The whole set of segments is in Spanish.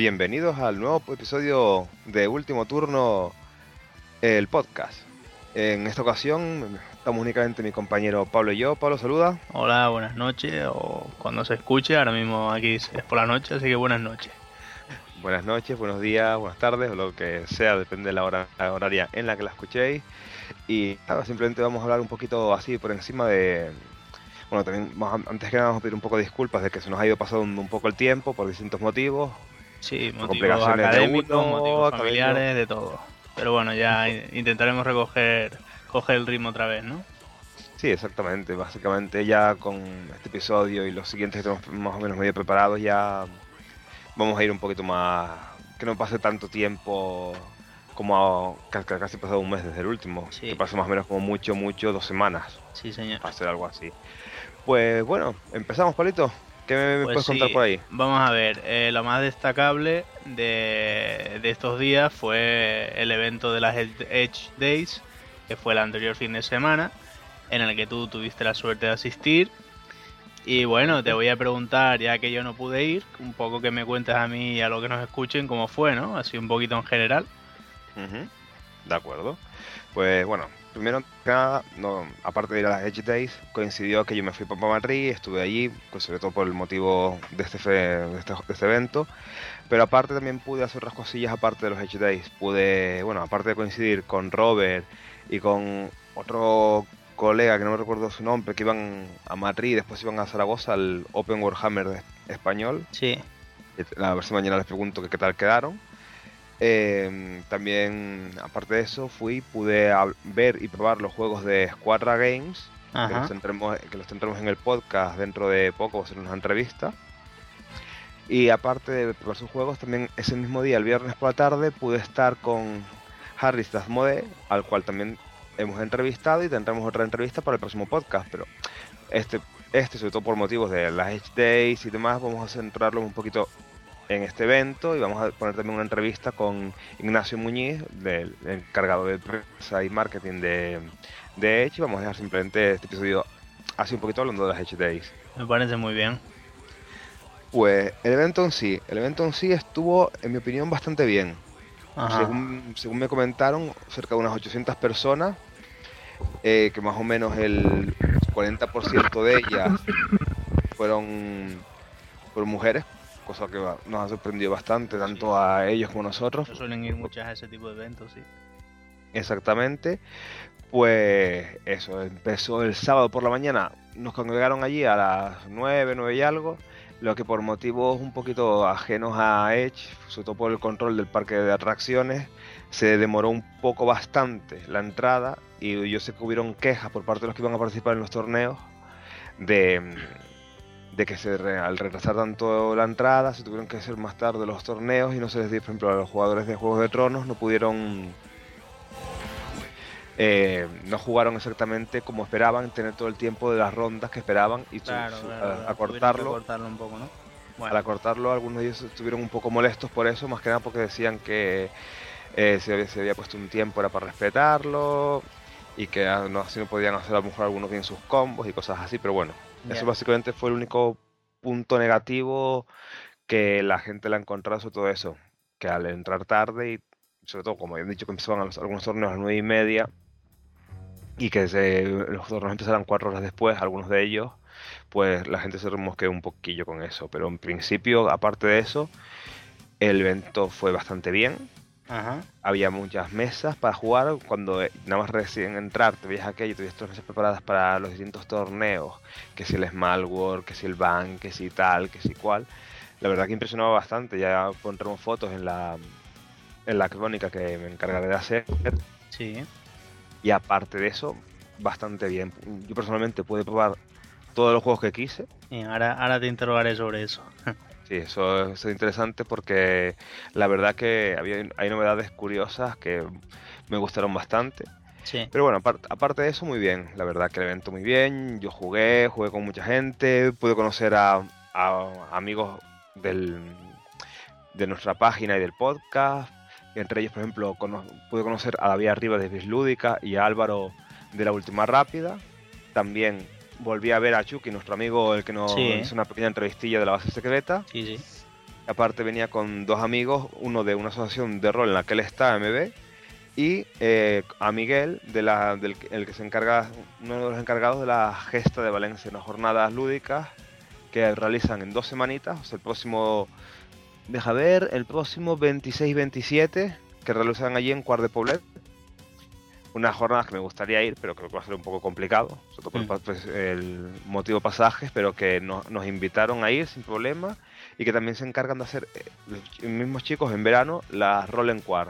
Bienvenidos al nuevo episodio de Último Turno, el podcast. En esta ocasión estamos únicamente mi compañero Pablo y yo. Pablo, saluda. Hola, buenas noches, o cuando se escuche, ahora mismo aquí es por la noche, así que buenas noches. Buenas noches, buenos días, buenas tardes, o lo que sea, depende de la hora la horaria en la que la escuchéis. Y nada, simplemente vamos a hablar un poquito así por encima de... Bueno, también antes que nada vamos a pedir un poco de disculpas de que se nos ha ido pasando un poco el tiempo por distintos motivos. Sí, motivos de académicos, uno, motivos familiares, de todo. Pero bueno, ya in- intentaremos recoger coger el ritmo otra vez, ¿no? Sí, exactamente. Básicamente ya con este episodio y los siguientes que tenemos más o menos medio preparados ya vamos a ir un poquito más... Que no pase tanto tiempo como a- ca- ca- casi pasado un mes desde el último. Sí. Que pase más o menos como mucho, mucho dos semanas. Sí, señor. Ser algo así. Pues bueno, empezamos, Palito. ¿Qué me, Pues puedes contar por ahí? Vamos a ver, eh, lo más destacable de, de estos días fue el evento de las Edge Days, que fue el anterior fin de semana, en el que tú tuviste la suerte de asistir. Y bueno, te voy a preguntar, ya que yo no pude ir, un poco que me cuentes a mí y a los que nos escuchen cómo fue, ¿no? Así un poquito en general. De acuerdo. Pues bueno, primero que nada, no, aparte de ir a las Edge Days, coincidió que yo me fui para Madrid, estuve allí, pues sobre todo por el motivo de este, fe- de este, de este evento. Pero aparte también pude hacer otras cosillas aparte de los Edge Days. Pude, bueno, aparte de coincidir con Robert y con otro colega que no me recuerdo su nombre, que iban a Madrid y después iban a Zaragoza al Open Warhammer de- español. Sí, A ver si mañana les pregunto que qué tal quedaron. Eh, también, aparte de eso, fui, pude ver y probar los juegos de Squadra Games, que los, tendremos, que los tendremos en el podcast dentro de poco, va a ser una entrevista. Y aparte de probar sus juegos, también ese mismo día, el viernes por la tarde, pude estar con Harris Dasmode, al cual también hemos entrevistado y tendremos otra entrevista para el próximo podcast. Pero este, este sobre todo por motivos de las Edge Days y demás, vamos a centrarlo un poquito en este evento y vamos a poner también una entrevista con Ignacio Muñiz, del encargado de prensa y marketing de, de Edge. Y vamos a dejar simplemente este episodio así un poquito hablando de las Edge Days. Me parece muy bien. Pues el evento en sí, el evento en sí estuvo, en mi opinión, bastante bien. Según me comentaron, cerca de unas 800 personas, eh, que más o menos el 40% de ellas fueron, fueron mujeres, cosa que va- nos ha sorprendido bastante, tanto a ellos como a nosotros. No suelen ir muchas a ese tipo de eventos, sí. Exactamente. Pues eso, empezó el sábado por la mañana, nos congregaron allí a las 9, 9 y algo, lo que por motivos un poquito ajenos a Edge, sobre todo por el control del parque de atracciones, se demoró un poco bastante la entrada y yo sé que hubieron quejas por parte de los que iban a participar en los torneos de, de que se re- al retrasar tanto la entrada se tuvieron que hacer más tarde los torneos y no se les dio, por ejemplo, a los jugadores de Juegos de Tronos no pudieron eh, no jugaron exactamente como esperaban, tener todo el tiempo de las rondas que esperaban y Claro, su- claro, a- acortarlo. cortarlo un poco, ¿no? Bueno, Al acortarlo, algunos de ellos estuvieron un poco molestos por eso, más que nada porque decían que eh, se, había, se había puesto un tiempo era para respetarlo y que ah, no, así no podían hacer a lo mejor algunos bien sus combos y cosas así, pero bueno, eso básicamente fue el único punto negativo que la gente le ha encontrado sobre todo eso, que al entrar tarde y sobre todo como habían dicho que empezaban algunos torneos a las nueve y media y que se- los torneos empezaran cuatro horas después, algunos de ellos, pues la gente se remosqueó un poquillo con eso, pero en principio, aparte de eso, el evento fue bastante bien, Ajá. había muchas mesas para jugar. Cuando eh, nada más recién entrar, te veías aquello, te veías todas las mesas preparadas para los distintos torneos, que si el Smallworld, que si el Ban, que si tal, que si cual. La verdad que impresionaba bastante. Ya pondremos fotos en la en la crónica que me encargaré de hacer. Sí. Y aparte de eso, bastante bien. Yo personalmente pude probar todos los juegos que quise. Y ahora, ahora te interrogaré sobre eso. Sí, eso es interesante porque la verdad que había, hay novedades curiosas que me gustaron bastante. Sí. Pero bueno, aparte, aparte de eso, muy bien. La verdad que el evento muy bien. Yo jugué, jugué con mucha gente. Pude conocer a, a amigos del, de nuestra página y del podcast. Entre ellos, por ejemplo, cono- pude conocer a David Arriba de Bislúdica y a Álvaro de la Última Rápida. También volví a ver a Chucky, nuestro amigo, el que nos Sí. hizo una pequeña entrevistilla de la base secreta. Sí, sí. Aparte venía con dos amigos, uno de una asociación de rol en la que él está, MB, y eh, a Miguel, de la, del el que se encarga, uno de los encargados de la gesta de Valencia, unas jornadas lúdicas que realizan en dos semanitas, o sea, el próximo, deja ver, el próximo 26-27, que realizan allí en Cuart de Poblet. Unas jornadas que me gustaría ir, pero creo que va a ser un poco complicado, sobre todo por el Mm. pues, el motivo pasajes, pero que no- nos invitaron a ir sin problema y que también se encargan de hacer eh, los mismos chicos en verano las Roll en Quar.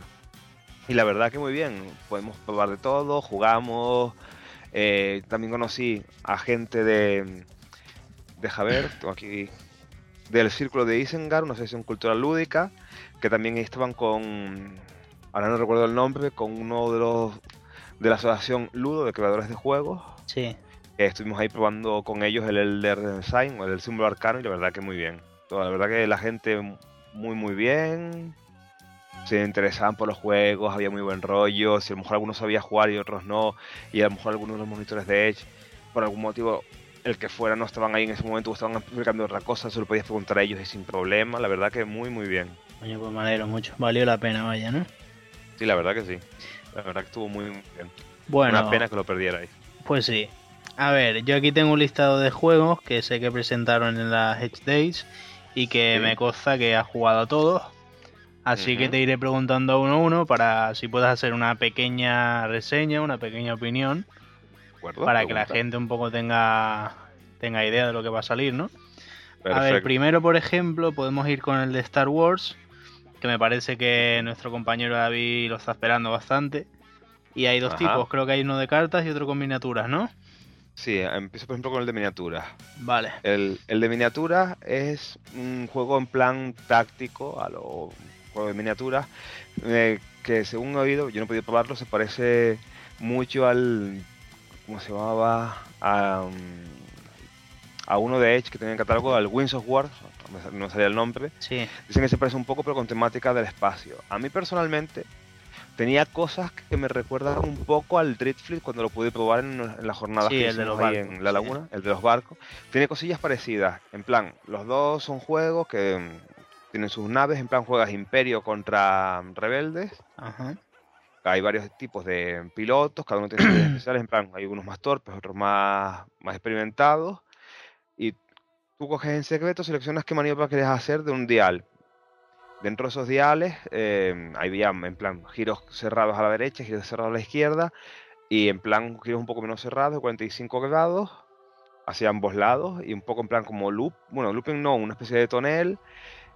Y la verdad que muy bien, podemos probar de todo, jugamos. eh, también conocí a gente de, de Javier, tengo aquí, del círculo de Isengard, una sesión cultural lúdica, que también estaban con, ahora no recuerdo el nombre, con uno de los de la asociación Ludo de creadores de juegos. Sí. Eh, estuvimos ahí probando con ellos el Elder Sign o el símbolo arcano y la verdad que muy bien. Toda, la verdad que la gente muy muy bien. Se interesaban por los juegos, había muy buen rollo. Si a lo mejor algunos sabía jugar y otros no, y a lo mejor algunos de los monitores de Edge, por algún motivo, el que fuera no estaban ahí en ese momento o estaban explicando otra cosa, se lo podías preguntar a ellos y sin problema. La verdad que muy muy bien. Coño, pues me alegro mucho. Valió la pena, vaya, ¿no? Sí, la verdad que sí. La verdad que estuvo muy, bien. Bueno, Una pena que lo perdierais. pues sí. A ver, yo aquí tengo un listado de juegos que sé que presentaron en las Edge Days y que Sí. me consta que has jugado a todos. Así que te iré preguntando uno a uno para si puedes hacer una pequeña reseña, una pequeña opinión, ¿De acuerdo? para que la gente un poco tenga, tenga idea de lo que va a salir, ¿no? A ver, primero, por ejemplo, podemos ir con el de Star Wars, que me parece que nuestro compañero David lo está esperando bastante. Y hay dos Ajá. tipos, creo que hay uno de cartas y otro con miniaturas, ¿no? Sí, empiezo por ejemplo con el de miniaturas. Vale. El, el de miniaturas es un juego en plan táctico a lo juego de miniaturas eh, que según he oído, yo no he podido probarlo, se parece mucho al ¿cómo se llamaba? A, a uno de Edge que tenía en catálogo, al Wings of War, no me salía el nombre. Sí. Dicen que se parece un poco pero con temática del espacio. A mí personalmente tenía cosas que me recuerdan un poco al Driftfleet cuando lo pude probar en, en las jornadas Sí, que el de hicimos los ahí barcos, en la sí. laguna, el de los barcos. Tiene cosillas parecidas, en plan, los dos son juegos que mm, tienen sus naves, en plan juegas Imperio contra rebeldes. Ajá. Hay varios tipos de pilotos, cada uno tiene sus especiales, en plan, hay unos más torpes, otros más, más experimentados. Y tú coges en secreto, seleccionas qué maniobra quieres hacer de un dial. Dentro de esos diales eh, hay ya en plan giros cerrados a la derecha, giros cerrados a la izquierda y en plan giros un poco menos cerrados de 45 grados hacia ambos lados y un poco en plan como loop, bueno, looping no, una especie de tonel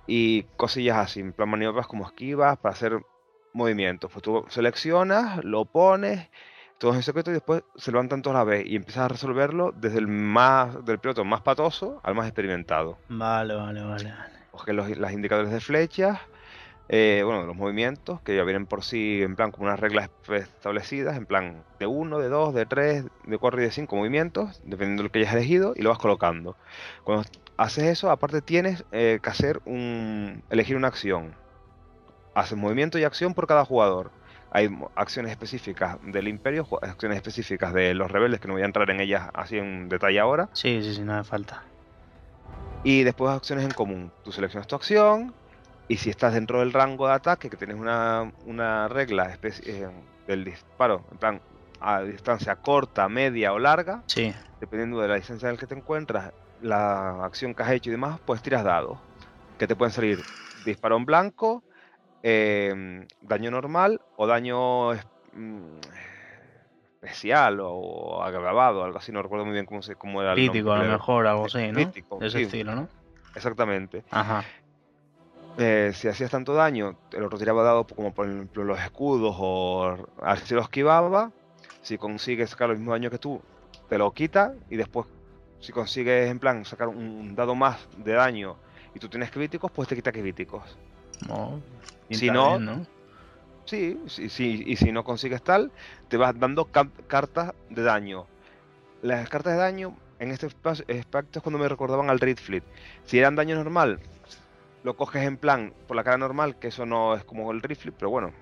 y cosillas así, en plan maniobras como esquivas para hacer movimientos. Pues tú seleccionas, lo pones, todo en secreto y después se levantan todos a la vez y empiezas a resolverlo desde el más del piloto más patoso al más experimentado Vale, vale, vale. vale. coges los las indicadores de flechas, eh, bueno, los movimientos, que ya vienen por sí en plan como unas reglas establecidas, en plan de 1, de 2, de 3, de 4 y de 5 movimientos, dependiendo de lo que hayas elegido, y lo vas colocando. Cuando haces eso, aparte tienes eh, que hacer un. elegir una acción. Haces movimiento y acción por cada jugador. Hay acciones específicas del Imperio, acciones específicas de los rebeldes, que no voy a entrar en ellas así en detalle ahora. Sí, sí, sí, no hace falta. Y después acciones en común. Tú seleccionas tu acción y si estás dentro del rango de ataque, que tienes una, una regla eh, del disparo, en plan a distancia corta, media o larga, Sí. dependiendo de la distancia en la que te encuentras, la acción que has hecho y demás, pues tiras dados. Que te pueden salir disparo en blanco, eh, daño normal o daño mm, especial o agravado, algo así, no recuerdo muy bien cómo, se, cómo era el Crítico, a lo mejor, algo así, ¿no? Crítico, De ese sí. estilo, ¿no? Exactamente. Ajá. Eh, si hacías tanto daño, el otro tiraba dado como por ejemplo los escudos o si lo esquivaba. Si consigues sacar el mismo daño que tú, te lo quita y después si consigues en plan sacar un dado más de daño y tú tienes críticos, pues te quita críticos. Oh, Si no- bien, ¿no? Sí, sí, sí, y si no consigues tal, te vas dando ca- cartas de daño. Las cartas de daño en este aspecto es cuando me recordaban al Fleet. Si eran daño normal, lo coges en plan por la cara normal, que eso no es como el Fleet, pero bueno.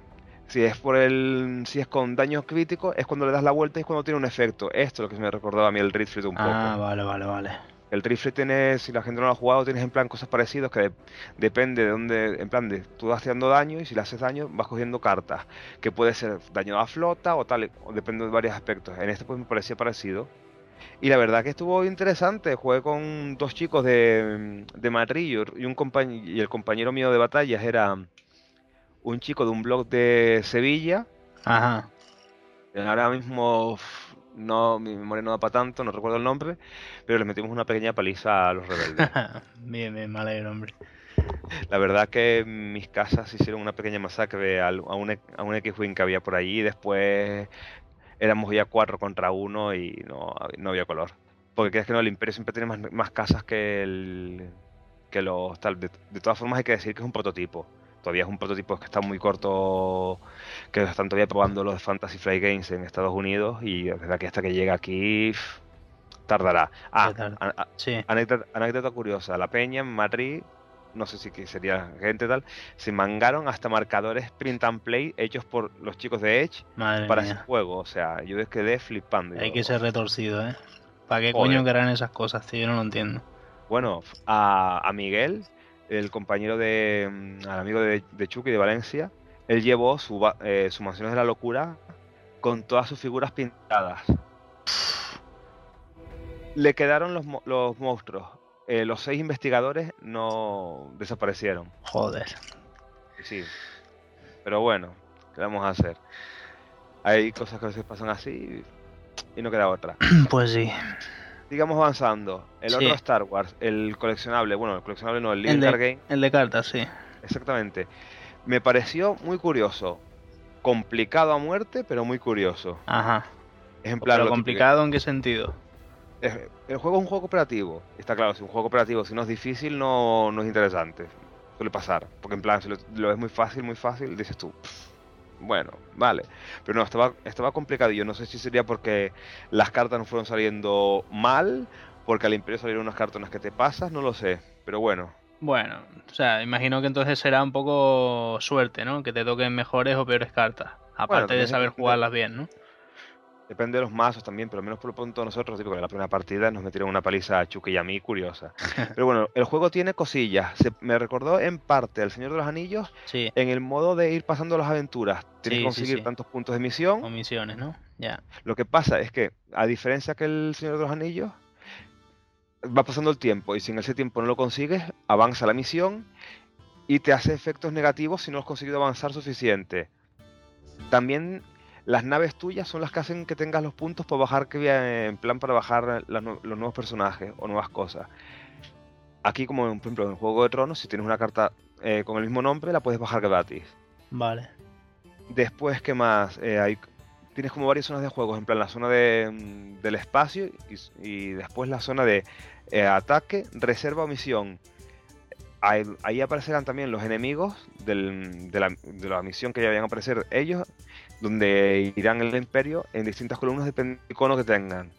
Si es por el, si es con daño crítico, es cuando le das la vuelta y es cuando tiene un efecto. Esto es lo que me recordaba a mí el Fleet un poco. Ah, vale, vale, vale. El rifle tiene, si la gente no lo ha jugado, tienes en plan cosas parecidas que de- depende de dónde, en plan de tú vas haciendo daño y si le haces daño vas cogiendo cartas, que puede ser daño a flota o tal, o depende de varios aspectos. En este pues me parecía parecido. Y la verdad que estuvo interesante, jugué con dos chicos de, de Madrid y, un compañ- y el compañero mío de batallas era un chico de un blog de Sevilla. Ajá. Ahora mismo no, mi memoria no da para tanto, no recuerdo el nombre, pero le metimos una pequeña paliza a los rebeldes. bien, bien, me alegro, hombre. La verdad que mis casas hicieron una pequeña masacre a un, e- a un X-Wing que había por allí y después éramos ya cuatro contra uno y no, no había color. Porque crees que no, el Imperio siempre tiene más, más casas que el que los tal. De, de todas formas hay que decir que es un prototipo. Todavía es un prototipo que está muy corto, que están todavía probando los Fantasy Flight Games en Estados Unidos y desde aquí hasta que llegue aquí tardará. Ah, a- a- Sí. Anécdota, anécdota curiosa, la Peña en Madrid, no sé si que sería gente tal, se mangaron hasta marcadores print and play hechos por los chicos de Edge Madre para ese mía. juego. O sea, yo quedé flipando. Hay Yo, que ser retorcido, ¿eh? ¿Para qué Joder. coño querrán esas cosas, tío? Yo no lo entiendo. Bueno, a, a Miguel, el compañero de. mm, al amigo de, de Chucky de Valencia, él llevó su, eh, su Mansiones de la Locura con todas sus figuras pintadas. Le quedaron los, los monstruos. Eh, los seis investigadores no desaparecieron. Joder. Sí. Pero bueno, ¿qué vamos a hacer? Hay cosas que a veces pasan así y no queda otra. Pues sí. Sigamos avanzando. El Sí. otro Star Wars, el coleccionable, bueno, el coleccionable no, el El de- Game, El de cartas, sí. exactamente. Me pareció muy curioso. Complicado a muerte, pero muy curioso. Ajá. Es en plan, Pero lo típico- complicado, ¿en qué sentido? es- el juego es un juego cooperativo. Está claro, si un juego cooperativo, si no es difícil, no, no es interesante. Suele pasar. Porque en plan, si lo, lo ves muy fácil, muy fácil, dices tú, "Pff, bueno, vale. Pero no, estaba, estaba Yo no sé si sería porque las cartas no fueron saliendo mal, porque al Imperio salieron unas cartas en las que te pasas, no lo sé. Pero bueno, Bueno, o sea, imagino que entonces será un poco suerte, ¿no? Que te toquen mejores o peores cartas. Aparte de saber jugarlas bien, ¿no? Depende de los mazos también, pero al menos por lo pronto nosotros, tipo, que en la primera partida nos metieron una paliza a Chucky y a mí, curiosa. Pero bueno, el juego tiene cosillas. Se- me recordó en parte al Señor de los Anillos Sí, en el modo de ir pasando las aventuras. Tienes Sí, que conseguir sí. tantos puntos de misión. con misiones, ¿no? Ya. Lo que pasa es que, a diferencia que el Señor de los Anillos, va pasando el tiempo y si en ese tiempo no lo consigues, avanza la misión y te hace efectos negativos si no has conseguido avanzar suficiente. También las naves tuyas son las que hacen que tengas los puntos para bajar, que eh, en plan para bajar las los nuevos personajes o nuevas cosas. Aquí, como en, por ejemplo en Juego de Tronos, si tienes una carta eh, con el mismo nombre, la puedes bajar gratis. Vale. Después, ¿qué más? Eh, hay, tienes como varias zonas de juegos, en plan la zona de, mm, del espacio y, después la zona de eh, ataque, reserva o misión. Ahí, ahí aparecerán también los enemigos del- de, la, de la misión que ya vayan a aparecer ellos, donde irán el imperio en distintas columnas depende del icono que tengan.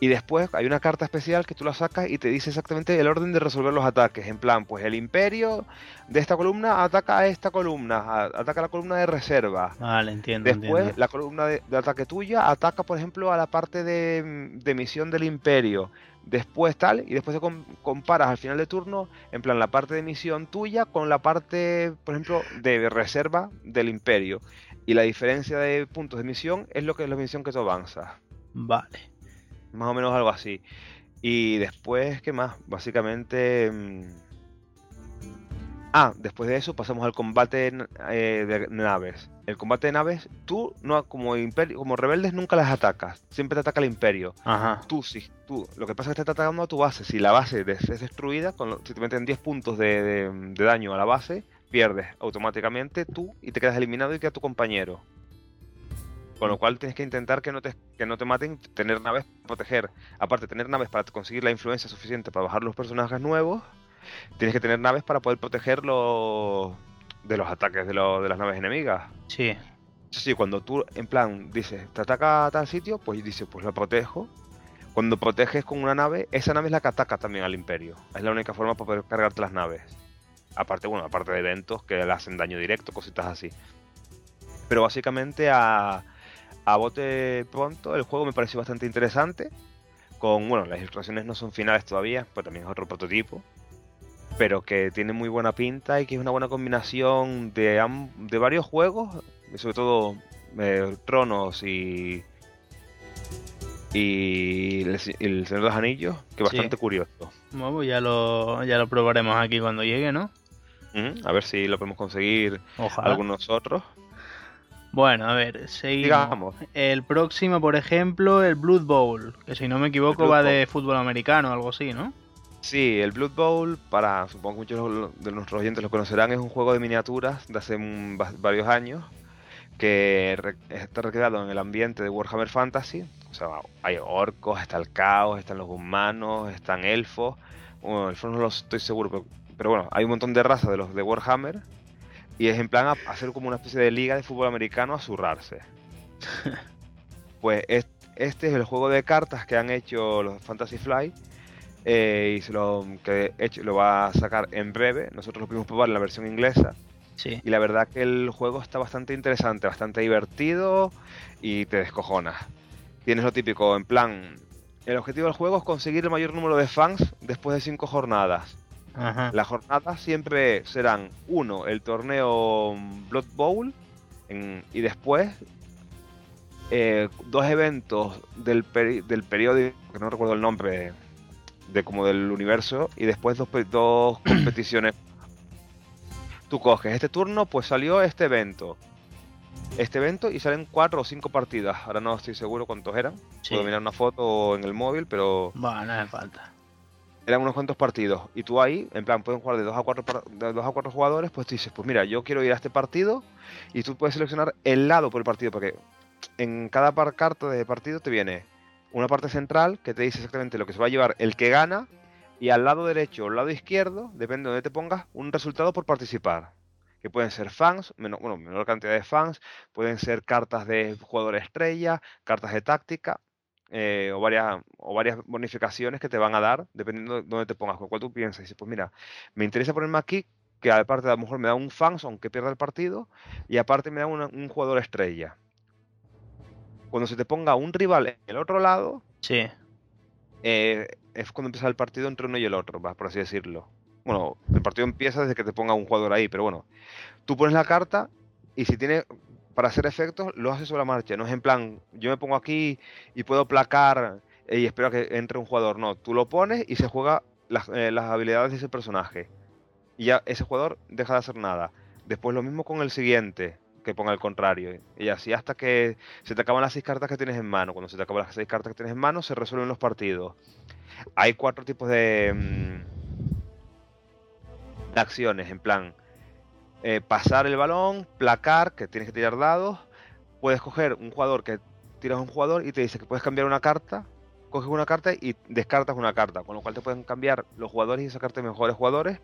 Y después hay una carta especial que tú la sacas y te dice exactamente el orden de resolver los ataques. En plan, pues el imperio de esta columna ataca a esta columna, a- ataca a la columna de reserva. Vale, entiendo, Después, entiendo. la columna de, de ataque tuya ataca, por ejemplo, a la parte de, de misión del imperio. Después tal, y después te com- comparas al final de turno, en plan, la parte de misión tuya con la parte, por ejemplo, de reserva del imperio. Y la diferencia de puntos de misión es lo que es la misión que tú avanzas. Vale. Más o menos algo así. Y después, ¿qué más? Básicamente... mm, Ah, después de eso pasamos al combate eh, de naves. El combate de naves, tú no como imperio, como rebeldes nunca las atacas. Siempre te ataca el imperio. Ajá. Tú sí, tú. Lo que pasa es que te está atacando a tu base. Si la base es destruida, con si te meten 10 puntos de, de- de daño a la base, pierdes automáticamente tú y te quedas eliminado y queda tu compañero. Con lo cual tienes que intentar que no te, que no te maten, tener naves para proteger. Aparte, tener naves para conseguir la influencia suficiente para bajar los personajes nuevos, tienes que tener naves para poder protegerlos de los ataques de, lo- de las naves enemigas. Sí. Sí, sí, cuando tú, en plan, dices, te ataca a tal sitio, pues dices, pues lo protejo. Cuando proteges con una nave, esa nave es la que ataca también al imperio. Es la única forma para poder cargarte las naves. Aparte, bueno, aparte de eventos que le hacen daño directo, cositas así. Pero básicamente a, a bote pronto, el juego me pareció bastante interesante. con, bueno, las ilustraciones no son finales todavía, pues también es otro prototipo, pero que tiene muy buena pinta y que es una buena combinación de, de varios juegos, sobre todo eh, Tronos y y el, Señor de los Anillos, que bastante curioso. Bueno, pues ya lo, ya lo probaremos aquí cuando llegue, ¿no? A ver si lo podemos conseguir algunos otros. Bueno, a ver, seguimos. El próximo, por ejemplo, el Blood Bowl, que si no me equivoco va de fútbol americano o algo así, ¿no? Sí, el Blood Bowl, para supongo que muchos de nuestros oyentes lo conocerán, es un juego de miniaturas de hace varios años que está recreado en el ambiente de Warhammer Fantasy. O sea, hay orcos, está el caos, están los humanos, están elfos. Bueno, elfos no lo estoy seguro, pero, pero bueno, hay un montón de razas de los de Warhammer y es en plan hacer como una especie de liga de fútbol americano a zurrarse. pues este es el juego de cartas que han hecho los Fantasy Fly. Eh, y se lo, que hecho, lo va a sacar en breve. Nosotros lo pudimos probar en la versión inglesa. Sí. Y la verdad que el juego está bastante interesante, bastante divertido y te descojonas. Tienes lo típico, en plan, el objetivo del juego es conseguir el mayor número de fans después de cinco jornadas. Las jornadas siempre serán uno, el torneo Blood Bowl y después eh, dos eventos del, del periódico, que no recuerdo el nombre, de como del universo, y después dos, dos competiciones. Tú coges este turno, pues salió este evento. Este evento y salen cuatro o cinco partidas. Ahora no estoy seguro cuántos eran. Puedo mirar una foto en el móvil, pero. Bueno, no hace falta eran unos cuantos partidos. Y tú ahí, en plan, pueden jugar de dos a cuatro, de dos a cuatro jugadores, pues tú dices, pues mira, yo quiero ir a este partido y tú puedes seleccionar el lado por el partido, porque en cada carta de partido te viene una parte central que te dice exactamente lo que se va a llevar el que gana y al lado derecho o al lado izquierdo, depende de donde te pongas, un resultado por participar. Que pueden ser fans, menos, bueno, menor cantidad de fans, pueden ser cartas de jugador estrella, cartas de táctica, eh, o, varias, o varias bonificaciones que te van a dar dependiendo de dónde te pongas, con cuál tú piensas. Y dices, pues mira, me interesa ponerme aquí, que aparte a lo mejor me da un fans, aunque pierda el partido, y aparte me da un jugador estrella. Cuando se te ponga un rival en el otro lado, sí. Eh, es cuando empieza el partido entre uno y el otro, por así decirlo. Bueno, el partido empieza desde que te ponga un jugador ahí, pero bueno, tú pones la carta y si tiene para hacer efectos lo hace sobre la marcha. No es en plan, yo me pongo aquí y puedo placar y espero que entre un jugador. No, tú lo pones y se juega las, eh, las habilidades de ese personaje. Y ya ese jugador deja de hacer nada. Después lo mismo con el siguiente, que ponga el contrario. Y así hasta que se te acaban las seis cartas que tienes en mano. Cuando se te acaban las seis cartas que tienes en mano, se resuelven los partidos. Hay cuatro tipos de, mm, de acciones, en plan eh, pasar el balón, placar, que tienes que tirar dados. Puedes coger un jugador que tiras un jugador y te dice que puedes cambiar una carta. Coges una carta y descartas una carta, con lo cual te pueden cambiar los jugadores y sacarte mejores jugadores.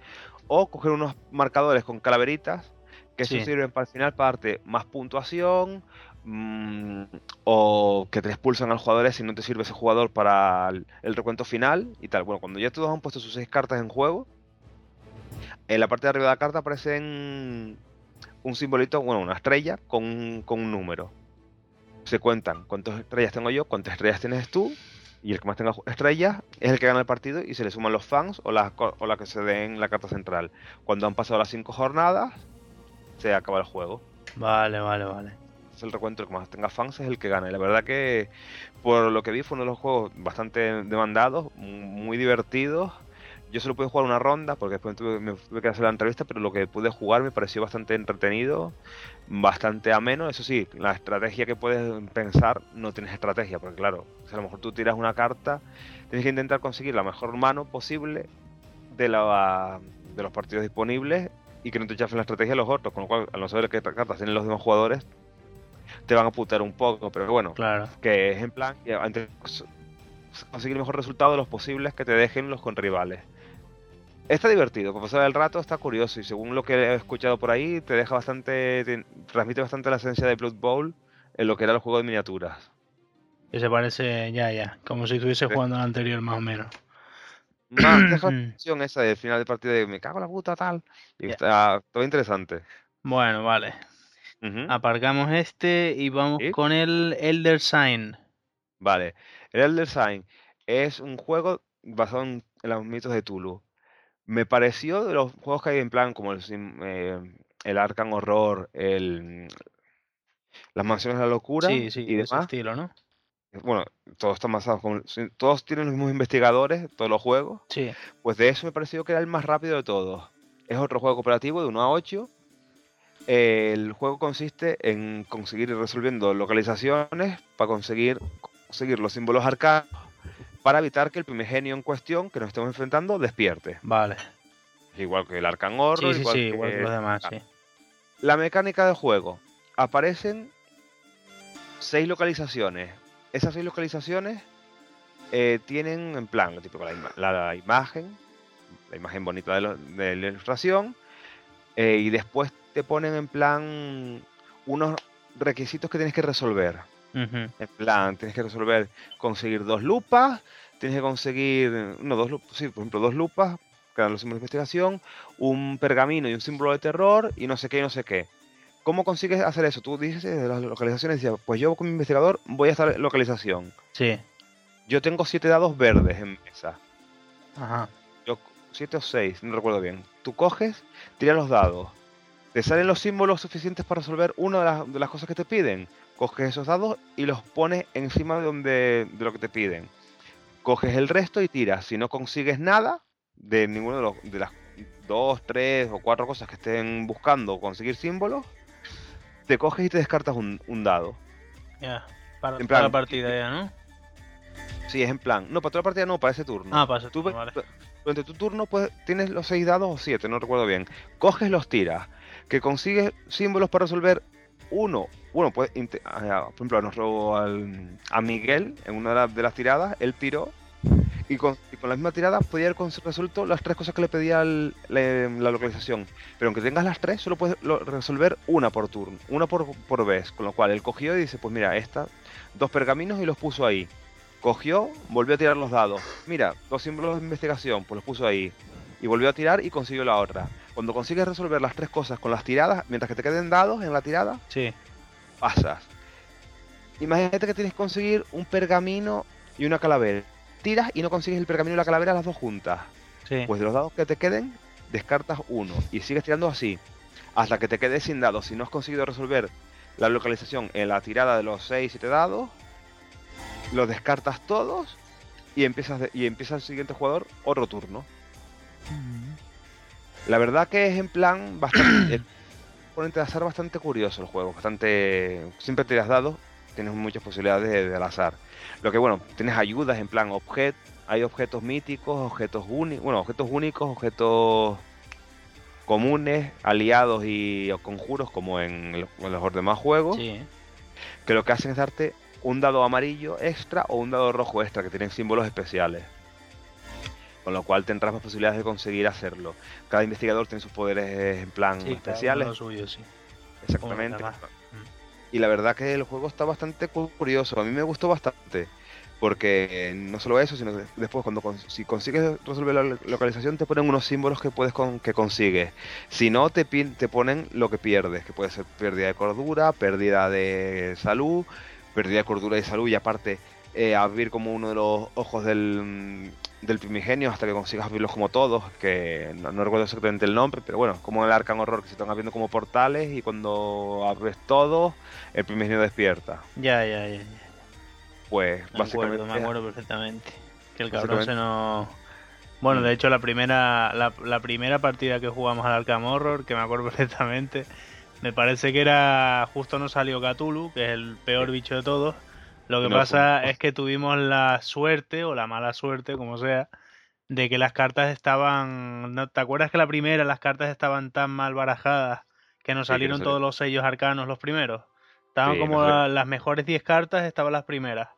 O coger unos marcadores con calaveritas, que eso sirven para el final para darte más puntuación, mm, o que te expulsan a los jugadores si no te sirve ese jugador para el, el, recuento final y tal. Bueno, cuando ya todos han puesto sus seis cartas en juego, en la parte de arriba de la carta aparece un simbolito, bueno, una estrella con, un número. Se cuentan cuántas estrellas tengo yo, cuántas estrellas tienes tú, y el que más tenga estrellas es el que gana el partido y se le suman los fans o las o la que se den en la carta central. Cuando han pasado las cinco jornadas, se acaba el juego. Vale, vale, vale. Es el recuento, el que más tenga fans es el que gana. Y la verdad que, por lo que vi, fue uno de los juegos bastante demandados, muy divertidos yo solo pude jugar una ronda porque después tuve, me tuve que hacer la entrevista, pero lo que pude jugar me pareció bastante entretenido, bastante ameno. Eso sí, la estrategia que puedes pensar no tienes estrategia, porque claro, a lo mejor tú tiras una carta, tienes que intentar conseguir la mejor mano posible de, la, de los partidos disponibles y que no te chafen la estrategia de los otros, con lo cual, al no saber qué cartas tienen los demás jugadores, te van a putar un poco, pero bueno, claro. que es en plan conseguir el mejor resultado de los posibles que te dejen los con rivales. Está divertido, por pasar el rato está curioso y según lo que he escuchado por ahí, te deja bastante, transmite bastante la esencia de Blood Bowl en lo que era el juego de miniaturas. Que se parece, ya, ya, como si estuviese jugando al anterior más o menos. Más, deja la opción esa del final del partido de me cago en la puta tal. Y está todo interesante. Bueno, vale. Aparcamos este y vamos con el Elder Sign. Vale, el Elder Sign es un juego basado en los mitos de Tulu. Me pareció de los juegos que hay en plan como el, eh, el Arkham Horror, el, las Mansiones de la Locura Sí, sí, y de ese demás. estilo, ¿no? Bueno, todos están basados con, todos tienen los mismos investigadores, todos los juegos. Sí. Pues de eso me pareció que era el más rápido de todos. Es otro juego cooperativo de 1 a 8. El juego consiste en conseguir ir resolviendo localizaciones para conseguir conseguir los símbolos arcanos para evitar que el primigenio en cuestión que nos estemos enfrentando despierte. Vale. Igual que el Arcan Horror, Sí, sí, igual sí, que- igual que los demás, sí. La mecánica del juego. Aparecen seis localizaciones. Esas seis localizaciones eh, tienen en plan lo típico, la, ima- la- la imagen, la imagen bonita de, lo- de la ilustración, eh, y después te ponen en plan unos requisitos que tienes que resolver. En plan, tienes que resolver, conseguir dos lupas, tienes que conseguir, no, dos lupas, sí, por ejemplo, dos lupas, que dan los símbolos de investigación, un pergamino y un símbolo de terror, y no sé qué y no sé qué. ¿Cómo consigues hacer eso? Tú dices de las localizaciones, dices, pues yo como investigador voy a esta localización. Sí. Yo tengo siete dados verdes en mesa. Ajá. Yo, siete o seis, no recuerdo bien. Tú coges, tiras los dados. Te salen los símbolos suficientes para resolver una de las, de las cosas que te piden. Coges esos dados y los pones encima de, donde, de lo que te piden. Coges el resto y tiras. Si no consigues nada de ninguno de, los, de las dos, tres o cuatro cosas que estén buscando conseguir símbolos, te coges y te descartas un, un dado. Ya. Para En toda la plan, partida ya, ¿no? Sí, es en plan. No, para toda la partida no, para ese turno. Ah, para ese turno, vale. Durante tu turno pues, tienes los seis dados o siete, no recuerdo bien. Coges los tiras. Que consigues símbolos para resolver uno. Bueno, pues, por ejemplo, nos robó al- a Miguel en una de, las- de las tiradas. Él tiró. Y con, la misma tirada podía haber resuelto las tres cosas que le pedía el- la localización. Pero aunque tengas las tres, solo puedes resolver una por turno, una por, por vez. Con lo cual él cogió y dice, pues mira, esta, dos pergaminos y los puso ahí. Cogió, volvió a tirar los dados. Mira, dos símbolos de investigación, pues los puso ahí. Y volvió a tirar y consiguió la otra. Cuando consigues resolver las tres cosas con las tiradas, mientras que te queden dados en la tirada, Sí. pasas. Imagínate que tienes que conseguir un pergamino y una calavera. Tiras y no consigues el pergamino y la calavera las dos juntas. Sí. Pues de los dados que te queden, descartas uno. Y sigues tirando así. Hasta que te quedes sin dados. Si no has conseguido resolver la localización en la tirada de los 6 7 dados, los descartas todos y empiezas de- y empieza el siguiente jugador otro turno. La verdad que es en plan bastante. componente de azar bastante curioso el juego. Bastante. Siempre tiras dados, tienes muchas posibilidades de, del azar. Lo que bueno, tienes ayudas en plan objeto. Hay objetos míticos, objetos únicos. Bueno, objetos únicos, objetos comunes, aliados y conjuros como en los, en los demás juegos. Sí. Que lo que hacen es darte un dado amarillo extra o un dado rojo extra que tienen símbolos especiales. Con lo cual tendrás más posibilidades de conseguir hacerlo. Cada investigador tiene sus poderes en plan Sí, cada uno especiales. lo suyo, sí. Exactamente. Y la verdad que el juego está bastante cu- curioso. A mí me gustó bastante. Porque eh, no solo eso, sino que después cuando cons- si consigues resolver la lo- localización te ponen unos símbolos que puedes con, que consigues. Si no te, te ponen lo que pierdes, que puede ser pérdida de cordura, pérdida de salud, pérdida de cordura y salud y aparte eh, abrir como uno de los ojos del, mm, del primigenio hasta que consigas abrirlos como todos, que no, no recuerdo exactamente el nombre, pero bueno, como el Arcan Horror que se están abriendo como portales y cuando abres todos el primigenio despierta. Ya, ya, ya. ya. Pues Me básicamente acuerdo, me acuerdo perfectamente. Que el cabrón se nos... Bueno, Mm. de hecho la primera la, la primera partida que jugamos al Arkham Horror, que me acuerdo perfectamente, me parece que era justo no salió Cthulhu, que es el peor bicho de todos. Lo que No, pasa fue- es que tuvimos la suerte o la mala suerte, como sea, de que las cartas estaban, ¿no te acuerdas que la primera las cartas estaban tan mal barajadas que nos Sí, que no salieron todos los sellos arcanos los primeros? Estaban Sí, como la- las mejores 10 cartas, estaban las primeras.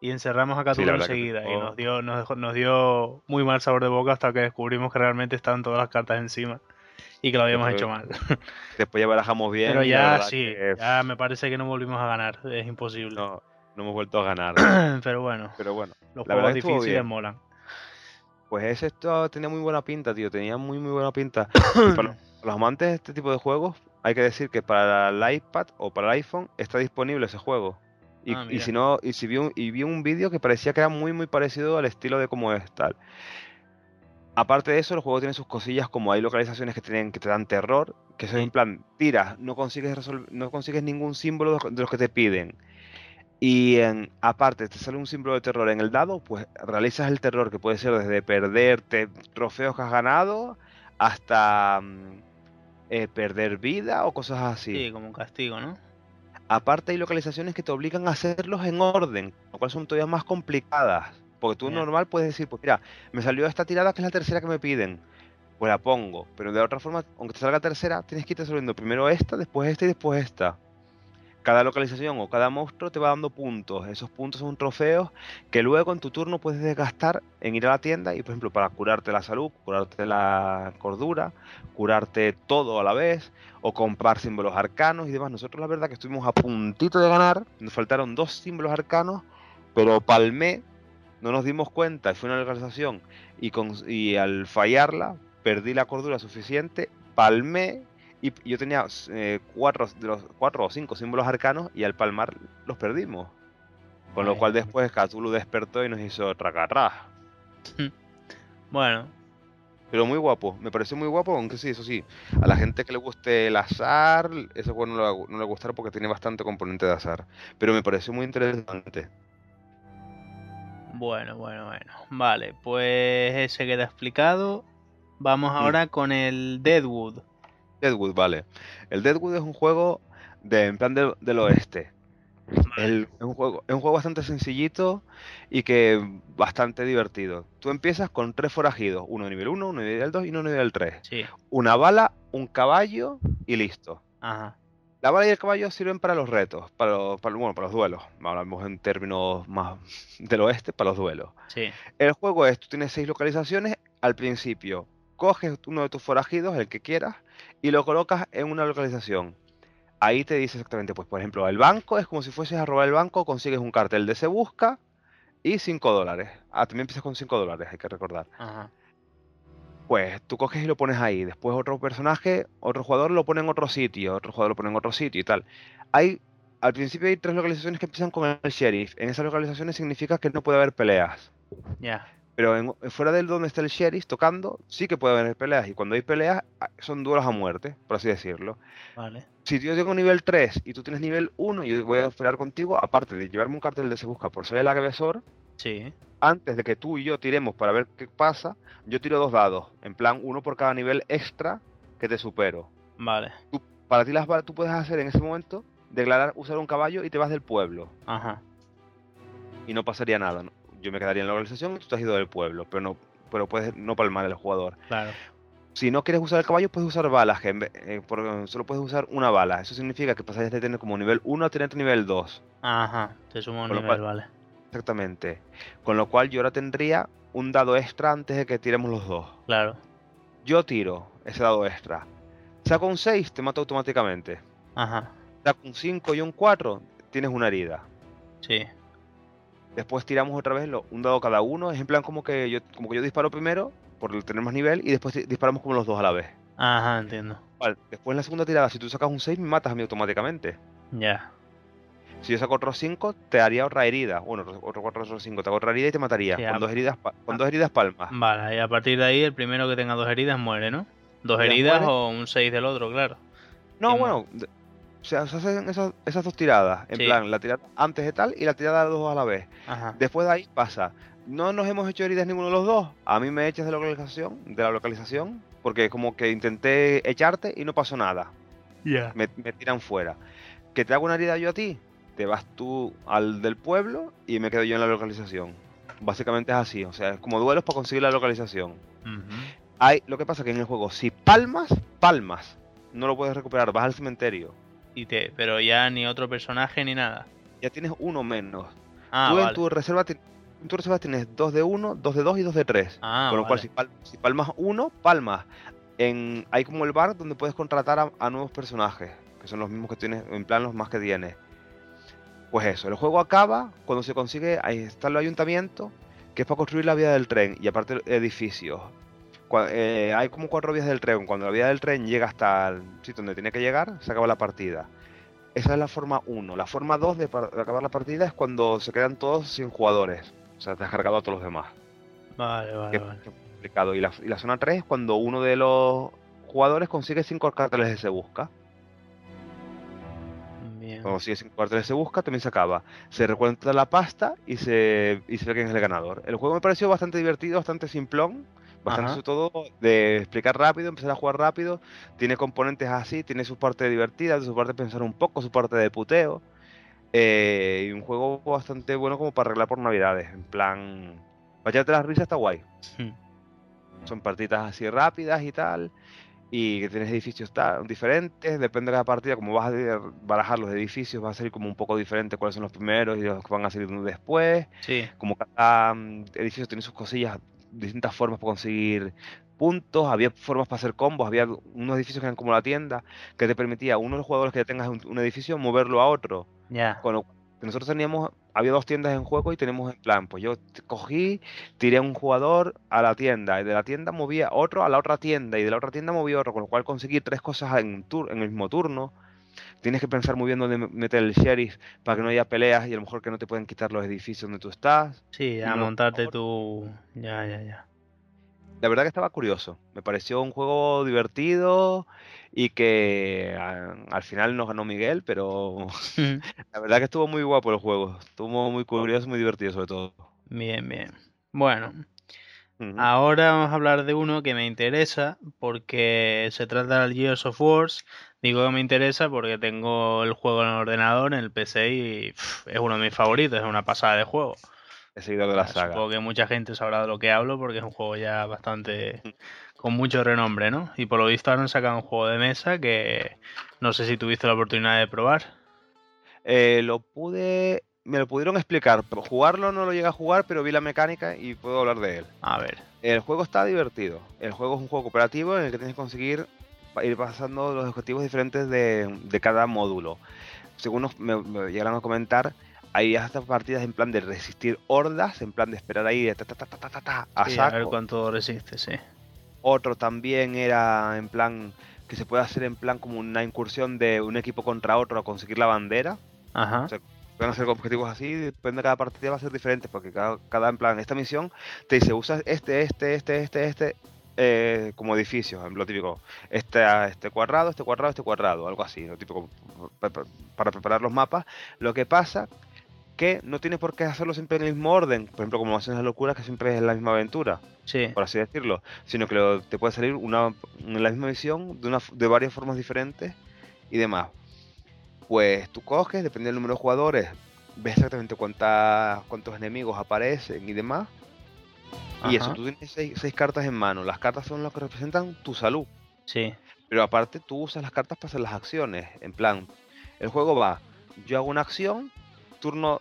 Y encerramos a Sí, Cthulhu que enseguida y tocó- nos dio, nos, dejó- nos dio muy mal sabor de boca hasta que descubrimos que realmente estaban todas las cartas encima y que lo habíamos Después- hecho mal. Después ya barajamos bien. Pero ya sí, que, ya me parece que no volvimos a ganar, es imposible. no, no hemos vuelto a ganar. Pero bueno, Pero bueno, los la juegos difíciles molan. pues ese esto tenía muy buena pinta, tío. Tenía muy, muy buena pinta. Y para los, amantes de este tipo de juegos, hay que decir que para el iPad o para el iPhone está disponible ese juego. Y, Ah, y si no, y si vi un, y vi un vídeo que parecía que era muy muy parecido al estilo de cómo es tal. Aparte de eso, el juego tiene sus cosillas como hay localizaciones que tienen que te dan terror, que Sí. en plan, tiras, no consigues resol- no consigues ningún símbolo de los que te piden. Y en- aparte, te sale un símbolo de terror en el dado, pues realizas el terror que puede ser desde perderte trofeos que has ganado hasta mm, eh, perder vida o cosas así. Sí, como un castigo, ¿no? Aparte hay localizaciones que te obligan a hacerlos en orden, lo cual son todavía más complicadas. Porque tú normal puedes decir, pues mira, me salió esta tirada que es la tercera que me piden. Pues la pongo. Pero de otra forma, aunque te salga tercera, tienes que ir resolviendo primero esta, después esta y después esta. Cada localización o cada monstruo te va dando puntos. Esos puntos son trofeos que luego en tu turno puedes desgastar en ir a la tienda y, por ejemplo, para curarte la salud, curarte la cordura, curarte todo a la vez, o comprar símbolos arcanos y demás. Nosotros la verdad que estuvimos a puntito de ganar, nos faltaron dos símbolos arcanos, pero palmé, no nos dimos cuenta, y fue una localización, y, al fallarla, perdí la cordura suficiente, palmé, y yo tenía eh, cuatro, de los, cuatro o cinco símbolos arcanos, y al palmar los perdimos. Con lo cual después Cthulhu despertó y nos hizo tracarrá. Bueno, Pero muy guapo, me pareció muy guapo, aunque sí, eso sí, a la gente que le guste el azar, ese juego no le, no le gustará porque tiene bastante componente de azar. Pero me pareció muy interesante. bueno, bueno, bueno. Vale, pues ese queda explicado. Vamos Mm. ahora con el Deadwood. Deadwood, vale. El Deadwood es un juego de, en plan del- del oeste. El- es, un juego, es un juego bastante sencillito y que bastante divertido. Tú empiezas con tres forajidos, uno de nivel 1, uno de nivel 2 y uno de nivel 3. Sí, Una bala, un caballo y listo. ajá. La bala y el caballo sirven para los retos, para los, para, bueno, para los duelos. Hablamos en términos más del oeste, para los duelos. Sí, El juego es, tú tienes seis localizaciones al principio. Coges uno de tus forajidos, el que quieras, y lo colocas en una localización. Ahí te dice exactamente, pues por ejemplo, el banco es como si fueses a robar el banco, consigues un cartel de se busca y 5 dólares. Ah, también empiezas con 5 dólares, hay que recordar. ajá. Pues tú coges y lo pones ahí. Después otro personaje, otro jugador lo pone en otro sitio, otro jugador lo pone en otro sitio y tal. Hay, al principio hay tres localizaciones que empiezan con el sheriff. En esas localizaciones significa que no puede haber peleas. Ya, Pero en- fuera del donde está el sheriff tocando, sí que puede haber peleas. Y cuando hay peleas, ah, son duelos a muerte, por así decirlo. vale. Si yo tengo nivel 3 y tú tienes nivel 1, yo voy a pelear contigo, aparte de llevarme un cartel de se busca por ser el agresor, Sí, antes de que tú y yo tiremos para ver qué pasa, yo tiro dos dados. En plan, uno por cada nivel extra que te supero. vale. Para ti las tú puedes hacer en ese momento, declarar usar un caballo y te vas del pueblo. Ajá. Y no pasaría nada. ¿no? Yo me quedaría en la organización y tú te has ido del pueblo. Pero no, pero puedes no palmar el jugador. Claro. Si no quieres usar el caballo, puedes usar balas, que vez- eh, por- solo puedes usar una bala. Eso significa que pasarías de tener como nivel 1 a tener nivel 2. Ajá. Te sumo un nivel, cual- vale. Exactamente. Con lo cual yo ahora tendría un dado extra antes de que tiremos los dos. Claro. Yo tiro ese dado extra. Saco un 6, te mato automáticamente. Ajá. Saco un 5 y un 4, tienes una herida. Sí. Después tiramos otra vez lo- un dado cada uno. Es en plan como que yo, como que yo disparo primero, por tener más nivel, y después disparamos como los dos a la vez. Ajá, entiendo. Vale, Después en la segunda tirada, si tú sacas un 6, me matas a mí automáticamente. Ya. Si yo saco otro 5, te haría otra herida. Bueno, otro- otro 4, otro 5, te hago otra herida y te mataría. Sí, con, dos heridas, con dos heridas palmas. Vale, y a partir de ahí el primero que tenga dos heridas muere, ¿no? Dos heridas muere. o un 6 del otro, claro. No, bueno, o sea, se hacen esas, esas dos tiradas. En Sí. plan, la tirada antes de tal y la tirada de dos a la vez. Ajá. Después de ahí pasa. No nos hemos hecho heridas ninguno de los dos. A mí me echas de la localización, de la localización, porque como que intenté echarte y no pasó nada. Ya. Me, me tiran fuera. Que te hago una herida yo a ti, te vas tú al del pueblo y me quedo yo en la localización. Básicamente es así, o sea, es como duelos para conseguir la localización. Hay, lo que pasa que en el juego, si palmas, palmas. No lo puedes recuperar, vas al cementerio. Y te, pero ya ni otro personaje ni nada. Ya tienes uno menos. Ah, tú en tu reserva ti- en tu reserva tienes dos de uno, dos de dos y dos de tres. Ah, Con lo cual, si, pal- si palmas uno, palmas. En, hay como el bar donde puedes contratar a, a nuevos personajes, que son los mismos que tienes, en plan los más que tienes. Pues eso, el juego acaba cuando se consigue, ahí está el ayuntamiento, que es para construir la vía del tren y aparte edificios. Eh, hay como cuatro vías del tren. Cuando la vía del tren llega hasta el sitio donde tiene que llegar, se acaba la partida. esa es la forma 1. La forma 2 de, acabar la partida es cuando se quedan todos sin jugadores. O sea, te has cargado a todos los demás. Vale, vale, que vale. complicado. Y la, y la zona 3 es cuando uno de los jugadores consigue 5 carteles de se busca. Bien. Cuando consigue 5 carteles de se busca, también se acaba. Se recuenta la pasta y se, y se ve quién es el ganador. El juego me pareció bastante divertido, bastante simplón. Bastante todo de explicar rápido, empezar a jugar rápido. Tiene componentes así, tiene su parte divertida, su parte de pensar un poco, su parte de puteo. Eh, y un juego bastante bueno como para arreglar por navidades. En plan, vayate las risas está guay. Hmm. Son partidas así rápidas y tal. Y que tienes edificios ta- diferentes. Depende de la partida, como vas a barajar los edificios, va a ser como un poco diferente cuáles son los primeros y los que van a salir después. Sí, Como cada mm, edificio tiene sus cosillas, distintas formas para conseguir puntos. Había formas para hacer combos. Había unos edificios que eran como la tienda, que te permitía a uno de los jugadores que ya tengas un, un edificio moverlo a otro. ya. Nosotros teníamos, había dos tiendas en juego y tenemos en plan, pues yo cogí, tiré a un jugador a la tienda, y de la tienda movía otro a la otra tienda, y de la otra tienda movía otro, con lo cual conseguí tres cosas en, un tur- en el mismo turno. Tienes que pensar muy bien dónde me- meter el sheriff para que no haya peleas y a lo mejor que no te pueden quitar los edificios donde tú estás. Sí, a no, montarte tu... Ya, ya, ya. La verdad que estaba curioso, me pareció un juego divertido y que a- al final nos ganó Miguel, pero la verdad que estuvo muy guapo el juego, estuvo muy curioso, muy divertido sobre todo. Bien, bien. Bueno, Ahora vamos a hablar de uno que me interesa porque se trata del Gears of Wars. Digo que me interesa porque tengo el juego en el ordenador, en el PC y pff, es uno de mis favoritos, es una pasada de juego. He seguidor de la saga. Supongo que mucha gente sabrá de lo que hablo porque es un juego ya bastante con mucho renombre, ¿no? Y por lo visto ahora han sacado un juego de mesa que no sé si tuviste la oportunidad de probar. Eh, lo pude, me lo pudieron explicar, pero jugarlo no lo llegué a jugar, pero vi la mecánica y puedo hablar de él. A ver, El juego está divertido. El juego es un juego cooperativo en el que tienes que conseguir ir pasando los objetivos diferentes de, de cada módulo. Según nos- me, me llegaron a comentar, hay hasta partidas en plan de resistir hordas, en plan de esperar ahí de ta, ta, ta, ta, ta, ta, ta, a sí, a ver cuánto resiste, sí. Otro también era en plan que se puede hacer en plan como una incursión de un equipo contra otro a conseguir la bandera. Ajá. O sea, Pueden hacer objetivos así, depende de cada partida va a ser diferente, porque cada, cada en plan, esta misión te dice, usas este, este, este, este, este, eh, como edificios, lo típico, este, este cuadrado, este cuadrado, este cuadrado, algo así, lo típico, para preparar los mapas. Lo que pasa que no tienes por qué hacerlo siempre en el mismo orden, por ejemplo, como hacen las locuras, que siempre es la misma aventura, Sí. por así decirlo, sino que lo- te puede salir una, en la misma misión de, una, de varias formas diferentes y demás. Pues tú coges, depende del número de jugadores, ves exactamente cuántas, cuántos enemigos aparecen y demás. Y eso, tú tienes seis, seis cartas en mano. Las cartas son las que representan tu salud. Sí. Pero aparte tú usas las cartas para hacer las acciones. En plan, el juego va, yo hago una acción, turno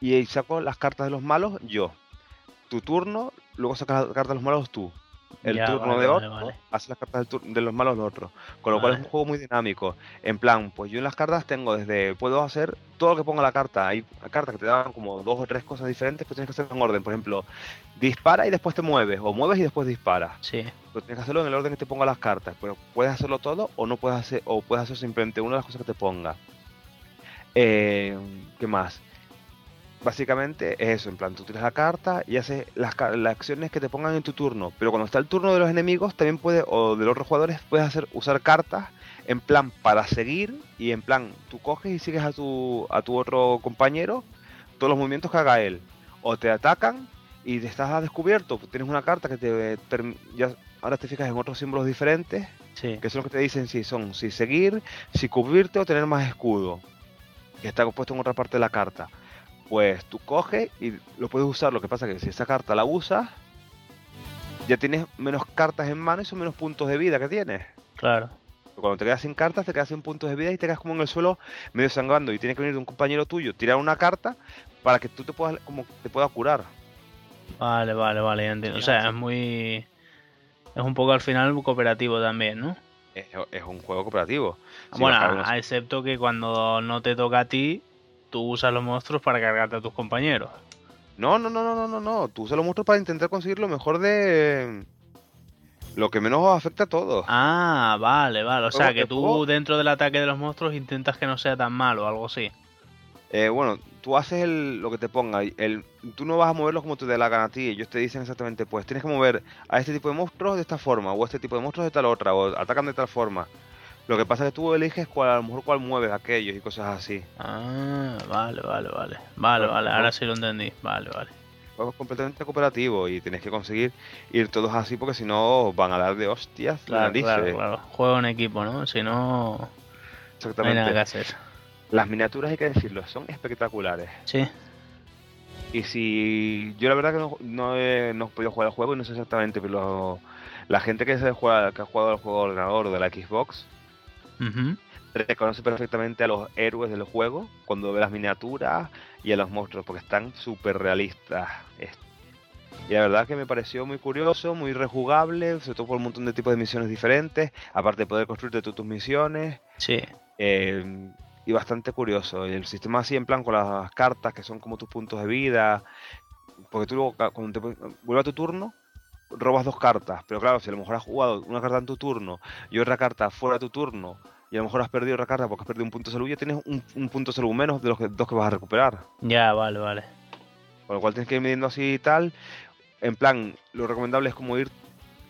y saco las cartas de los malos yo. Tu turno, luego sacas las cartas de los malos tú. El Ya, turno vale, de otro, vale. hace las cartas del de los malos de otro. Con lo cual es un juego muy dinámico. En plan, pues yo en las cartas tengo desde, puedo hacer todo lo que ponga la carta. Hay cartas que te dan como dos o tres cosas diferentes, pero tienes que hacerlo en orden. Por ejemplo, dispara y después te mueves, o mueves y después disparas. Sí. Pero tienes que hacerlo en el orden que te ponga las cartas. Pero puedes hacerlo todo o no puedes hacer, o puedes hacer simplemente una de las cosas que te ponga. Eh, ¿Qué más? Básicamente es eso, en plan, tú tiras la carta y haces las, las acciones que te pongan en tu turno. Pero cuando está el turno de los enemigos, también puedes, o de los otros jugadores, puedes hacer, usar cartas en plan para seguir y en plan, tú coges y sigues a tu, a tu otro compañero todos los movimientos que haga él. O te atacan y te estás descubierto, pues tienes una carta que te ya ahora te fijas en otros símbolos diferentes, Sí. que son los que te dicen si son si seguir, si cubrirte o tener más escudo, que está puesto en otra parte de la carta. Pues tú coges y lo puedes usar, lo que pasa que si esa carta la usas, ya tienes menos cartas en mano y son menos puntos de vida que tienes. Claro. Cuando te quedas sin cartas, te quedas sin puntos de vida y te quedas como en el suelo medio sangrando y tiene que venir de un compañero tuyo, tirar una carta para que tú te puedas como te pueda curar. Vale, vale, vale, ya entiendo. O sea, es muy... Es un poco al final cooperativo también, ¿no? Es, es un juego cooperativo. Bueno, excepto que cuando no te toca a ti, tú usas los monstruos para cargarte a tus compañeros. No, no, no, no, no, no, no. Tú usas los monstruos para intentar conseguir lo mejor de Lo que menos afecta a todos. Ah, vale, vale. O sea, que el tú dentro del ataque de los monstruos intentas que no sea tan malo o algo así. Eh, bueno, tú haces el- lo que te ponga. El, tú no vas a moverlos como te dé la gana a ti. Ellos te dicen exactamente, pues tienes que mover a este tipo de monstruos de esta forma, o a este tipo de monstruos de tal otra, o atacan de tal forma. Lo que pasa es que tú eliges cuál, a lo mejor cuál mueves aquellos y cosas así. Ah, vale, vale, vale. Vale, vale, ahora sí lo entendí. Vale, vale. Juego completamente cooperativo y tienes que conseguir ir todos así porque si no van a dar de hostias. Claro, claro, claro. Juego en equipo, ¿no? Si no, no hay Exactamente. nada que hacer. Las miniaturas, hay que decirlo, son espectaculares. Sí. Y si yo la verdad que no, no he, no he podido jugar el juego y no sé exactamente, pero la gente que, se juega, que ha jugado al juego de ordenador de la Xbox Ujú. reconoce perfectamente a los héroes del juego cuando ve las miniaturas y a los monstruos, porque están súper realistas. Es- Y la verdad que me pareció muy curioso, muy rejugable, sobre todo por un montón de tipos de misiones diferentes, aparte de poder construirte tú tus misiones. Sí. Eh, y bastante curioso. Y el sistema así en plan con las cartas que son como tus puntos de vida. Porque tú luego cuando te vuelve a tu turno, robas dos cartas. Pero claro, si a lo mejor has jugado una carta en tu turno y otra carta fuera de tu turno, y a lo mejor has perdido otra carta porque has perdido un punto de salud, ya tienes un, un punto de salud menos de los que- dos que vas a recuperar. Ya, vale, vale. Con lo cual tienes que ir midiendo así y tal. En plan, lo recomendable es como ir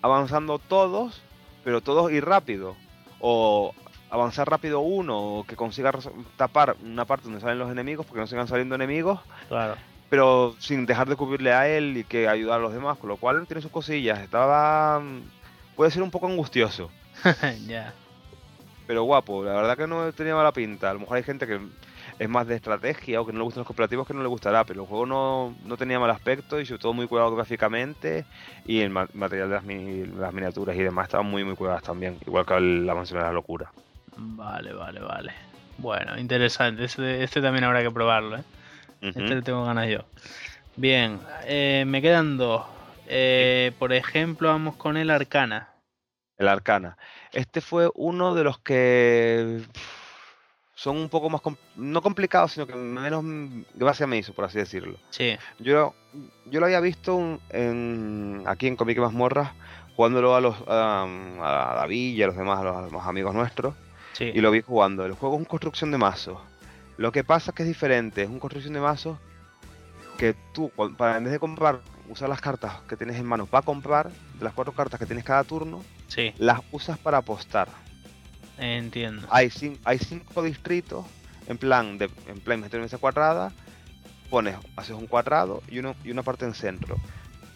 avanzando todos, pero todos ir rápido. O avanzar rápido uno, o que consiga tapar una parte donde salen los enemigos, porque no sigan saliendo enemigos, Claro. Pero sin dejar de cubrirle a él y que ayudar a los demás. Con lo cual tiene sus cosillas. Estaba. Puede ser un poco angustioso, ya. pero guapo. La verdad que no tenía mala pinta. A lo mejor hay gente que es más de estrategia o que no le gustan los cooperativos que no le gustará, pero el juego no, no tenía mal aspecto y sobre todo muy cuidado gráficamente y el ma- material de las, las miniaturas y demás estaban muy muy cuidadas también, igual que la mansión de la locura. Vale, vale, vale. Bueno, interesante. Este, este también habrá que probarlo, ¿eh? Este le tengo ganas yo. Bien, eh, me quedan dos. Eh, por ejemplo, vamos con el Arcana. El Arcana. Este fue uno de los que son un poco más, no complicados, sino que menos gracia me hizo, por así decirlo. Sí, Yo, yo lo había visto un- en, aquí en Comic Mazmorras, jugándolo a los a, a David y a los demás, a los, a los amigos nuestros, sí. y lo vi jugando. El juego es una construcción de mazos. Lo que pasa es que es diferente, es una construcción de mazos que tú, para, en vez de comprar, usar las cartas que tienes en mano para comprar, de las cuatro cartas que tienes cada turno, Sí, las usas para apostar. entiendo. Hay, hay cinco distritos, en plan, de, en plan, meter mesa cuadrada, pones, haces un cuadrado y, uno, y una parte en centro.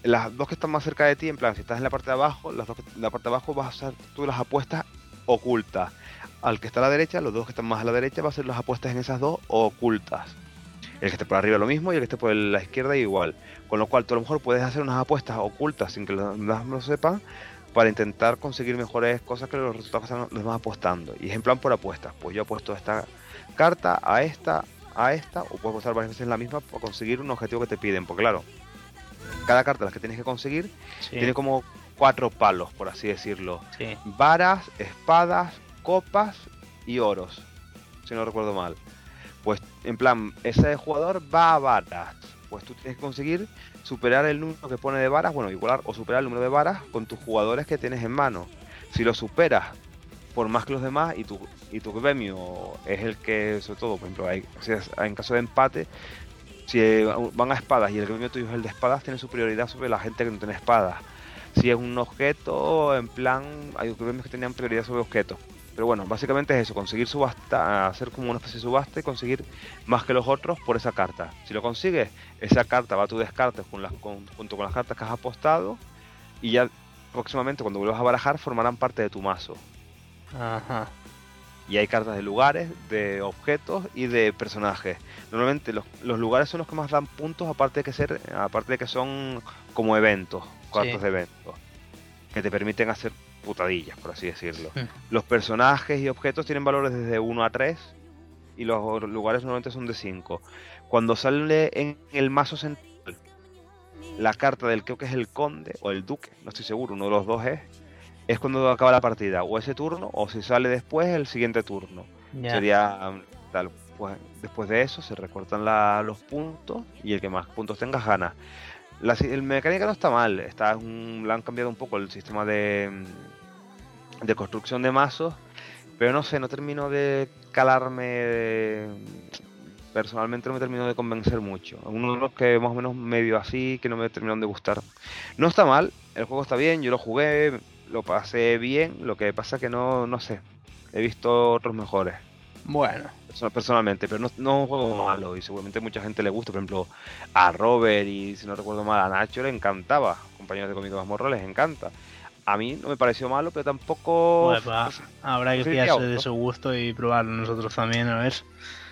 Las dos que están más cerca de ti, en plan, si estás en la parte de abajo, las dos que, la parte de abajo vas a hacer tú las apuestas ocultas. Al que está a la derecha, los dos que están más a la derecha, va a hacer las apuestas en esas dos ocultas. El que esté por arriba lo mismo y el que esté por la izquierda igual. Con lo cual tú a lo mejor puedes hacer unas apuestas ocultas sin que los demás lo sepan para intentar conseguir mejores cosas que los resultados que están los demás apostando. Y es en plan por apuestas. Pues yo apuesto esta carta a esta, a esta, o puedes apostar varias veces la misma para conseguir un objetivo que te piden. Porque claro, cada carta las que tienes que conseguir Sí, tiene como cuatro palos, por así decirlo. sí. Varas, espadas, copas y oros. Si no recuerdo mal. Pues en plan, ese jugador va a varas. Pues tú tienes que conseguir superar el número que pone de varas, bueno, igualar o superar el número de varas con tus jugadores que tienes en mano. Si lo superas por más que los demás y tu, y tu gremio es el que, sobre todo, por ejemplo, hay, si es- en caso de empate, si eh, van a espadas y el gremio tuyo es el de espadas, tiene superioridad sobre la gente que no tiene espadas. Si es un objeto, en plan, hay gremios que tenían prioridad sobre objetos. Pero bueno, básicamente es eso, conseguir subasta, hacer como una especie de subasta y conseguir más que los otros por esa carta. Si lo consigues, esa carta va a tu descarte con las, con- junto con las cartas que has apostado y ya próximamente cuando vuelvas a barajar formarán parte de tu mazo. Ajá. Y hay cartas de lugares, de objetos y de personajes. Normalmente los, los lugares son los que más dan puntos, aparte de que ser, aparte de que son como eventos, cartas Sí. de eventos, que te permiten hacer putadillas, por así decirlo. Los personajes y objetos tienen valores desde 1 a 3 y los lugares normalmente son de 5. Cuando sale en el mazo central la carta del creo que es el conde o el duque, no estoy seguro, uno de los dos es, es cuando acaba la partida, o ese turno, o si sale después, el siguiente turno. Sería um, tal, pues después de eso se recortan la- los puntos y el que más puntos tenga gana. La, el mecánica no está mal, está un, le han cambiado un poco el sistema de, de construcción de mazos, pero no sé, no termino de calarme. de- personalmente no me terminó de convencer mucho. Uno de los que más o menos medio así, que no me terminaron de gustar. No está mal, el juego está bien, yo lo jugué, lo pasé bien, lo que pasa que no, no sé, he visto otros mejores Bueno, perso- personalmente, pero no, no es un juego malo y seguramente mucha gente le gusta. Por ejemplo, a Robert y si no recuerdo mal, a Nacho le encantaba. Compañeros de Comic Mazmorra les encanta. A mí no me pareció malo, pero tampoco. pues va, habrá que fiarse de su gusto y probarlo nosotros también, a ver.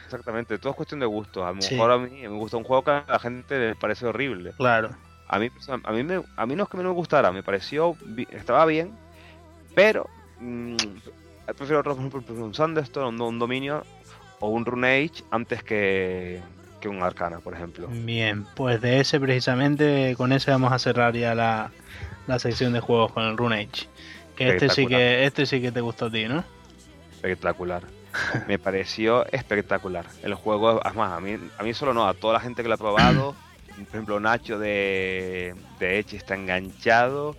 Exactamente, todo es cuestión de gusto. A lo Sí. mejor a mí me gusta un juego que a la gente le parece horrible. Claro. A mí, a mí, me, a mí no es que no me gustara, me pareció. Estaba bien, pero. Prefiero otro, por ejemplo, un Thunderstorm, un, un Dominio o un Rune Age antes que, que un Arcana, por ejemplo. Bien, pues de ese precisamente, con ese vamos a cerrar ya la, la sección de juegos con el Rune Age. Que este sí que, este sí que te gustó a ti, ¿no? espectacular. Me pareció espectacular. El juego, además, a mí, a mí solo no, a toda la gente que lo ha probado. Por ejemplo, Nacho de, de Eche está enganchado.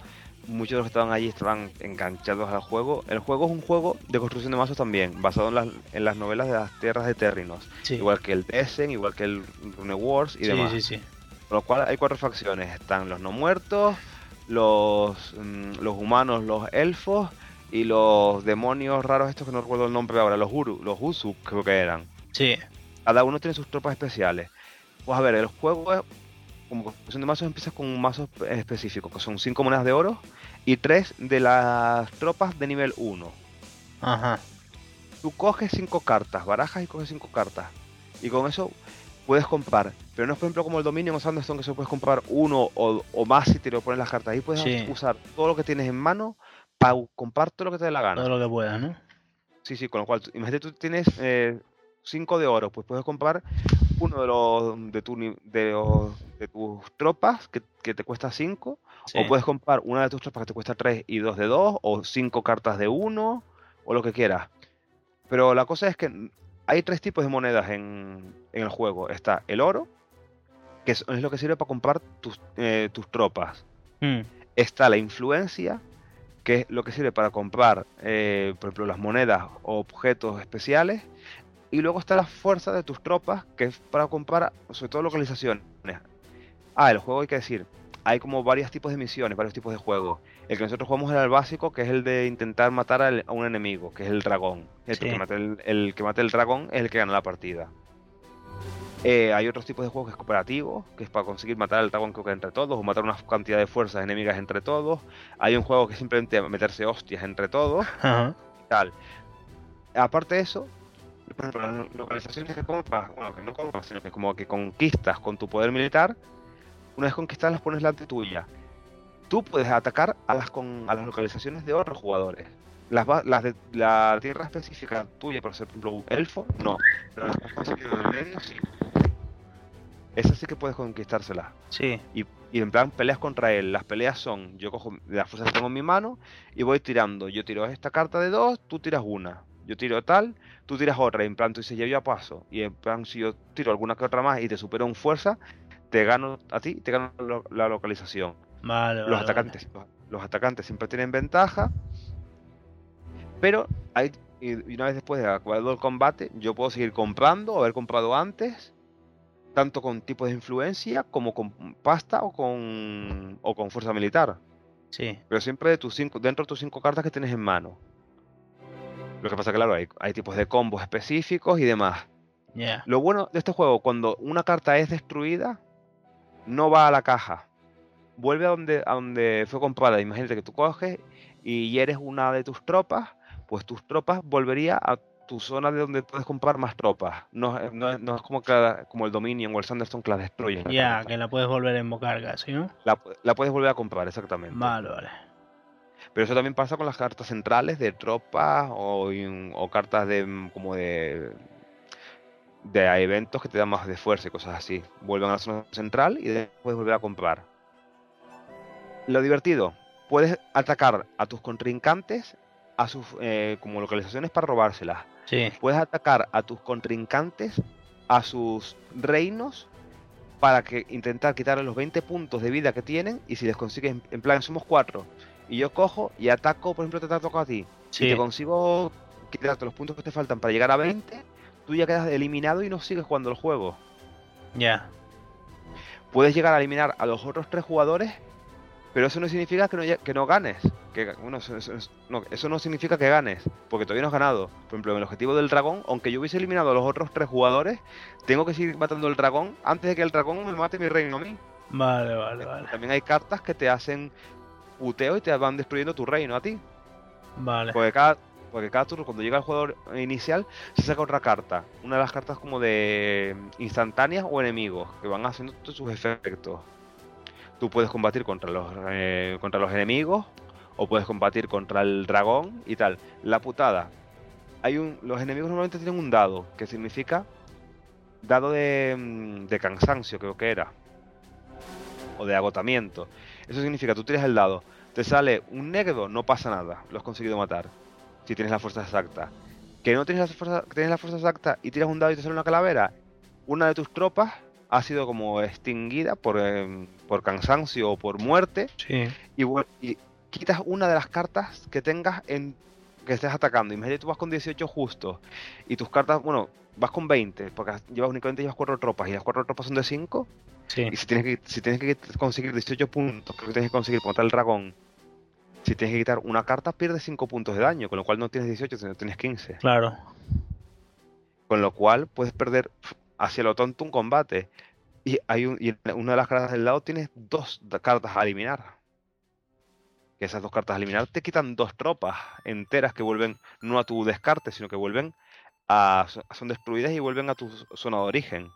Muchos de los que estaban allí estaban enganchados al juego. El juego es un juego de construcción de mazos también, basado en las, en las novelas de las tierras de Terrinos. Sí. Igual que el Tessen, igual que el Rune Wars y sí, demás. sí, sí. Con lo cual hay cuatro facciones. Están los no muertos, los, mm, los humanos, los elfos y los demonios raros estos que no recuerdo el nombre ahora, los Uru, los Usu creo que eran. Sí, Cada uno tiene sus tropas especiales. Pues a ver, el juego es, como construcción de mazos empiezas con un mazo espe- específico, que son 5 monedas de oro y 3 de las tropas de nivel 1. ajá. Tú coges 5 cartas, barajas y coges 5 cartas. Y con eso puedes comprar. Pero no es por ejemplo como el Dominion o Sanderson que se puedes comprar uno o, o más si te lo pones las cartas. Ahí puedes Sí. usar todo lo que tienes en mano para comprar todo lo que te dé la gana. Todo lo que puedas, ¿no? Sí, sí, con lo cual, imagínate tú tienes 5 de oro, pues puedes comprar uno de los de, tu, de, los- de tus tropas que, que te cuesta 5, Sí. o puedes comprar una de tus tropas que te cuesta 3 y 2 de 2, o 5 cartas de 1, o lo que quieras. Pero la cosa es que hay tres tipos de monedas en, en el juego. Está el oro, que es, es lo que sirve para comprar tus, eh, tus tropas. Mm, Está la influencia, que es lo que sirve para comprar, eh, por ejemplo, las monedas o objetos especiales. Y luego está la fuerza de tus tropas, que es para comprar, sobre todo, localizaciones. Ah, el juego hay que decir, hay como varios tipos de misiones, varios tipos de juegos. El que nosotros jugamos era el básico, que es el de intentar matar al- a un enemigo, que es el dragón. El, Sí. que mate el, el que mate el dragón es el que gana la partida. Eh, hay otros tipos de juegos que es cooperativo, que es para conseguir matar al dragón creo que entre todos, o matar una cantidad de fuerzas enemigas entre todos. Hay un juego que es simplemente meterse hostias entre todos Ajá. y tal. Aparte de eso, por ejemplo, las localizaciones que compras, bueno, que no compras, sino que como que conquistas con tu poder militar, una vez conquistadas las pones delante tuya. Tú puedes atacar a las, con, a las localizaciones de otros jugadores. Las, las de la tierra específica tuya, por ejemplo, un elfo, no. Pero las específicas del medio, sí. Esas sí que puedes conquistárselas. Sí. Y, y en plan peleas contra él. Las peleas son, yo cojo las fuerzas que tengo en mi mano y voy tirando. Yo tiro esta carta de dos, tú tiras una. Yo tiro tal, tú tiras otra. Y en plan tú dices, ya yo paso. Y en plan si yo tiro alguna que otra más y te supero en fuerza, te gano a ti te gano lo- la localización. Vale, Los vale, atacantes, los, los atacantes siempre tienen ventaja. Pero hay, y una vez después de acabado el combate, yo puedo seguir comprando o haber comprado antes, tanto con tipos de influencia como con pasta o con, o con fuerza militar. Sí. Pero siempre de tus cinco, dentro de tus cinco cartas que tienes en mano. Lo que pasa, claro, hay, hay tipos de combos específicos y demás. Lo bueno de este juego, cuando una carta es destruida, no va a la caja. Vuelve a donde, a donde fue comprada. Imagínate que tú coges y hieres una de tus tropas, pues tus tropas volvería a tu zona de donde puedes comprar más tropas. No, es- no, no es como, cada- como el Dominion o el Sanderson que la destruyen. Ya, que la puedes volver a invocar casi, ¿no? La, la puedes volver a comprar, exactamente. Vale, vale. Pero eso también pasa con las cartas centrales de tropas o, o cartas de mm, como de de eventos que te dan más de fuerza y cosas así. Vuelven a la zona central y después volver a comprar. Lo divertido, puedes atacar a tus contrincantes a sus eh, como localizaciones para robárselas. Sí. Puedes atacar a tus contrincantes a sus reinos para que intentar quitarle los 20 puntos de vida que tienen y si les consigues, en plan, somos cuatro y yo cojo y ataco, por ejemplo, te ataco a ti. Si te consigo quitarte los puntos que te faltan para llegar a 20, tú ya quedas eliminado y no sigues jugando el juego. Ya. Puedes llegar a eliminar a los otros tres jugadores, pero eso no significa que no, que no ganes. Que, bueno, eso, no, eso no significa que ganes, porque todavía no has ganado. Por ejemplo, en el objetivo del dragón, aunque yo hubiese eliminado a los otros tres jugadores, tengo que seguir matando al dragón antes de que el dragón me mate mi reino a mí. Vale, vale, vale. También hay cartas que te hacen puteo y te van destruyendo tu reino a ti. Vale. Porque cada, porque cada turno, cuando llega el jugador inicial, se saca otra carta. Una de las cartas como de instantáneas o enemigos, que van haciendo todos sus efectos. Tú puedes combatir contra los, eh, contra los enemigos, o puedes combatir contra el dragón y tal. La putada. Hay un, los enemigos normalmente tienen un dado, que significa dado de, mm, de cansancio, creo que era. O de agotamiento. Eso significa, tú tiras el dado, te sale un negro, no pasa nada, lo has conseguido matar. Si tienes la fuerza exacta. Que no tienes la fuerza, tienes la fuerza exacta y tiras un dado y te sale una calavera, una de tus tropas ha sido como extinguida por, em, por cansancio o por muerte. Sí. Y, y, quitas una de las cartas que tengas en que estés atacando. Imagínate tú vas con 18 justos y tus cartas, bueno, vas con 20, porque llevas únicamente llevas cuatro tropas y las cuatro tropas son de 5. Y si tienes que, si tienes que conseguir 18 puntos, creo que tienes que conseguir contra el dragón. Si tienes que quitar una carta, pierdes 5 puntos de daño, con lo cual no tienes 18, sino tienes 15. Claro. Con lo cual puedes perder hacia lo tonto un combate. Y hay un, y una de las cartas del lado tienes dos cartas a eliminar. Que esas dos cartas a eliminar te quitan dos tropas enteras que vuelven no a tu descarte, sino que vuelven a. son destruidas y vuelven a tu zona de origen.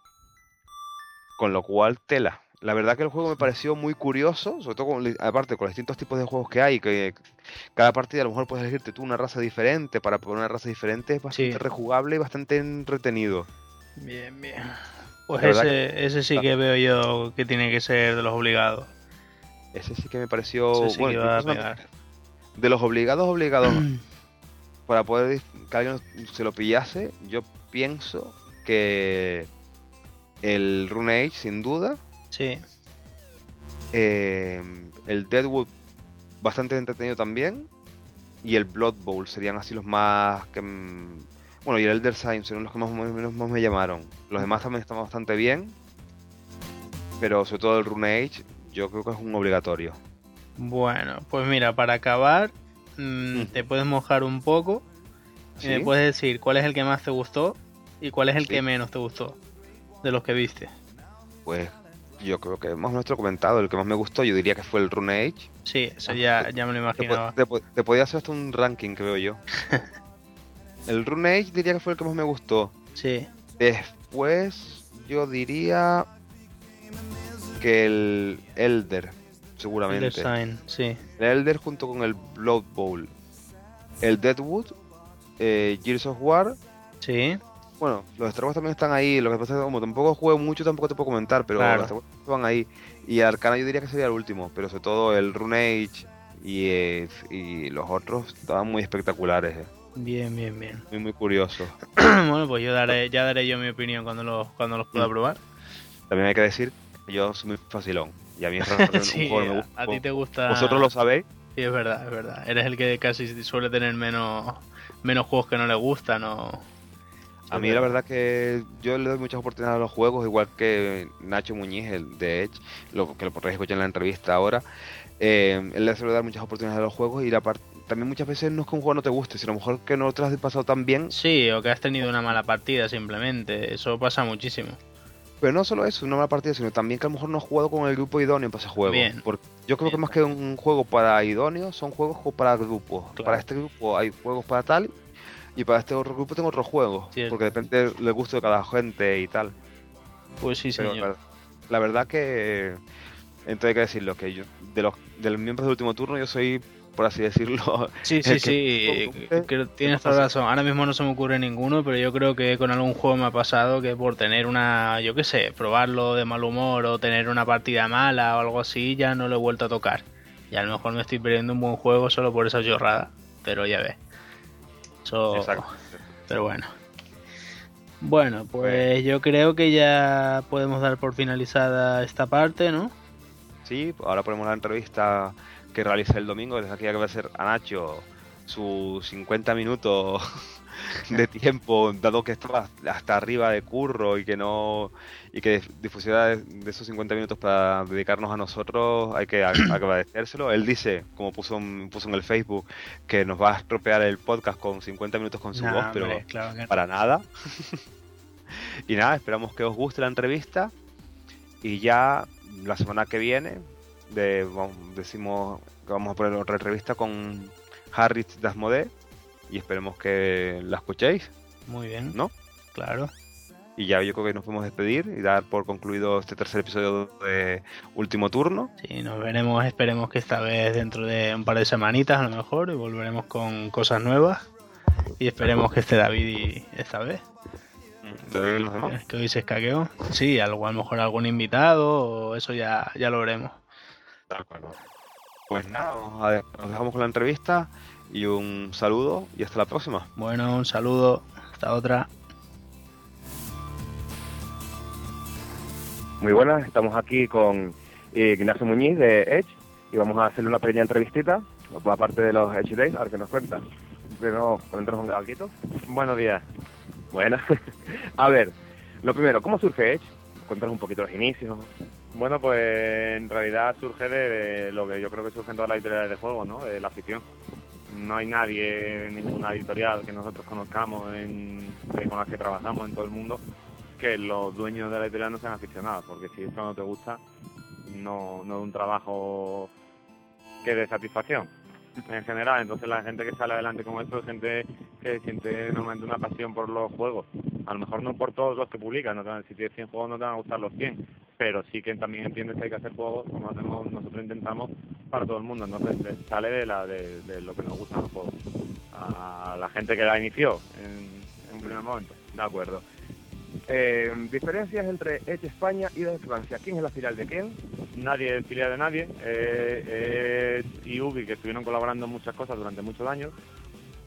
Con lo cual, tela. La verdad que el juego me pareció muy curioso, sobre todo con, aparte con los distintos tipos de juegos que hay, que cada partida a lo mejor puedes elegirte tú una raza diferente para poner una raza diferente, es bastante rejugable y bastante entretenido. Bien, bien. Pues ese, ese sí que veo yo que tiene que ser de los obligados. Ese sí que me pareció bueno, de los obligados obligados para poder que alguien se lo pillase, yo pienso que el Rune Age, sin duda. Sí. Eh, el Deadwood, bastante entretenido también. Y el Blood Bowl serían así los más que. Mm, bueno, y el Elder Sign son los que más, más, me llamaron. Los demás también están bastante bien. Pero sobre todo el Rune Age, yo creo que es un obligatorio. Bueno, pues mira, para acabar, mm, mm. te puedes mojar un poco. Y me puedes decir cuál es el que más te gustó y cuál es el que menos te gustó de los que viste? Pues yo creo que hemos nuestro comentado, el que más me gustó yo diría que fue el Rune Age. Sí, eso ya, ya me lo imaginaba. Te, podía hacer hasta un ranking veo yo. el Rune Age diría que fue el que más me gustó. Sí. Después yo diría que el Elder, seguramente. El Sign, sí. El Elder junto con el Blood Bowl. El Deadwood, eh, Gears of War. Sí. Bueno, los Star Wars también están ahí. Lo que pasa es que como tampoco juego mucho, tampoco te puedo comentar, pero los Star Wars están ahí. Y Arcana yo diría que sería el último, pero sobre todo el Rune Age y, eh, y los otros estaban muy espectaculares. Eh. Bien, bien, bien. Muy, muy curioso. bueno, pues yo daré, ya daré yo mi opinión cuando los, cuando los pueda mm. probar. También hay que decir que yo soy muy facilón. Y a mí es sí, un juego me gusta. A ti te gusta. Vosotros lo sabéis. Sí, es verdad, es verdad. Eres el que casi suele tener menos, menos juegos que no le gustan o a mí la verdad que yo le doy muchas oportunidades a los juegos, igual que Nacho Muñiz, el de Edge, lo que lo podréis escuchar en la entrevista ahora. Eh, él le suele dar muchas oportunidades a los juegos y la también muchas veces no es que un juego no te guste, sino a lo mejor que no te lo has pasado tan bien. Sí, o que has tenido una mala partida simplemente, eso pasa muchísimo. Pero no solo eso, una mala partida, sino también que a lo mejor no has jugado con el grupo idóneo para ese juego. Porque yo creo que más que un juego para idóneos, son juegos para grupos. Para este grupo hay juegos para tal y para este otro grupo tengo otro juego. Porque depende del gusto de cada gente y tal. Pues sí, señor. la, verdad que. Entonces hay que decirlo, que yo, de los, de los miembros del último turno, yo soy, por así decirlo. Sí, sí, sí. tienes toda razón. Ahora mismo no se me ocurre ninguno, pero yo creo que con algún juego me ha pasado que por tener una, yo qué sé, probarlo de mal humor o tener una partida mala o algo así, ya no lo he vuelto a tocar. Y a lo mejor me estoy perdiendo un buen juego solo por esa chorrada. Pero ya ves. Pero bueno. Bueno, pues yo creo que ya podemos dar por finalizada esta parte, ¿no? Sí, ahora ponemos la entrevista que realiza el domingo. Desde aquí que va a ser a Nacho sus 50 minutos de tiempo, dado que estaba hasta arriba de curro y que no y que difusiona de, esos 50 minutos para dedicarnos a nosotros, hay que agradecérselo. Él dice, como puso, puso en el Facebook, que nos va a estropear el podcast con 50 minutos con su voz, pero para nada. y nada, esperamos que os guste la entrevista y ya la semana que viene de, decimos que vamos a poner otra entrevista con Harris Dasmode y esperemos que la escuchéis. Muy bien. ¿No? Claro. Y ya yo creo que nos podemos despedir y dar por concluido este tercer episodio de Último Turno. Sí, nos veremos, esperemos que esta vez dentro de un par de semanitas a lo mejor y volveremos con cosas nuevas. Y esperemos que esté David y esta vez. Que hoy se escaqueó. Sí, algo, a lo mejor algún invitado o eso ya, ya lo veremos. De acuerdo. Pues nada, nos dejamos con la entrevista y un saludo y hasta la próxima. Bueno, un saludo, hasta otra. Muy buenas, estamos aquí con eh, Ignacio Muñiz de Edge y vamos a hacerle una pequeña entrevistita, aparte de los Edge Days, a ver qué nos cuenta. Primero, un galquito. Buenos días. Buenas. a ver, lo primero, ¿cómo surge Edge? Cuéntanos un poquito los inicios. Bueno, pues en realidad surge de, lo que yo creo que surge en todas las editoriales de juego, ¿no? De la afición. No hay nadie, ninguna editorial que nosotros conozcamos en, con las que trabajamos en todo el mundo que los dueños de la editorial no sean aficionados, porque si esto no te gusta, no, no es un trabajo que dé satisfacción en general. Entonces la gente que sale adelante con esto es gente que siente normalmente una pasión por los juegos. A lo mejor no por todos los que publican, no si tienes 100 juegos no te van a gustar los 100, pero sí que también entiendes que hay que hacer juegos como nosotros intentamos para todo el mundo. Entonces sale de, la, de, lo que nos gustan los juegos. A la gente que la inició en, en un primer momento. De acuerdo. Eh, diferencias entre Edge España y Edge Francia. ¿Quién es la filial de quién? Nadie es filial de nadie. Eh, y Ubi, que estuvieron colaborando en muchas cosas durante muchos años.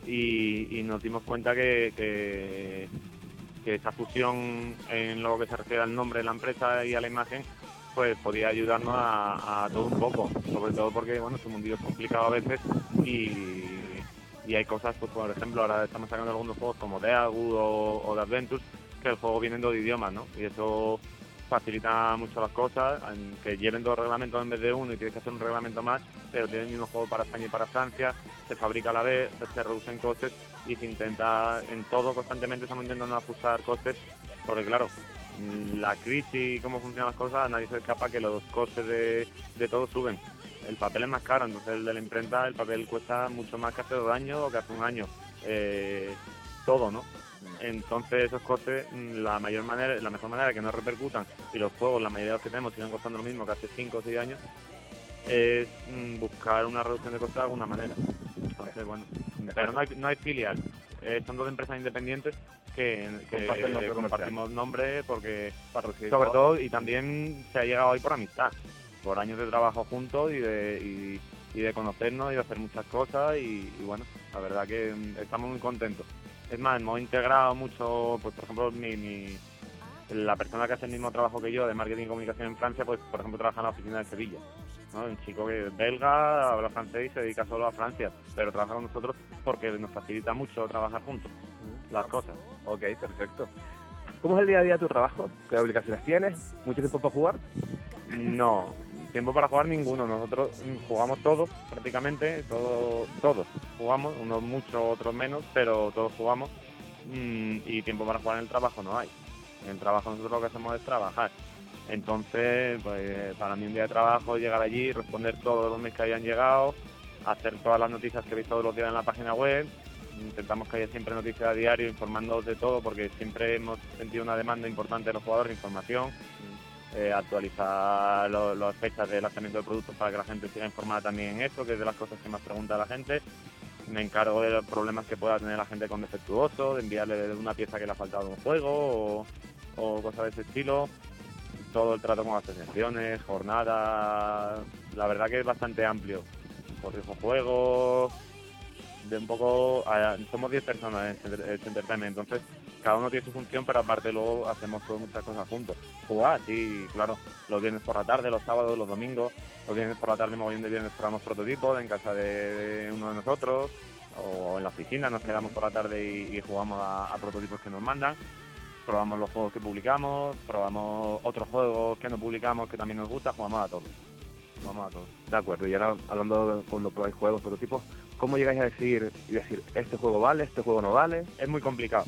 Y, nos dimos cuenta que, esa fusión en lo que se refiere al nombre de la empresa y a la imagen, pues podía ayudarnos a, todo un poco. Sobre todo porque, bueno, este mundillo es complicado a veces y, hay cosas, pues por ejemplo, ahora estamos sacando algunos juegos como The o, o The Adventures el juego viene de idiomas, ¿no? Y eso facilita mucho las cosas, que lleven dos reglamentos en vez de uno y tienes que hacer un reglamento más, pero tiene el mismo juego para España y para Francia, se fabrica a la vez, se reducen costes y se intenta, en todo constantemente estamos intentando ajustar costes, porque claro, la crisis y cómo funcionan las cosas, nadie se escapa que los costes de, de todo suben. El papel es más caro, entonces el de la imprenta, el papel cuesta mucho más que hace dos años o que hace un año. Eh, todo, ¿no? Entonces esos costes, mm, la mayor manera, la mejor manera de que no repercutan y los juegos, la mayoría de los que tenemos siguen costando lo mismo que hace 5 o 6 años, es mm, buscar una reducción de costes de alguna manera. Entonces, bueno, pero no hay, no hay filial. Eh, son dos empresas independientes que, compartimos nombre porque sobre todo y también se ha llegado ahí por amistad, por años de trabajo juntos y de, y, de conocernos y de hacer muchas cosas y, y bueno, la verdad que mm, estamos muy contentos. Es más, hemos integrado mucho, pues por ejemplo, mi, la persona que hace el mismo trabajo que yo de marketing y comunicación en Francia, pues por ejemplo trabaja en la oficina de Sevilla. Un chico que es belga, habla francés y se dedica solo a Francia, pero trabaja con nosotros porque nos facilita mucho trabajar juntos las cosas. Ok, perfecto. ¿Cómo es el día a día de tu trabajo? ¿Qué aplicaciones tienes? ¿Mucho tiempo para jugar? No, tiempo para jugar ninguno. Nosotros jugamos todos, prácticamente, todos, todos jugamos, unos mucho, otros menos, pero todos jugamos. Mm, y tiempo para jugar en el trabajo no hay. En el trabajo nosotros lo que hacemos es trabajar. Entonces, pues para mí un día de trabajo llegar allí, responder todos los mails que hayan llegado, hacer todas las noticias que veis todos los días en la página web. Intentamos que haya siempre noticias a diario informando de todo porque siempre hemos sentido una demanda importante de los jugadores de información eh, actualizar las fechas de lanzamiento de productos para que la gente siga informada también en esto, que es de las cosas que más pregunta la gente. Me encargo de los problemas que pueda tener la gente con defectuoso, de enviarle una pieza que le ha faltado un juego o, cosas de ese estilo. Todo el trato con asociaciones, jornadas. La verdad que es bastante amplio. Por juegos, de un poco. somos 10 personas en este entertainment, entonces cada uno tiene su función, pero aparte luego hacemos todas muchas cosas juntos. Jugar, sí, claro, los viernes por la tarde, los sábados, los domingos, los viernes por la tarde, bien de viernes probamos prototipos en casa de, uno de nosotros, o en la oficina nos quedamos por la tarde y, jugamos a, a prototipos que nos mandan probamos los juegos que publicamos, probamos otros juegos que no publicamos que también nos gusta, jugamos a todos. Jugamos a todos. De acuerdo, y ahora hablando de cuando probáis juegos, prototipos, ¿cómo llegáis a decir y decir este juego vale, este juego no vale? Es muy complicado.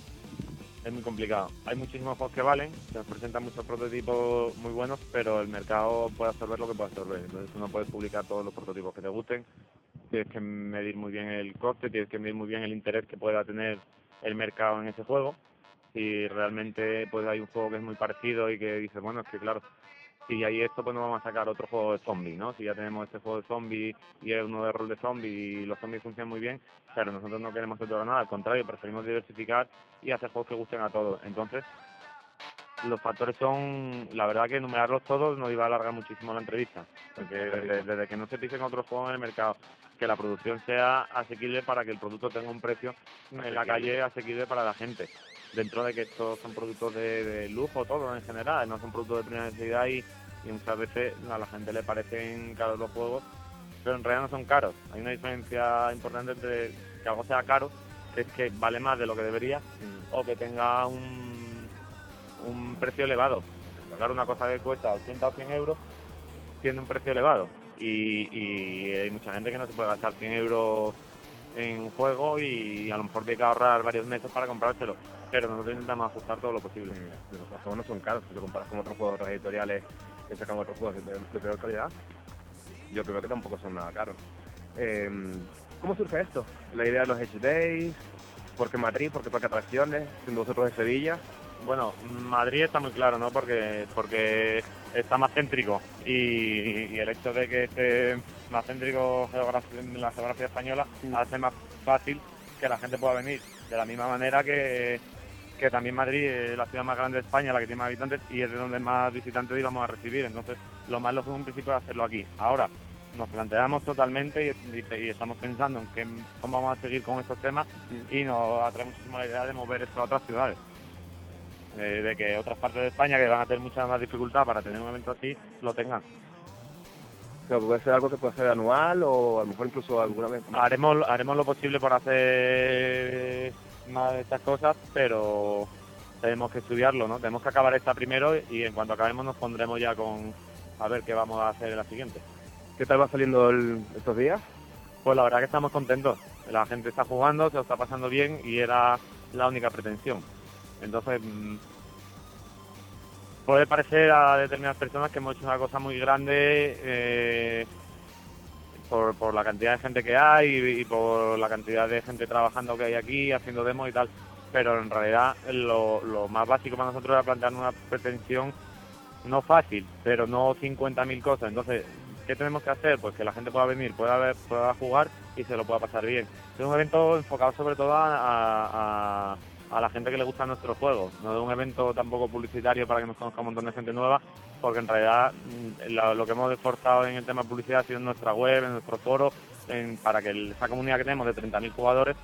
Es muy complicado. Hay muchísimos juegos que valen, se presentan muchos prototipos muy buenos, pero el mercado puede absorber lo que puede absorber. Entonces tú no puedes publicar todos los prototipos que te gusten. Tienes que medir muy bien el coste, tienes que medir muy bien el interés que pueda tener el mercado en ese juego si realmente pues hay un juego que es muy parecido y que dice, bueno, es que claro, si hay esto, pues no vamos a sacar otro juego de zombies, ¿no? Si ya tenemos este juego de zombies y es uno de rol de zombies y los zombies funcionan muy bien, pero nosotros no queremos todo nada, al contrario, preferimos diversificar y hacer juegos que gusten a todos. Entonces, los factores son, la verdad que enumerarlos todos nos iba a alargar muchísimo la entrevista, porque desde, que no se pisen otros juegos en el mercado, que la producción sea asequible para que el producto tenga un precio en la calle asequible para la gente dentro de que estos son productos de, lujo, todo en general, no son productos de primera necesidad y, muchas veces a la gente le parecen caros los juegos, pero en realidad no son caros. Hay una diferencia importante entre que algo sea caro, que es que vale más de lo que debería, mm. o que tenga un, un precio elevado. Claro, una cosa que cuesta 80 o 100 euros tiene un precio elevado. Y, y hay mucha gente que no se puede gastar 100 euros en un juego y a lo mejor tiene que ahorrar varios meses para comprárselo pero nosotros intentamos ajustar todo lo posible. los juegos no son caros, si te comparas con otros juegos editoriales que sacan otros juegos de, peor calidad, yo creo que tampoco son nada caros. Em, ¿Cómo surge esto? La idea de los H-Days, ¿por qué Madrid? ¿Por qué Parque Atracciones? Siendo vosotros de Sevilla. Bueno, Madrid está muy claro, ¿no? Porque, porque está más céntrico y, el hecho de que esté más céntrico en la geografía española hace más fácil que la gente pueda venir. De la misma manera que que también Madrid es la ciudad más grande de España, la que tiene más habitantes, y es de donde más visitantes íbamos a recibir. Entonces, lo más lógico en principio es hacerlo aquí. Ahora, nos planteamos totalmente y, estamos pensando en cómo vamos a seguir con estos temas y nos atrae muchísimo la idea de mover esto a otras ciudades. Eh, de que otras partes de España que van a tener mucha más dificultad para tener un evento así, lo tengan. Pero puede ser algo que puede ser anual o a lo mejor incluso alguna vez. Haremos, haremos lo posible por hacer más de estas cosas, pero tenemos que estudiarlo, ¿no? Tenemos que acabar esta primero y en cuanto acabemos nos pondremos ya con a ver qué vamos a hacer en la siguiente. ¿Qué tal va saliendo estos días? Pues la verdad que estamos contentos. La gente está jugando, se lo está pasando bien y era la única pretensión. Entonces, mm, puede parecer a determinadas personas que hemos hecho una cosa muy grande eh, por, por la cantidad de gente que hay y, por la cantidad de gente trabajando que hay aquí, haciendo demos y tal. Pero en realidad lo, más básico para nosotros era plantear una pretensión no fácil, pero no 50.000 cosas. Entonces, ¿qué tenemos que hacer? Pues que la gente pueda venir, pueda, ver, pueda jugar y se lo pueda pasar bien. Es un evento enfocado sobre todo a, a la gente que le gusta nuestros juegos. No es un evento tampoco publicitario para que nos conozca un montón de gente nueva, porque en realidad mm, lo, que hemos esforzado en el tema de publicidad ha sido en nuestra web, en nuestro foro, para que esa comunidad que tenemos de 30.000 jugadores,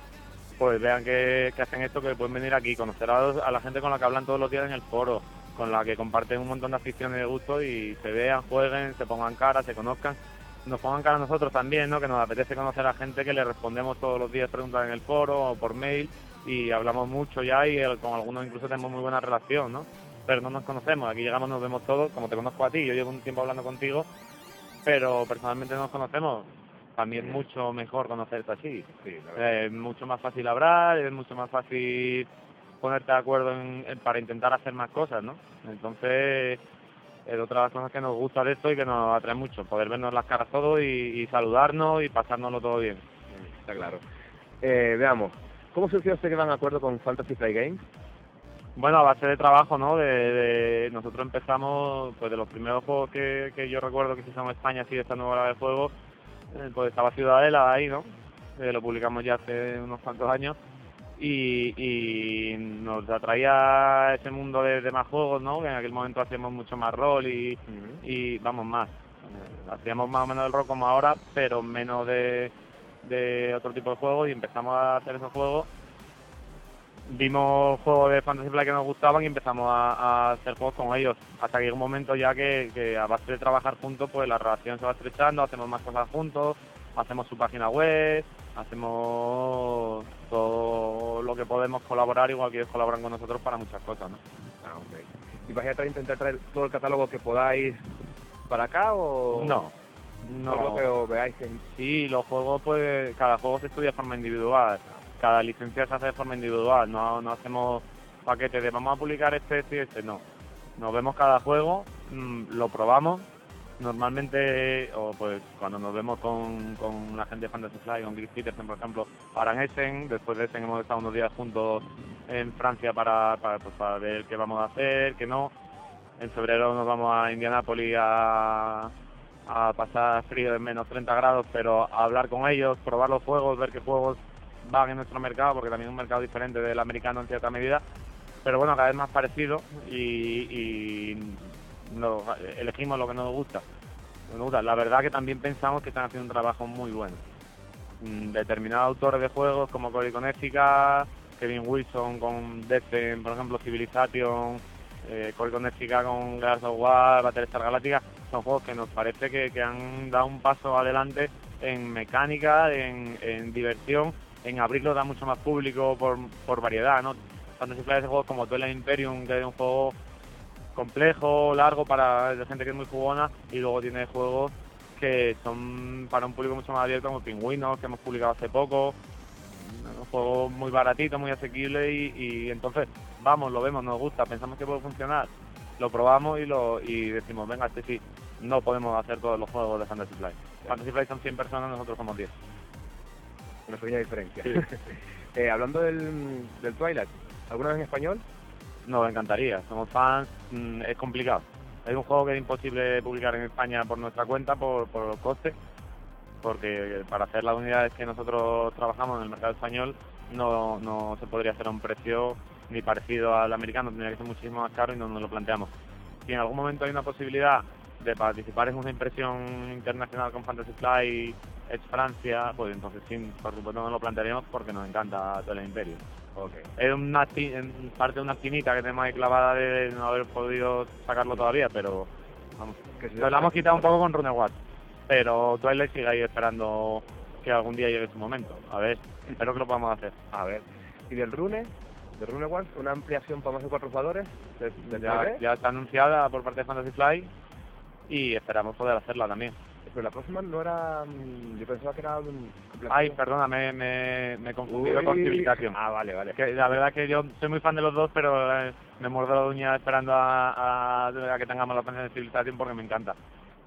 pues vean que, hacen esto, que pueden venir aquí, conocer a, la gente con la que hablan todos los días en el foro, con la que comparten un montón de aficiones de gusto y se vean, jueguen, se pongan cara, se conozcan nos pongan cara a nosotros también, ¿no? Que nos apetece conocer a gente que le respondemos todos los días preguntas en el foro o por mail y hablamos mucho ya y con algunos incluso tenemos muy buena relación, ¿no? Pero no nos conocemos, aquí llegamos, nos vemos todos, como te conozco a ti, yo llevo un tiempo hablando contigo, pero personalmente no nos conocemos. También es mucho mejor conocerte así. es mucho más fácil hablar, es mucho más fácil ponerte de acuerdo para intentar hacer más cosas, ¿no? Entonces, es otra de las cosas que nos gusta de esto y que nos atrae mucho, poder vernos las caras todos y, saludarnos y pasárnoslo todo bien. Está claro. Eh, veamos, ¿Cómo surgió este gran acuerdo con Fantasy Flight Games? Bueno, a base de trabajo, ¿no? De, nosotros empezamos, pues de los primeros juegos que, yo recuerdo que se en España, así de esta nueva hora de juego, eh, pues estaba Ciudadela ahí, ¿no? Eh, lo publicamos ya hace unos cuantos años y, nos atraía ese mundo de, más juegos, ¿no? Que en aquel momento hacíamos mucho más rol y, y vamos más. Eh, hacíamos más o menos el rol como ahora, pero menos de de otro tipo de juegos y empezamos a hacer esos juegos vimos juegos de Fantasy Flight que nos gustaban y empezamos a, a hacer juegos con ellos. Hasta que llega un momento ya que, que a base de trabajar juntos, pues la relación se va estrechando, hacemos más cosas juntos, hacemos su página web, hacemos todo lo que podemos colaborar, igual que ellos colaboran con nosotros para muchas cosas, ¿no? Ah, ok. ¿Y vais a traer- intentar traer todo el catálogo que podáis para acá o...? No, No. lo que veáis. Sí, los juegos, pues cada juego se estudia de forma individual. Cada licencia se hace de forma individual. No, no hacemos paquetes de vamos a publicar este, este y este. No. Nos vemos cada juego, mm, lo probamos. Normalmente, o pues cuando nos vemos con, con la gente de Fantasy Fly, con Chris Peterson, por ejemplo, para en Essen. Después de Essen hemos estado unos días juntos en Francia para, pues, para ver qué vamos a hacer, qué no. En febrero nos vamos a Indianápolis a, a pasar frío de menos 30 grados, pero a hablar con ellos, probar los juegos, ver qué juegos van en nuestro mercado, porque también es un mercado diferente del americano en cierta medida, pero bueno, cada vez más parecido y, elegimos lo que nos gusta. Nos gusta. La verdad que también pensamos que están haciendo un trabajo muy bueno. Mm, Determinados autores de juegos como Cory Connecticut, Kevin Wilson con Destiny, por ejemplo, Civilization, eh, Cory Connecticut con Gears of War, Battlestar Galactica, son juegos que nos parece que, han dado un paso adelante en mecánica, en diversión, en abrirlo da mucho más público por, por variedad, ¿no? Fantasy Flight es juegos como Twilight Imperium, que es un juego complejo, largo para de gente que es muy jugona, y luego tiene juegos que son para un público mucho más abierto, como Pingüinos, que hemos publicado hace poco, un juego muy baratito, muy asequible, y, y entonces vamos, lo vemos, nos gusta, pensamos que puede funcionar, lo probamos y lo y decimos, venga, este sí, no podemos hacer todos los juegos de Fantasy Flight. Fantasy Flight son 100 personas, nosotros somos 10. Una pequeña diferencia. Eh, hablando del, del Twilight, ¿alguna vez en español? Nos encantaría, somos fans, mm, es complicado. Es un juego que es imposible publicar en España por nuestra cuenta, por, por los costes, porque para hacer las unidades que nosotros trabajamos en el mercado español no, no se podría hacer a un precio ni parecido al americano, tendría que ser muchísimo más caro y no nos lo planteamos. Si en algún momento hay una posibilidad de participar en una impresión internacional con Fantasy Fly Edge Francia, pues entonces sí, por supuesto nos lo plantearíamos porque nos encanta todo el imperio. Ok. Es una parte de una espinita que tenemos ahí clavada de no haber podido sacarlo todavía, pero vamos, Que nos la hemos quitado un poco con Runewatch. Pero Twilight sigue ahí esperando que algún día llegue su momento. A ver, espero que lo podamos hacer. A ver. ¿Y del Rune? ¿De Rune One? ¿Una ampliación para más de cuatro jugadores? ¿De, de Ya, ya está anunciada por parte de Fantasy Fly y esperamos poder hacerla también. Pero la próxima no era... mm, Yo pensaba que era... un- Ay, perdona, me, me, me he confundido con. Civilization. Ah, vale, vale. Que la verdad que yo soy muy fan de los dos, pero eh, me muerdo la uña esperando a, a- a que tengamos la pensión de Civilization porque me encanta.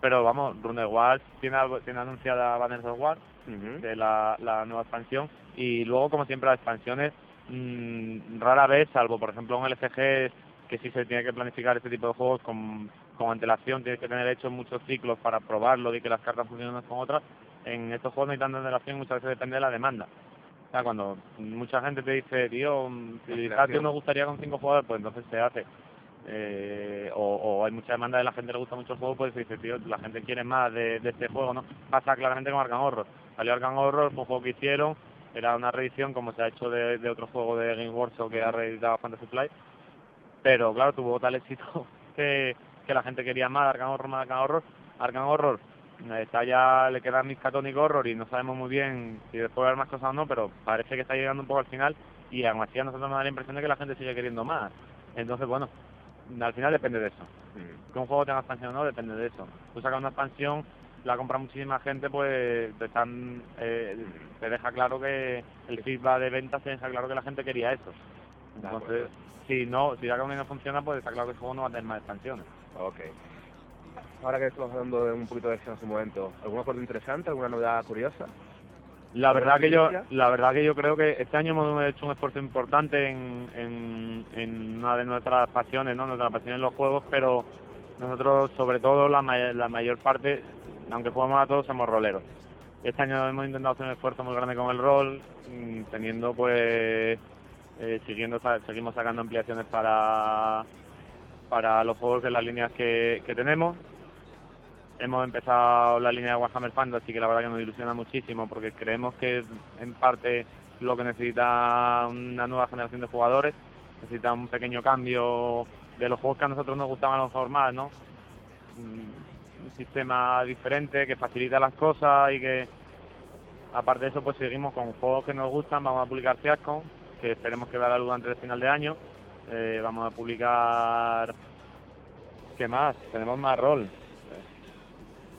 Pero vamos, Runner Wars tiene, algo- tiene anunciada Banners of War, Ujú. de la, la nueva expansión, y luego, como siempre, las expansiones, mm, rara vez, salvo por ejemplo un LCG, que sí se tiene que planificar este tipo de juegos con, con antelación, tienes que tener hecho muchos ciclos para probarlo y que las cartas funcionen unas con otras. En estos juegos no hay tanta antelación, muchas veces depende de la demanda. O sea, cuando mucha gente te dice, tío, mm, Civilization nos gustaría con cinco jugadores, pues entonces se hace. Eh, o, o hay mucha demanda de la gente le gusta mucho el juego, pues dice, tío, la gente quiere más de, de este juego, ¿no? Pasa claramente con Arkham Horror. Salió Arkham Horror, fue un juego que hicieron, era una reedición como se ha hecho de, de otro juego de Game Workshop que ha reeditado Fantasy Flight, pero claro, tuvo tal éxito que, que la gente quería más Arkham Horror, más Arkham Horror. Arkham Horror eh, está ya, le queda Miskatonic Horror y no sabemos muy bien si después va a haber más cosas o no, pero parece que está llegando un poco al final y aún así a nosotros nos da la impresión de que la gente sigue queriendo más. Entonces, bueno, al final depende de eso. Mm. Que un juego tenga expansión o no, depende de eso. Tú sacas una expansión, la compra muchísima gente, pues te, están, eh, te deja claro que el feedback de ventas te deja claro que la gente quería eso. Entonces, si no, si la no funciona, pues está claro que el juego no va a tener más expansiones. Ok. Ahora que estamos hablando de un poquito de acción en su momento, ¿algún acuerdo interesante, alguna novedad curiosa? La verdad que yo, la verdad que yo creo que este año hemos hecho un esfuerzo importante en, en, en una de nuestras pasiones, ¿no? Nuestra pasión en los juegos, pero nosotros sobre todo la, may- la mayor parte, aunque jugamos a todos, somos roleros. Este año hemos intentado hacer un esfuerzo muy grande con el rol, mm, teniendo pues eh, siguiendo seguimos sacando ampliaciones para para los juegos de las líneas que, tenemos. Hemos empezado la línea de Warhammer Fantasy que la verdad que nos ilusiona muchísimo porque creemos que es en parte lo que necesita una nueva generación de jugadores, necesita un pequeño cambio de los juegos que a nosotros nos gustaban los formar, ¿no? Mm, Un sistema diferente que facilita las cosas y que aparte de eso pues seguimos con juegos que nos gustan, vamos a publicar Fiasco, que esperemos que vea la luz antes del final de año, Eh, vamos a publicar ¿qué más? Tenemos más rol.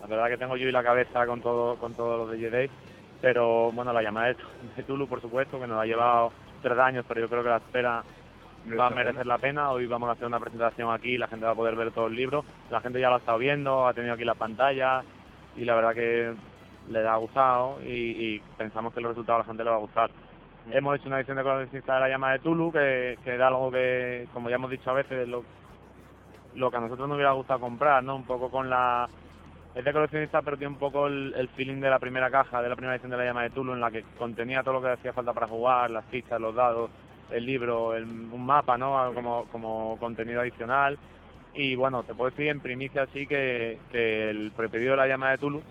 La verdad que tengo yo y la cabeza con todo con todo lo de Jedi, pero bueno, la llamada de Tulu, por supuesto, que nos ha llevado tres años, pero yo creo que la espera va a merecer la pena. Hoy vamos a hacer una presentación aquí, la gente va a poder ver todo el libro. La gente ya lo ha estado viendo, ha tenido aquí la pantalla y la verdad que le ha gustado y, y pensamos que los resultados a la gente le va a gustar. Hemos hecho una edición de coleccionista de la llama de Tulu, que, que era algo que, como ya hemos dicho a veces, lo, lo que a nosotros nos hubiera gustado comprar, ¿no? Un poco con la... Es de coleccionista, pero tiene un poco el, el feeling de la primera caja, de la primera edición de la llama de Tulu, en la que contenía todo lo que hacía falta para jugar, las fichas, los dados, el libro, el- un mapa, ¿no? Como, como contenido adicional. Y bueno, te puedo decir en primicia así que, que el prepedido de la llama de Tulu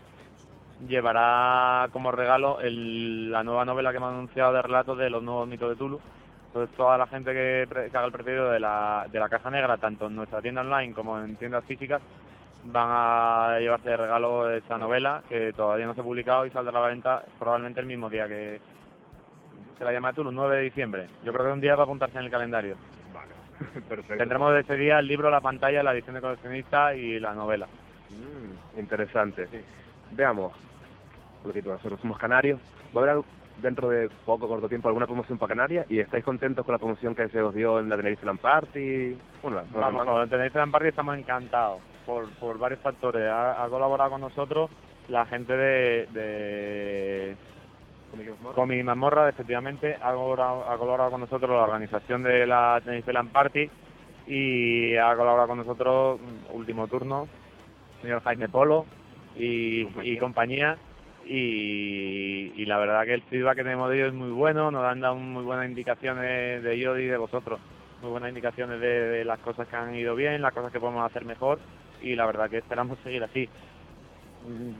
llevará como regalo el- la nueva novela que hemos anunciado de relatos de los nuevos mitos de Tulu. Entonces toda la gente que, que haga el prepedido de la, de la caja negra, tanto en nuestra tienda online como en tiendas físicas, van a llevarse de regalo esa novela que todavía no se ha publicado y saldrá a la venta probablemente el mismo día que se la llama Tulu, 9 de diciembre. Yo creo que un día va a apuntarse en el calendario. Vale, perfecto. Tendremos de ese día el libro, la pantalla, la edición de coleccionista y la novela. Mm, interesante. Veamos, porque nosotros somos canarios. ¿Va a haber dentro de poco, corto tiempo, alguna promoción para Canarias? ¿Y estáis contentos con la promoción que se os dio en la Tenerife Land Party? Bueno, la- Vamos, con el Tenerife Land Party estamos encantados por, por varios factores. Ha, ha colaborado con nosotros la gente de, de Comi Mazmorra, efectivamente, ha colaborado, ha colaborado con nosotros la organización de la Tenerife Land Party y ha colaborado con nosotros mm, Último Turno, señor Jaime Polo y, y compañía. Y, la verdad que el feedback que tenemos de ellos es muy bueno, nos han dado muy buenas indicaciones de ellos y de vosotros, muy buenas indicaciones de, las cosas que han ido bien, las cosas que podemos hacer mejor y la verdad que esperamos seguir así.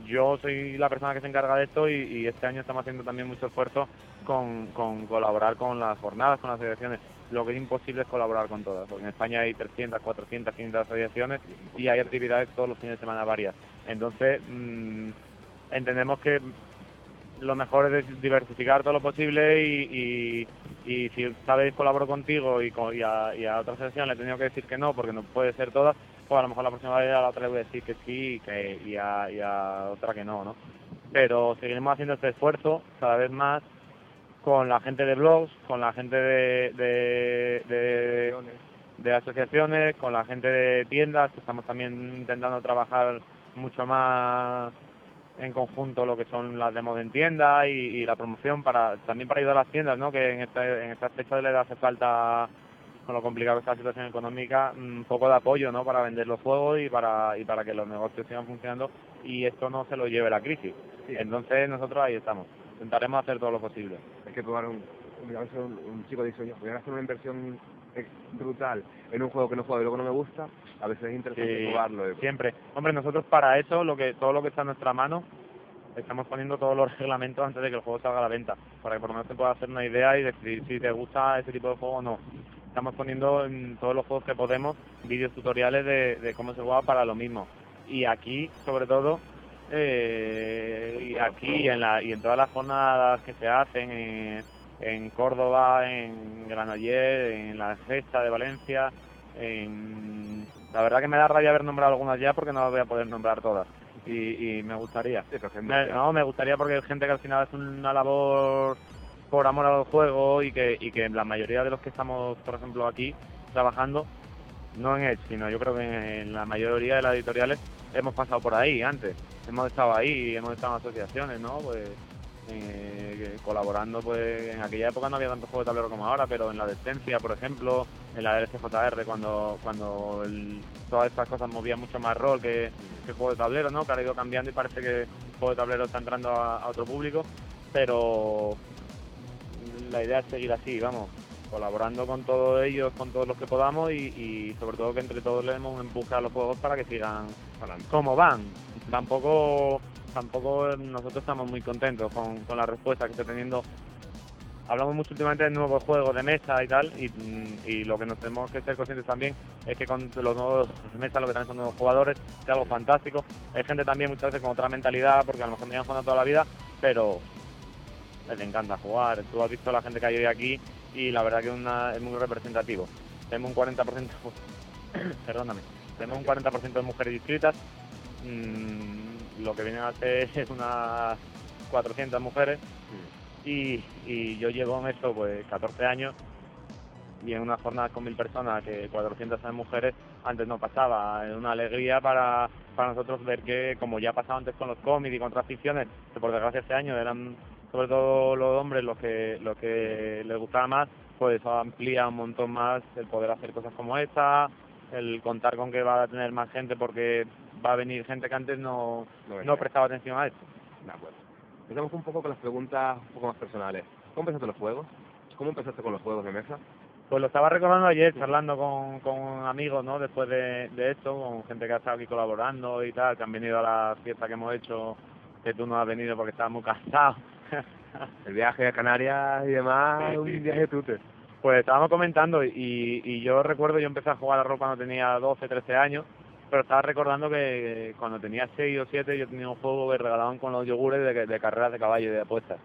Yo soy la persona que se encarga de esto y, y este año estamos haciendo también mucho esfuerzo con, con colaborar con las jornadas, con las asociaciones. Lo que es imposible es colaborar con todas, porque en España hay 300, 400, 500 asociaciones y hay actividades todos los fines de semana varias. Entonces, mm, entendemos que lo mejor es diversificar todo lo posible y, y, y si sabes colaboro contigo y, y, a, y a otra asociación le he tenido que decir que no porque no puede ser todas, pues a lo mejor la próxima vez a la otra le voy a decir que sí y, a, y a otra que no, ¿no? Pero seguiremos haciendo este esfuerzo cada vez más con la gente de blogs, con la gente de, de asociaciones, con la gente de tiendas, que estamos también intentando trabajar mucho más en conjunto lo que son las demos en tiendas y, y la promoción para también para ayudar a las tiendas, ¿no? Que en esta en esta fecha les hace falta con lo complicado que está la situación económica, un poco de apoyo, ¿no? Para vender los juegos y para y para que los negocios sigan funcionando y esto no se lo lleve la crisis. Entonces nosotros ahí estamos. Intentaremos hacer todo lo posible. Hay que probar un, un, a veces un, chico dice, oye, voy a hacer una inversión ex- brutal en un juego que no juego y luego no me gusta. A veces es interesante Sí, probarlo. eh. Siempre. Hombre, nosotros para eso, lo que todo lo que está en nuestra mano, estamos poniendo todos los reglamentos antes de que el juego salga a la venta, para que por lo menos te puedas hacer una idea y decidir si te gusta ese tipo de juego o no. Estamos poniendo en todos los juegos que podemos vídeos tutoriales de, de cómo se juega para lo mismo. Y aquí, sobre todo, eh, y aquí y en, la, y en todas las jornadas que se hacen en, en Córdoba, en Granollers, en la Gesta de Valencia, en... la verdad que me da rabia haber nombrado algunas ya porque no las voy a poder nombrar todas y, y me gustaría. Sí, pero que es Me- no, me gustaría porque hay gente que al final hace una labor por amor al juego y que, y que la mayoría de los que estamos, por ejemplo, aquí trabajando, no en Edge, sino yo creo que en la mayoría de las editoriales hemos pasado por ahí antes. Hemos estado ahí, hemos estado en asociaciones, ¿no? Pues eh, colaborando, pues en aquella época no había tantos juegos de tablero como ahora, pero en la Decencia, por ejemplo, en la LCJR, cuando cuando todas estas cosas movían mucho más rol que, que juego de tablero, ¿no? Que ha ido cambiando y parece que el juego de tablero está entrando a, a otro público, pero la idea es seguir así, vamos, colaborando con todos ellos, con todos los que podamos y, y sobre todo que entre todos le demos un empuje a los juegos para que sigan como van. Tampoco tampoco nosotros estamos muy contentos con, con la respuesta que está teniendo hablamos mucho últimamente de nuevos juegos de mesa y tal, y, y lo que nos tenemos que ser conscientes también es que con los nuevos juegos de mesa lo que traen son nuevos jugadores, es algo fantástico. Hay gente también muchas veces con otra mentalidad, porque a lo mejor llevan jugando toda la vida, pero les encanta jugar. Tú has visto la gente que hay hoy aquí y la verdad que una- es muy representativo. Tenemos un 40%, perdóname, tenemos un 40% de mujeres inscritas, mm, lo que vienen a ser es unas 400 mujeres. Y, y yo llevo en esto pues 14 años y en unas jornadas con mil personas que 400 sean mujeres antes no pasaba. Es una alegría para, para nosotros ver que como ya ha pasado antes con los cómics y con otras ficciones que por desgracia este año eran sobre todo los hombres los que los que les gustaba más pues eso amplía un montón más el poder hacer cosas como esta el contar con que va a tener más gente porque va a venir gente que antes no, No prestaba atención a esto De acuerdo. Empezamos un poco con las preguntas un poco más personales. ¿Cómo empezaste los juegos? ¿Cómo empezaste con los juegos de mesa? Pues lo estaba recordando ayer, charlando con, con amigos, ¿no? Después de, de esto, con gente que ha estado aquí colaborando y tal, que han venido a la fiesta que hemos hecho, que tú no has venido porque estabas muy cansado. El viaje a Canarias y demás, Sí, un viaje sí. tute. Pues estábamos comentando y, y yo recuerdo, yo empecé a jugar a rol cuando tenía 12, 13 años, pero estaba recordando que cuando tenía 6 o 7 yo tenía un juego que regalaban con los yogures de, de carreras de caballo y de apuestas.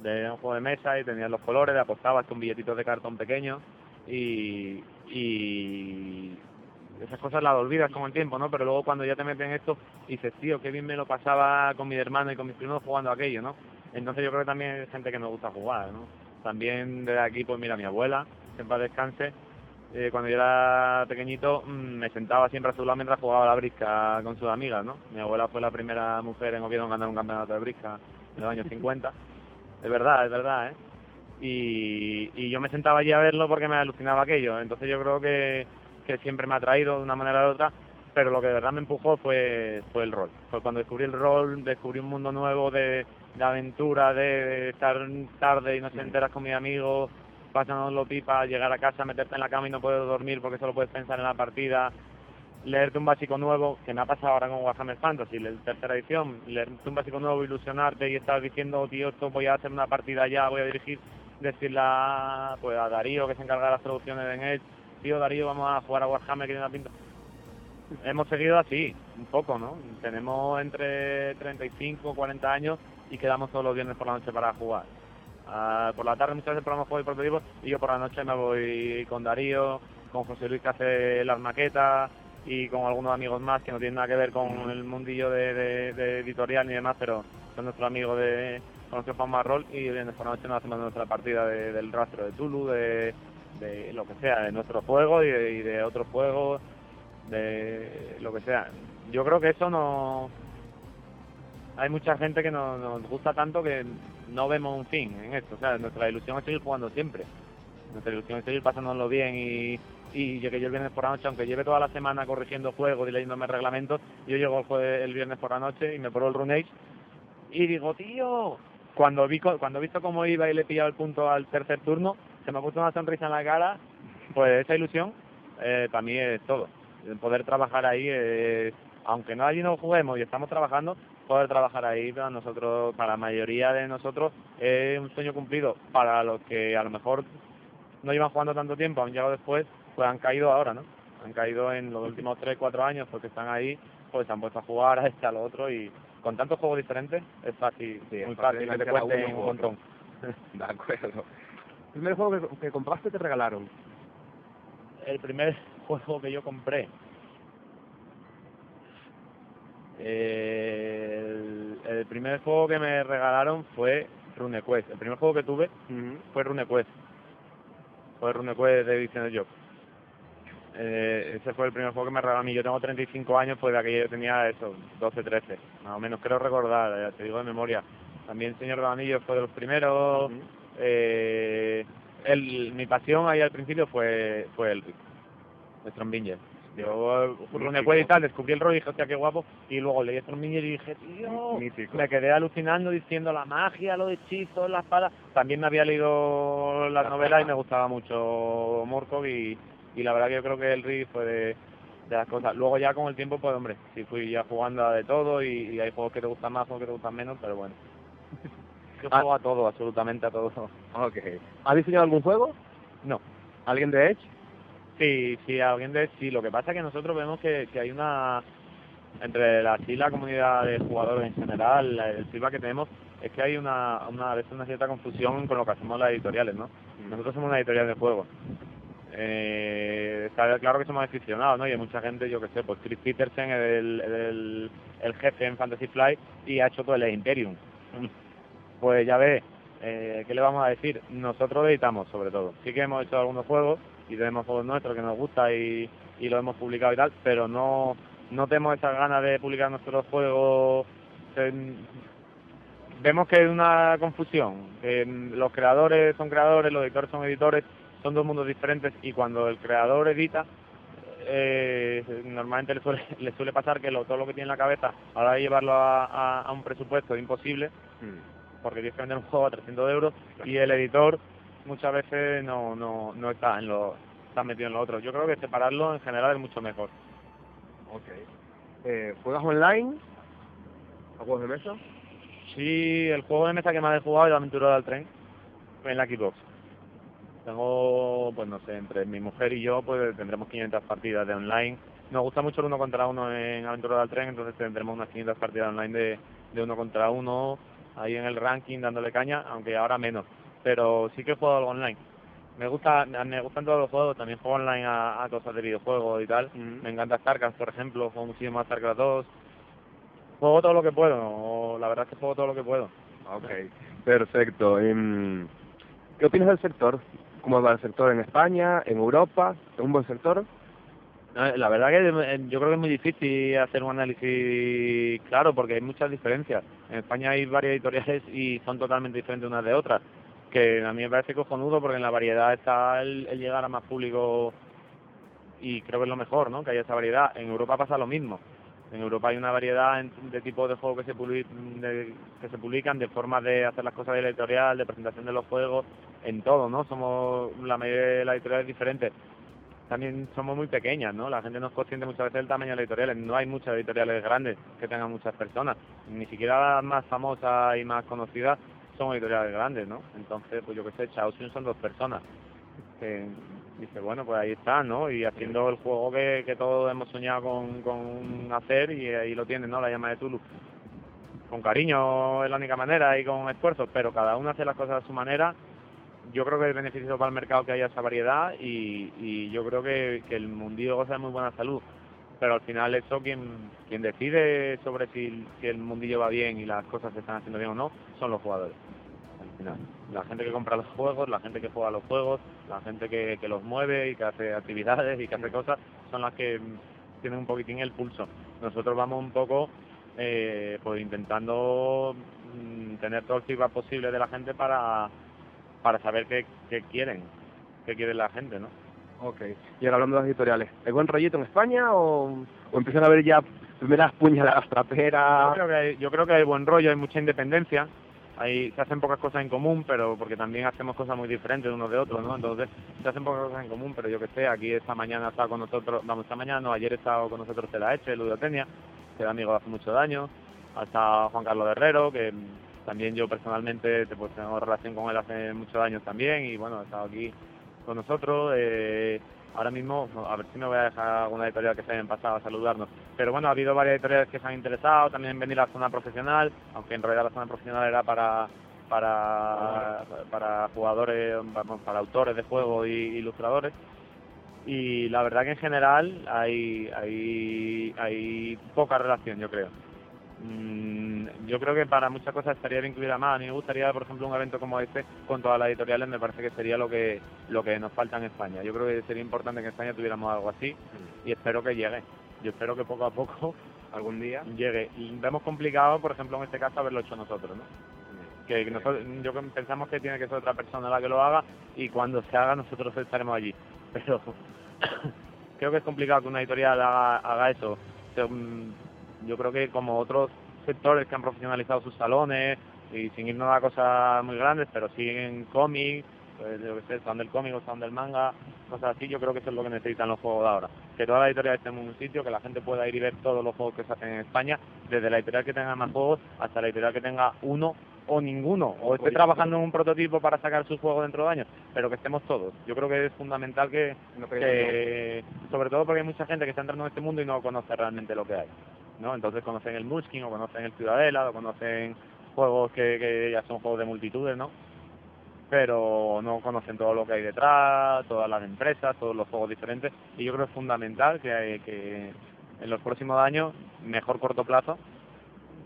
De un juego de mesa y tenías los colores, apostabas con billetitos de cartón pequeños y, y esas cosas las olvidas con el tiempo, ¿no? Pero luego cuando ya te meten en esto dices, tío, qué bien me lo pasaba con mi hermano y con mis primos jugando aquello, ¿no? Entonces yo creo que también hay gente que nos gusta jugar, ¿no? También desde aquí, pues mira, mi abuela, paz descanse, eh, cuando yo era pequeñito mm, me sentaba siempre a su lado mientras jugaba a la brisca con sus amigas, ¿no? Mi abuela fue la primera mujer en Oviedo en ganar un campeonato de brisca en los años 50. Es verdad, es verdad, ¿eh? Y, y yo me sentaba allí a verlo porque me alucinaba aquello. Entonces yo creo que, que siempre me ha traído de una manera u otra, pero lo que de verdad me empujó fue, fue el rol. Fue cuando descubrí el rol, descubrí un mundo nuevo de, de aventura, de, de estar tarde y no te enteras con mis amigos, pasándolo pipa, llegar a casa, meterte en la cama y no puedes dormir porque solo puedes pensar en la partida, leerte un básico nuevo, que me ha pasado ahora con Warhammer Fantasy, la tercera edición, leerte un básico nuevo, ilusionarte y estar diciendo, tío, esto voy a hacer una partida ya, voy a dirigir, decirle a, pues, a Darío, que se encarga de las traducciones de Engage, tío, Darío, vamos a jugar a Warhammer, que tiene una pinta. Hemos seguido así, un poco, ¿no? Tenemos entre 35 40 años y quedamos todos los viernes por la noche para jugar. Ah, por la tarde muchas veces probamos juegos y prototipos y yo por la noche me voy con Darío, con José Luis que hace las maquetas y con algunos amigos más que no tienen nada que ver con el mundillo de, de- de editorial ni demás, pero son nuestros amigos de con los que jugamos a rol y viernes por la noche nos hacemos nuestra partida de- del rastro de Tulu, de, de lo que sea, de nuestro juego y de, y de otros juegos, de lo que sea. Yo creo que eso no... Hay mucha gente que no- nos gusta tanto que no vemos un fin en esto. O sea, nuestra ilusión es seguir jugando siempre. Nuestra ilusión es seguir pasándonos bien y, y yo que yo el viernes por la noche, aunque lleve toda la semana corrigiendo juegos y leyéndome reglamentos, yo llego el, jue- el viernes por la noche y me pruebo el Rune Age y digo, tío, cuando vi cuando he visto cómo iba y le he pillado el punto al tercer turno, se me ha puesto una sonrisa en la cara, pues esa ilusión eh, para mí es todo. Poder trabajar ahí, eh, aunque no allí no juguemos y estamos trabajando, poder trabajar ahí para nosotros, para la mayoría de nosotros, es un sueño cumplido. Para los que a lo mejor no llevan jugando tanto tiempo, han llegado después, pues han caído ahora, ¿no? Han caído en los últimos 3, 4 años porque están ahí, pues se han puesto a jugar a este, a lo otro y con tantos juegos diferentes es fácil, Sí, muy fácil fácil, que te meter a cuenten uno un montón. De acuerdo. El primer juego que, que compraste te regalaron. el primer juego que yo compré. Eh, el, el primer juego que me regalaron fue RuneQuest. El primer juego que tuve fue RuneQuest. Fue RuneQuest de Edición de Job. Eh, ese fue el primer juego que me regaló a mí. Yo tengo 35 años, pues de aquello yo tenía eso, 12, 13. Más o menos, creo recordar, ya te digo de memoria. También Señor de los Anillos fue de los primeros. eh, el, mi pasión ahí al principio fue, fue el de Strombinger. Yo RuneQuest y tal, descubrí el rol y dije, hostia, qué guapo. Y luego leí Strombinger y dije, tío, Mítico. me quedé alucinando diciendo la magia, los hechizos, la espada. También me había leído las novelas y me gustaba mucho Morkov y, y la verdad que yo creo que el Rift fue de, de las cosas. Luego ya con el tiempo, pues hombre, sí fui ya jugando a de todo y, y hay juegos que te gustan más, juegos que te gustan menos, pero bueno. Yo Ah. juego a todo, absolutamente a todo. Ok. ¿Has diseñado algún juego? No. ¿Alguien de Edge? Sí, sí, alguien de sí. Lo que pasa es que nosotros vemos que, que hay una entre la sí la comunidad de jugadores en general, el feedback que tenemos es que hay una, una a veces una cierta confusión con lo que hacemos las editoriales, ¿no? Nosotros somos una editorial de juegos. Eh, está claro que somos aficionados, ¿no? Y hay mucha gente, yo que sé, pues Chris Petersen es el, el, el jefe en Fantasy Flight y ha hecho todo el Imperium. Pues ya ves, eh, ¿qué le vamos a decir? Nosotros editamos sobre todo. Sí que hemos hecho algunos juegos y tenemos juegos nuestros que nos gusta y, y lo hemos publicado y tal, pero no, no tenemos esas ganas de publicar nuestros juegos. Vemos que hay una confusión. que mm, los creadores son creadores, los editores son editores, son dos mundos diferentes y cuando el creador edita, eh, normalmente le suele, le suele pasar que lo- todo lo que tiene en la cabeza, a la hora de llevarlo a, a- a un presupuesto es imposible, porque tienes que vender un juego a 300 euros y el editor muchas veces no, no, no está en lo está metido en lo otro. Yo creo que separarlo en general es mucho mejor. Ok. Eh, ¿Juegas online? ¿A juegos de mesa? Sí, el juego de mesa que más he jugado es la aventura del tren en la Xbox. Tengo, pues no sé, entre mi mujer y yo, pues tendremos 500 partidas de online. Nos gusta mucho el uno contra uno en Aventura del Tren, entonces tendremos unas 500 partidas online de, de uno contra uno, ahí en el ranking dándole caña, aunque ahora menos. Pero sí que he jugado algo online. Me gusta, me gustan todos los juegos, también juego online a, a cosas de videojuegos y tal. Me encanta StarCraft, por ejemplo, juego muchísimo a StarCraft 2. Juego todo lo que puedo, o la verdad es que juego todo lo que puedo. Ok, perfecto. Em, ¿Qué opinas del sector? ¿Cómo va el sector en España, en Europa? ¿Es un buen sector? La verdad que eh, yo creo que es muy difícil hacer un análisis claro porque hay muchas diferencias. En España hay varias editoriales y son totalmente diferentes unas de otras. Que a mí me parece cojonudo porque en la variedad está el, llegar a más público y creo que es lo mejor, ¿no? Que haya esa variedad. En Europa pasa lo mismo. En Europa hay una variedad de tipos de juegos que se, publi- de- que se publican, de formas de hacer las cosas de editorial, de presentación de los juegos, en todo, ¿no? Somos la mayoría de las editoriales diferentes también somos muy pequeñas, ¿no? La gente no es consciente muchas veces del tamaño de las editoriales. No hay muchas editoriales grandes que tengan muchas personas. Ni siquiera las más famosas y más conocidas son editoriales grandes, ¿no? Entonces, pues yo qué sé, Chaosium son dos personas. Que dice, bueno, pues ahí está, ¿no? Y haciendo el juego que, que todos hemos soñado con, con hacer y ahí lo tienen, ¿no? La llama de Tulu. Con cariño es la única manera y con esfuerzo, pero cada uno hace las cosas a su manera yo creo que es beneficioso para el mercado que haya esa variedad y, y yo creo que, que el mundillo goza de muy buena salud. Pero al final eso quien, quien decide sobre si, si el mundillo va bien y las cosas se están haciendo bien o no son los jugadores. Al final, la gente que compra los juegos, la gente que juega los juegos, la gente que, que los mueve y que hace actividades y que hace cosas son las que mm, tienen un poquitín el pulso. Nosotros vamos un poco eh, pues intentando mm, tener todo el feedback posible de la gente para para saber qué, qué quieren, qué quiere la gente, ¿no? Ok. Y ahora hablando de las editoriales, ¿hay buen rollito en España o, empiezan a haber ya primeras puñaladas Yo traperas? creo que yo creo que hay buen rollo, hay mucha independencia, hay, se hacen pocas cosas en común, pero porque también hacemos cosas muy diferentes unos de otros, ¿no? Entonces se hacen pocas cosas en común, pero yo que sé, aquí esta mañana ha estado con nosotros, vamos, esta mañana, no, ayer ha estado con nosotros la Eche, Ludotenia, que era amigo de hace muchos años, ha estado Juan Carlos Herrero, que también yo personalmente te- pues, tengo relación con él hace muchos años también, y bueno, ha estado aquí con nosotros. eh, ahora mismo, a ver si me voy a dejar alguna editorial que se hayan pasado a saludarnos. Pero bueno, ha habido varias editoriales que se han interesado también en venir a la zona profesional, aunque en realidad la zona profesional era para para, para jugadores, para autores de juegos y ilustradores. Y la verdad que en general hay, hay, hay poca relación, yo creo. Mm, yo creo que para muchas cosas estaría bien que hubiera más. A mí me gustaría, por ejemplo, un evento como este con todas las editoriales. Me parece que sería lo que lo que nos falta en España. Yo creo que sería importante que en España tuviéramos algo así y espero que llegue. Yo espero que poco a poco ¿Algún día? llegue. Y vemos complicado, por ejemplo, en este caso, haberlo hecho nosotros, ¿no? Que nosotros, yo pensamos que tiene que ser otra persona la que lo haga y cuando se haga nosotros estaremos allí. Pero creo que es complicado que una editorial haga, haga eso. Mm, Yo creo que como otros sectores que han profesionalizado sus salones y sin irnos a cosas muy grandes, pero siguen cómics, pues, yo que sé, son del cómic o son del manga, cosas así, yo creo que eso es lo que necesitan los juegos de ahora. Que toda la editorial esté en un sitio, que la gente pueda ir y ver todos los juegos que se hacen en España, desde la editorial que tenga más juegos hasta la editorial que tenga uno o ninguno, o esté trabajando en un prototipo para sacar su juego dentro de años, pero que estemos todos. Yo creo que es fundamental que, que sobre todo porque hay mucha gente que está entrando en este mundo y no conoce realmente lo que hay. ¿No? Entonces conocen el Muskin o conocen el Ciudadela o conocen juegos que, que ya son juegos de multitudes, ¿no? Pero no conocen todo lo que hay detrás, todas las empresas, todos los juegos diferentes y yo creo que es fundamental que, hay, que en los próximos años, mejor corto plazo,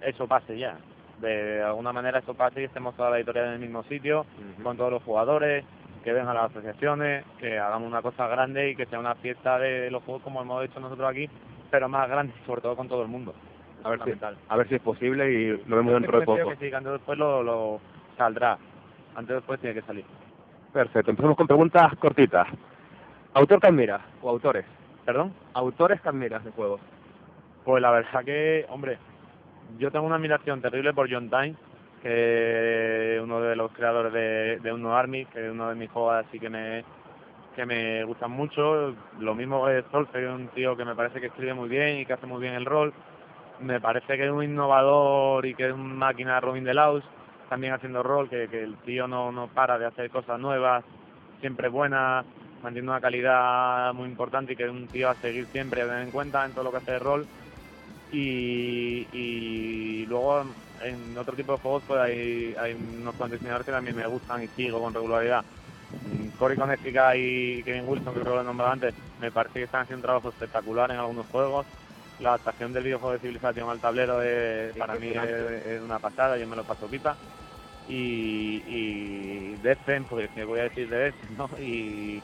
eso pase ya. De alguna manera eso pase y estemos toda la editorial en el mismo sitio, con todos los jugadores, que vengan las asociaciones, que hagamos una cosa grande y que sea una fiesta de los juegos como hemos hecho nosotros aquí, pero más grande, sobre todo con todo el mundo. A ver, si, a ver si es posible y lo vemos dentro de poco. Que sí, que antes después lo, lo saldrá. Antes después tiene que salir. Perfecto. Empezamos con preguntas cortitas. ¿Autor que admiras o autores? ¿Perdón? ¿Autores que admiras de juegos? Pues la verdad que, hombre, yo tengo una admiración terrible por John Tyne, que es uno de los creadores de, de Uno Army, que es uno de mis juegos así que me que me gustan mucho. Lo mismo que es un tío que me parece que escribe muy bien y que hace muy bien el rol. Me parece que es un innovador y que es una máquina Robin de Laus, también haciendo rol, que, que el tío no, no para de hacer cosas nuevas, siempre buenas, mantiene una calidad muy importante y que es un tío a seguir siempre, a tener en cuenta en todo lo que hace de rol. Y, y luego en otro tipo de juegos pues hay, hay unos cuantos diseñadores que también me gustan y sigo con regularidad. Cory Conética y Kevin Wilson, que creo que lo he nombrado antes, me parece que están haciendo un trabajo espectacular en algunos juegos. La adaptación del videojuego de civilización al tablero es, para mí es, una pasada, yo me lo paso pipa. Y, y Deathpen, pues que voy a decir de Deathpen, ¿no? Y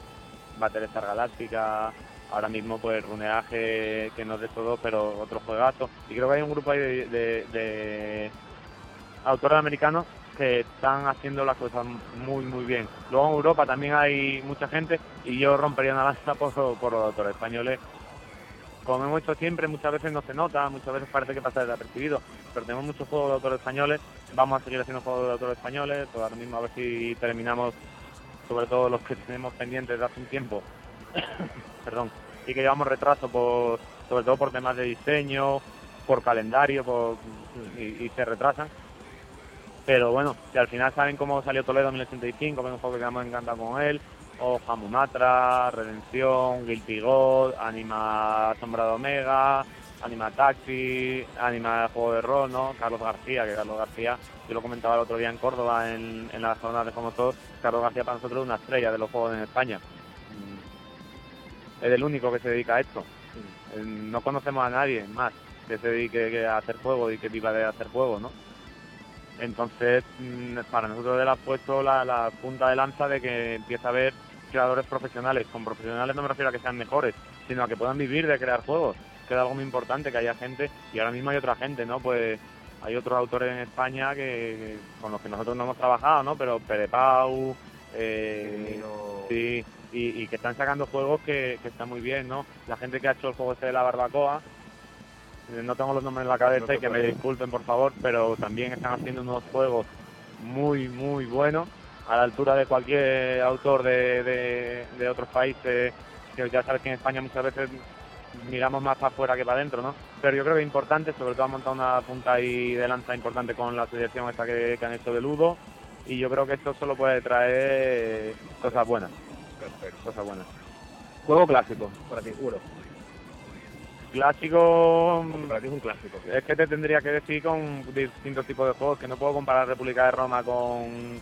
Battlestar Galáctica, ahora mismo pues Runeaje, que no es de todo, pero otro juegazo. Y creo que hay un grupo ahí de autores americanos que están haciendo las cosas muy muy bien. Luego en Europa también hay mucha gente y yo rompería una lanza por, los autores españoles. Como hemos hecho siempre, muchas veces no se nota, muchas veces parece que pasa desapercibido, pero tenemos muchos juegos de autores españoles, vamos a seguir haciendo juegos de autores españoles, pues ahora mismo a ver si terminamos, sobre todo los que tenemos pendientes de hace un tiempo, perdón, y que llevamos retraso por, sobre todo por temas de diseño, por calendario, por, y se retrasan pero bueno, si al final saben cómo salió Toledo en 1985, que es un juego que me encanta con él, o Hamumatra, Redención, Guilty God, Anima Sombra de Omega, Anima Taxi, Anima Juego de Rol, ¿no? Carlos García, que Carlos García, yo lo comentaba el otro día en Córdoba, en, en las jornadas de Como Todos, Carlos García para nosotros es una estrella de los juegos en España. Es el único que se dedica a esto. No conocemos a nadie más que se dedique a hacer juegos y que viva de hacer juegos, ¿no? Entonces, mm, para nosotros él ha puesto la, punta de lanza de que empieza a haber creadores profesionales. Con profesionales no me refiero a que sean mejores, sino a que puedan vivir de crear juegos, que es algo muy importante, que haya gente, y ahora mismo hay otra gente, ¿no? Pues hay otros autores en España que, con los que nosotros no hemos trabajado, ¿no? Pero Pere Pau, eh, sí, y, que están sacando juegos que, que están muy bien, ¿no? La gente que ha hecho el juego este de la barbacoa, no tengo los nombres en la cabeza y que me disculpen por favor, pero también están haciendo unos juegos muy, muy buenos, a la altura de cualquier autor de, de, otros países, que ya sabes que en España muchas veces miramos más para afuera que para adentro, ¿no? Pero yo creo que es importante, sobre todo ha montado una punta ahí de lanza importante con la asociación esta que, han hecho de Ludo, y yo creo que esto solo puede traer cosas buenas. Cosas buenas. Juego clásico, para ti, juro. Clásico. es un clásico. Es que te tendría que decir con distintos tipos de juegos, que no puedo comparar República de Roma con,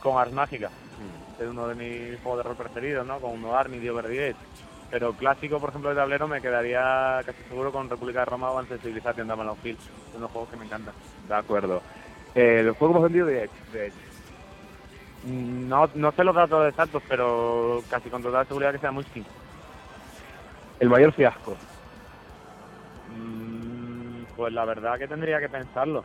con Ars Mágica. Mm. Es uno de mis juegos de rol preferidos, ¿no? Con uno Army, Dio Verdiet. Pero clásico, por ejemplo, de tablero me quedaría casi seguro con República de Roma o Civilization de Avalon Hill. Son unos juegos que me encantan. De acuerdo. Eh, ¿Los juegos vendidos de Edge? No, no sé los datos exactos, pero casi con total seguridad que sea Muskin. El mayor fiasco. Mm, pues la verdad que tendría que pensarlo.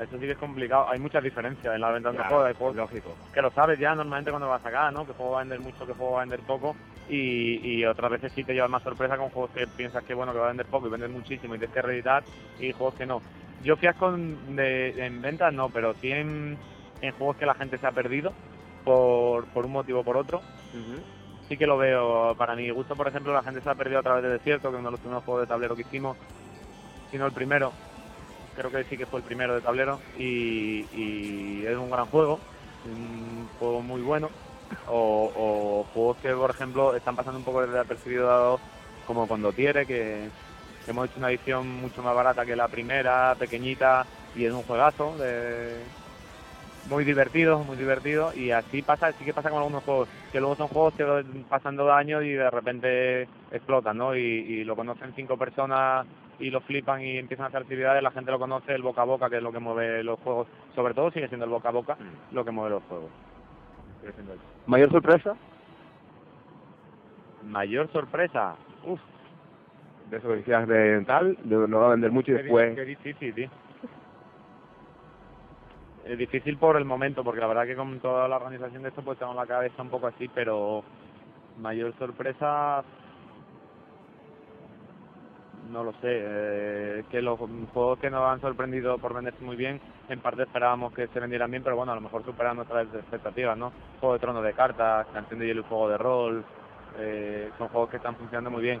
Eso sí que es complicado. Hay muchas diferencias en la venta de juegos. Hay juegos lógico. que lo sabes ya normalmente cuando vas a sacar, ¿no? Que juego va a vender mucho, que juego va a vender poco. Y, otras veces sí te llevas más sorpresa con juegos que piensas que bueno que va a vender poco y vender muchísimo y tienes que reeditar y juegos que no. Yo fiasco de, en ventas no, pero sí en, juegos que la gente se ha perdido por, por un motivo o por otro. Sí que lo veo. Para mi gusto, por ejemplo, la gente se ha perdido a través de Desierto, que es uno de los primeros juegos de tablero que hicimos, sino el primero. creo que sí que fue el primero de tablero y, es un gran juego, un juego muy bueno. O, juegos que, por ejemplo, están pasando un poco desapercibidos como cuando tiene que que hemos hecho una edición mucho más barata que la primera, pequeñita, y es un juegazo, de... muy divertido, muy divertido, y así pasa, sí que pasa con algunos juegos, que luego son juegos que van pasando años y de repente explotan, ¿no? Y, y lo conocen cinco personas y lo flipan y empiezan a hacer actividades, la gente lo conoce, el boca a boca, que es lo que mueve los juegos, sobre todo sigue siendo el boca a boca lo que mueve los juegos. ¿Mayor sorpresa? Mayor sorpresa, uff, De eso que decías de tal, de no va a vender mucho y después... Qué difícil, tío. Es difícil por el momento, porque la verdad que con toda la organización de esto pues tengo la cabeza un poco así, pero mayor sorpresa no lo sé, eh, que los juegos que nos han sorprendido por venderse muy bien, en parte esperábamos que se vendieran bien, pero bueno, a lo mejor superan nuestras expectativas, ¿no? Juego de tronos de cartas, Canción de hielo y juego de rol, eh, son juegos que están funcionando muy bien.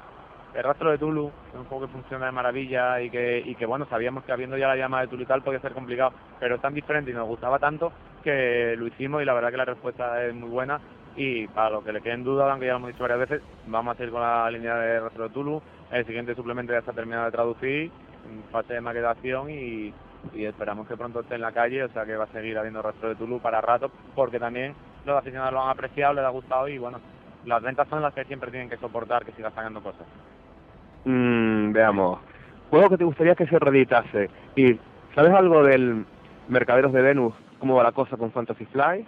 El rastro de Tulu es un juego que funciona de maravilla y que, y que bueno, sabíamos que habiendo ya la llama de Tulu y tal podía ser complicado, pero es tan diferente y nos gustaba tanto que lo hicimos y la verdad que la respuesta es muy buena y para los que le queden dudas, aunque ya lo hemos dicho varias veces, vamos a seguir con la línea de rastro de Tulu, el siguiente suplemento ya está terminado de traducir, en fase de maquetación y, y esperamos que pronto esté en la calle, o sea que va a seguir habiendo rastro de Tulu para rato, porque también los aficionados lo han apreciado, les ha gustado y bueno, las ventas son las que siempre tienen que soportar que siga sacando cosas. Mm, veamos. Juego que te gustaría que se reeditase. Y, ¿sabes algo del Mercaderos de Venus? ¿Cómo va la cosa con Fantasy Fly?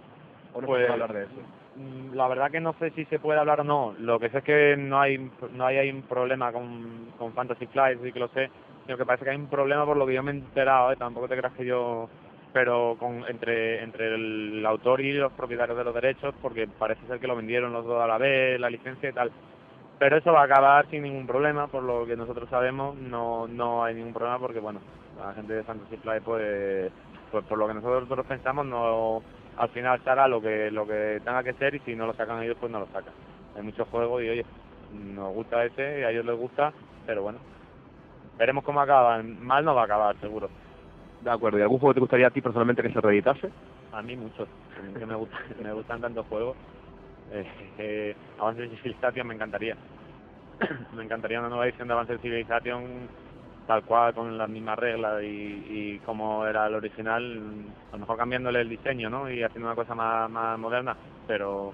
¿O no Pues- se puede hablar de eso? Mm, La verdad que no sé si se puede hablar o no. Lo que sé es que no hay no hay, hay un problema con, con Fantasy Flight, sí que lo sé. Sino que parece que hay un problema por lo que yo me he enterado, ¿eh? tampoco te creas que yo... Pero con, entre, entre el autor y los propietarios de los derechos, porque parece ser que lo vendieron los dos a la vez, la licencia y tal. Pero eso va a acabar sin ningún problema, por lo que nosotros sabemos, no, no hay ningún problema porque, bueno, la gente de Fantasy Flight, pues, pues por lo que nosotros pensamos, no al final se hará lo que lo que tenga que ser y si no lo sacan ellos pues no lo sacan hay muchos juegos y oye nos gusta ese y a ellos les gusta pero bueno veremos cómo acaban mal no va a acabar seguro De acuerdo. ¿Y algún juego te gustaría a ti personalmente que se reeditase? a mí muchos que me gusta, me gustan tantos juegos eh, eh, Avance Civilization me encantaría me encantaría una nueva edición de Avance Civilization tal cual con las mismas reglas y, y como era el original a lo mejor cambiándole el diseño ¿no? y haciendo una cosa más, más moderna pero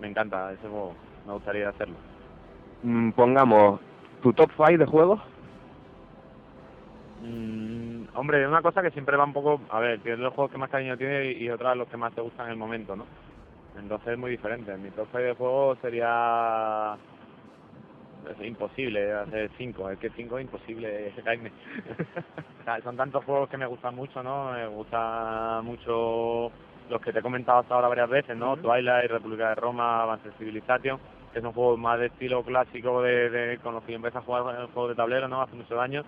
me encanta ese juego me gustaría hacerlo Mm, pongamos tu top 5 de juegos. Mm, hombre, es una cosa que siempre va un poco, a ver, tienes los juegos que más cariño tiene y, y otras los que más te gustan en el momento, ¿no? Entonces es muy diferente. Mi top 5 de juegos sería es imposible hacer 5, es que 5 es imposible sea, son tantos juegos que me gustan mucho, ¿no? Me gusta mucho los que te he comentado hasta ahora varias veces, ¿no? Twilight, República de Roma, Advanced Civilization, que son juegos más de estilo clásico de, de con los que yo empecé a jugar el juego de tablero, ¿no? Hace muchos años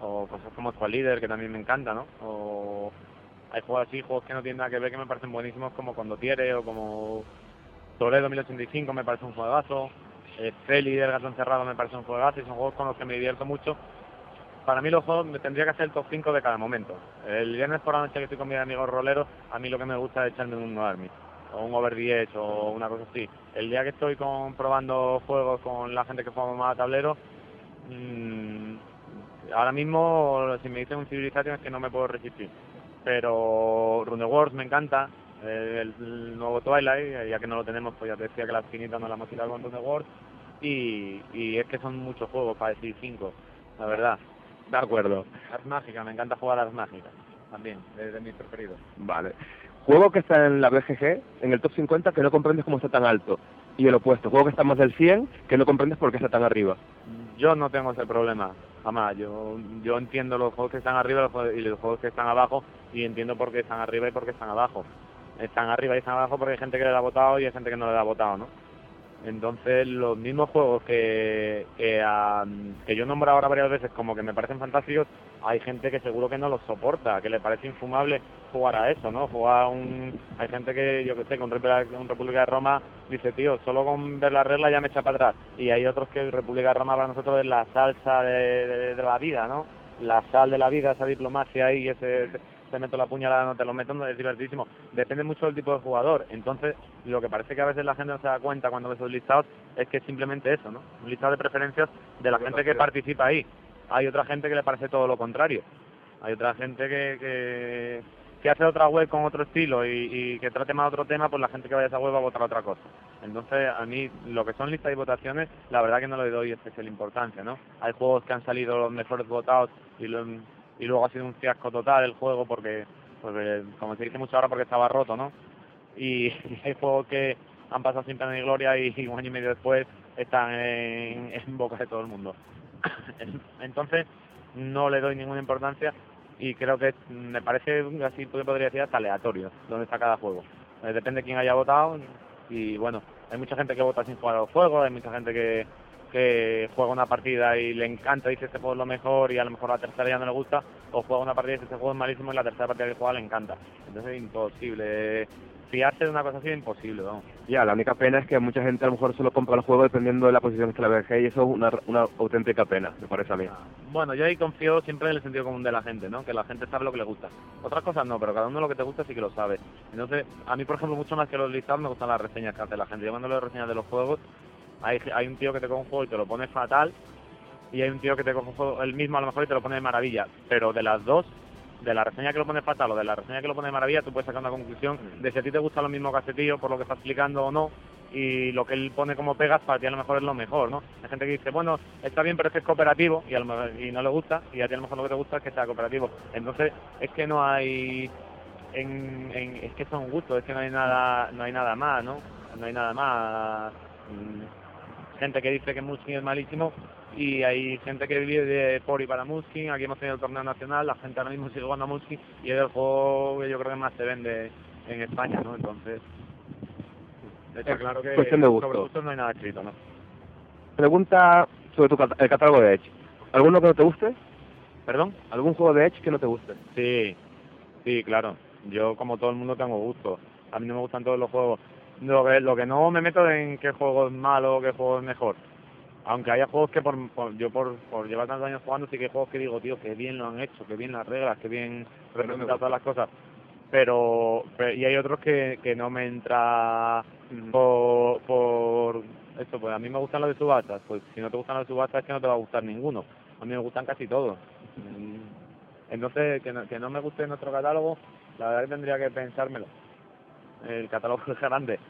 o cosas como Squad Leader que también me encanta, ¿no? O hay juegos así, juegos que no tienen nada que ver que me parecen buenísimos como Condottiere o como Toledo 1085 me parece un juegazo, eh, Feli del Gato Encerrado me parece un juegazo y son juegos con los que me divierto mucho. Para mí los juegos me tendría que hacer el top 5 de cada momento. El viernes por la noche que estoy con mis amigos roleros, a mí lo que me gusta es echarme un No Army o un Over the Edge o una cosa así. El día que estoy con, probando juegos con la gente que juega más a tablero, mm, ahora mismo si me dicen un Civilization es que no me puedo resistir. Pero Wars me encanta, eh, el, el nuevo Twilight, eh, ya que no lo tenemos, pues ya te decía que la finita no la hemos tirado con Wars. Y, y es que son muchos juegos para decir cinco, la verdad. De acuerdo. Ars Mágica, me encanta jugar a Ars Mágica, también, es de mis preferidos. Vale. Juego que está en la BGG, en el top 50, que no comprendes cómo está tan alto. Y el opuesto, juego que está más del 100, que no comprendes por qué está tan arriba. Yo no tengo ese problema, jamás. Yo yo entiendo los juegos que están arriba y los juegos- que están abajo y entiendo por qué están arriba y por qué están abajo. Están arriba y están abajo porque hay gente que le ha votado y hay gente que no le ha votado, ¿no? Entonces, los mismos juegos que, que, que yo he nombrado ahora varias veces como que me parecen fantásticos, hay gente que seguro que no los soporta, que le parece infumable jugar a eso, ¿no? Jugar a un... Hay gente que, yo que sé, con República, de Roma dice, tío, solo con ver la regla ya me echa para atrás. Y hay otros que República de Roma para nosotros es la salsa de, la vida, ¿no? la sal de la vida, esa diplomacia y ese te meto la puñalada, no te lo meto, no es divertidísimo. Depende mucho del tipo de jugador. Entonces, lo que parece que a veces la gente no se da cuenta cuando ve esos listados es que es simplemente eso, ¿no? Un listado de preferencias de la gente que participa ahí. Hay otra gente que le parece todo lo contrario. Hay otra gente que, que, que hace otra web con otro estilo y, y que trate más otro tema, pues la gente que vaya a esa web va a votar otra cosa. Entonces, a mí, lo que son listas y votaciones, la verdad que no le doy especial importancia, ¿no? Hay juegos que han salido los mejores votados y lo, y luego ha sido un fiasco total el juego porque, como se dice mucho ahora, porque estaba roto, ¿no? Y, hay juegos que han pasado sin pena ni gloria y, un año y medio después están en, en boca de todo el mundo. Entonces, no le doy ninguna importancia y creo que me parece, así podría decir, hasta aleatorio donde está cada juego. Eh, depende de quién haya votado y bueno, hay mucha gente que vota sin jugar a los juegos, hay mucha gente que, que juega una partida y le encanta, dice este juego es lo mejor y a lo mejor la tercera ya no le gusta, o juega una partida y dice este juego es malísimo y la tercera partida que juega le encanta. Entonces es imposible. Fiarse de una cosa así es imposible, vamos. Ya, la única pena es que mucha gente a lo mejor solo compra el juego dependiendo de la posición que la BG y eso es una, una auténtica pena, me parece a mí. Bueno, yo ahí confío siempre en el sentido común de la gente, ¿no? Que la gente sabe lo que le gusta. Otras cosas no, pero cada uno lo que te gusta sí que lo sabe. Entonces, a mí, por ejemplo, mucho más que los listados me gustan las reseñas que hace la gente. Yo cuando leo reseñas de los juegos, hay, hay un tío que te coge un juego y te lo pone fatal y hay un tío que te coge un juego el mismo a lo mejor y te lo pone de maravilla. Pero de las dos, de la reseña que lo pone fatal o de la reseña que lo pone maravilla, tú puedes sacar una conclusión de si a ti te gusta lo mismo que a ese tío por lo que está explicando o no y lo que él pone como pegas para ti a lo mejor es lo mejor, ¿no? Hay gente que dice, bueno, está bien pero es que es cooperativo y, a lo mejor, y no le gusta y a ti a lo mejor lo que te gusta es que sea cooperativo. Entonces es que no hay... En, en, es que son gustos, es que no hay nada no hay nada más, ¿no? No hay nada más. Mm, gente que dice que Muskin es malísimo y hay gente que vive de por y para Muskin. Aquí hemos tenido el torneo nacional, la gente ahora mismo sigue jugando a Muskin y es el juego que yo creo que más se vende en España, ¿no? Entonces, está claro que cuestión de gusto. sobre gustos no hay nada escrito, ¿no? Pregunta sobre tu el catálogo de Edge. ¿Alguno que no te guste? ¿Perdón? ¿Algún juego de Edge que no te guste? Sí, sí, claro. Yo, como todo el mundo, tengo gusto. A mí no me gustan todos los juegos. Lo que, lo que no me meto en qué juego es malo qué juego es mejor. Aunque haya juegos que por, por- yo por, por llevar tantos años jugando, sí que hay juegos que digo, tío, que bien lo han hecho, que bien las reglas, que bien representan todas las cosas. Pero, pe- y hay otros que, que no me entra por, por eso, pues a mí me gustan los de subastas. Pues si no te gustan los de subastas es que no te va a gustar ninguno. A mí me gustan casi todos. Mm, Entonces, que no, que no me guste nuestro catálogo, la verdad que tendría que pensármelo. El catálogo es grande.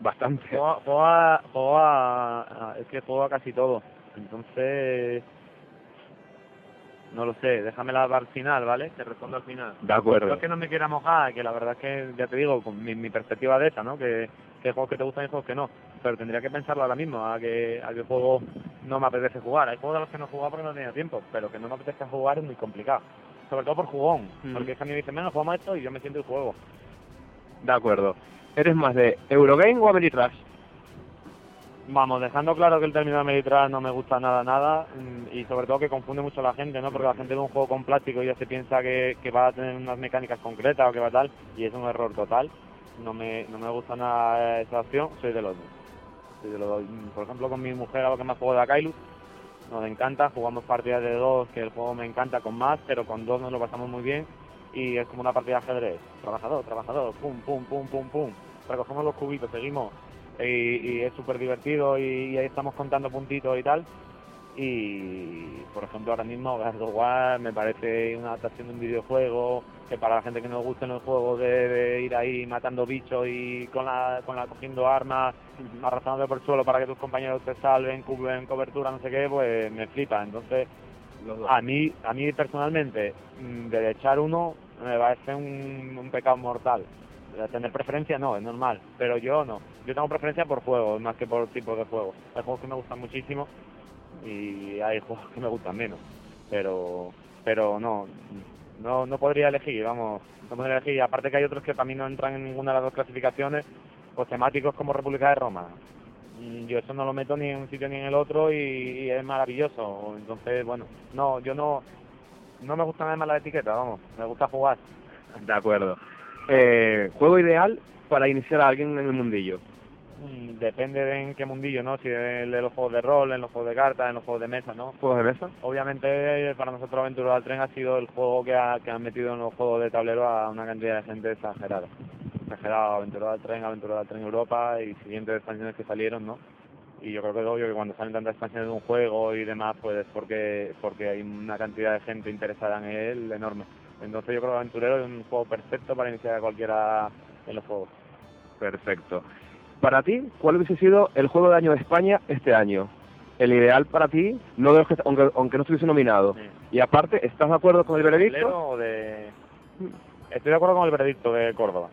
Bastante. Juego, a- juego, a, juego a- a- es que juego a casi todo. Entonces, no lo sé, déjamela al final, ¿vale? Te respondo al final. De No acuerdo. es que no me quiera mojar, que la verdad es que, ya te digo, con mi, mi perspectiva de esa, ¿no? Que, que juegos que te gustan y juegos que no. Pero tendría que pensarlo ahora mismo, a qué, a qué juego no me apetece jugar. Hay juegos de los que no he jugado porque no tenía tiempo, pero que no me apetezca jugar es muy complicado. Sobre todo por jugón, Mm. porque es que a mí me dicen, venga, jugamos esto y yo me siento y juego. De acuerdo. ¿Eres más de Eurogame o Ameritrash? Vamos, dejando claro que el término Ameritrash no me gusta nada, nada, mm, y sobre todo que confunde mucho a la gente, ¿no? Porque la gente ve un juego con plástico y ya se piensa que, va a tener unas mecánicas concretas o que va tal, y es un error total. No me, no me gusta nada esa opción, soy de los dos. Soy de los dos. Mm, Por ejemplo, con mi mujer, a lo que más juego de Akailus, nos encanta, jugamos partidas de dos, que el juego me encanta con más, pero con dos nos lo pasamos muy bien, y es como una partida de ajedrez. Trabajador, trabajador, pum, pum, pum, pum, pum. Recogemos los cubitos, seguimos y, y es súper divertido y, y ahí estamos contando puntitos y tal. Y, por ejemplo, ahora mismo God of War me parece una adaptación de un videojuego que para la gente que no le gusten los juegos de, de ir ahí matando bichos y con la, con la cogiendo armas, arrastrándote por el suelo para que tus compañeros te salven, cubren cobertura, no sé qué, pues me flipa. Entonces, a mí, a mí personalmente, mm, de echar uno me parece un, un pecado mortal. Tener preferencia no, es normal, pero yo no. Yo tengo preferencia por juegos más que por tipo de juegos. Hay juegos que me gustan muchísimo y hay juegos que me gustan menos, pero pero no, no no podría elegir, vamos, no podría elegir. Aparte que hay otros que para mí no entran en ninguna de las dos clasificaciones, pues temáticos como República de Roma. Yo eso no lo meto ni en un sitio ni en el otro y, y es maravilloso. Entonces, bueno, no, yo no no me gusta nada más la etiqueta, vamos, me gusta jugar. De acuerdo. Eh, juego ideal para iniciar a alguien en el mundillo. mm, depende de en qué mundillo, ¿no? Si en los juegos de rol, en los juegos de cartas, en los juegos de mesa, ¿no? ¿Juegos de mesa? Obviamente para nosotros Aventura del Tren ha sido el juego que, ha, que han metido en los juegos de tablero a una cantidad de gente exagerada. Exagerado, Aventura del Tren, Aventura del Tren Europa y siguientes expansiones que salieron, ¿no? Y yo creo que es obvio que cuando salen tantas expansiones de un juego y demás, pues es porque, porque hay una cantidad de gente interesada en él enorme. Entonces yo creo que Aventurero es un juego perfecto para iniciar a cualquiera en los juegos. Perfecto. Para ti, ¿cuál hubiese sido el juego de año de España este año? El ideal para ti, no de los que, aunque, aunque no estuviese nominado. Sí. Y aparte, ¿estás de acuerdo con el veredicto? ¿Tablero o de...? Estoy de acuerdo con el veredicto de Córdoba.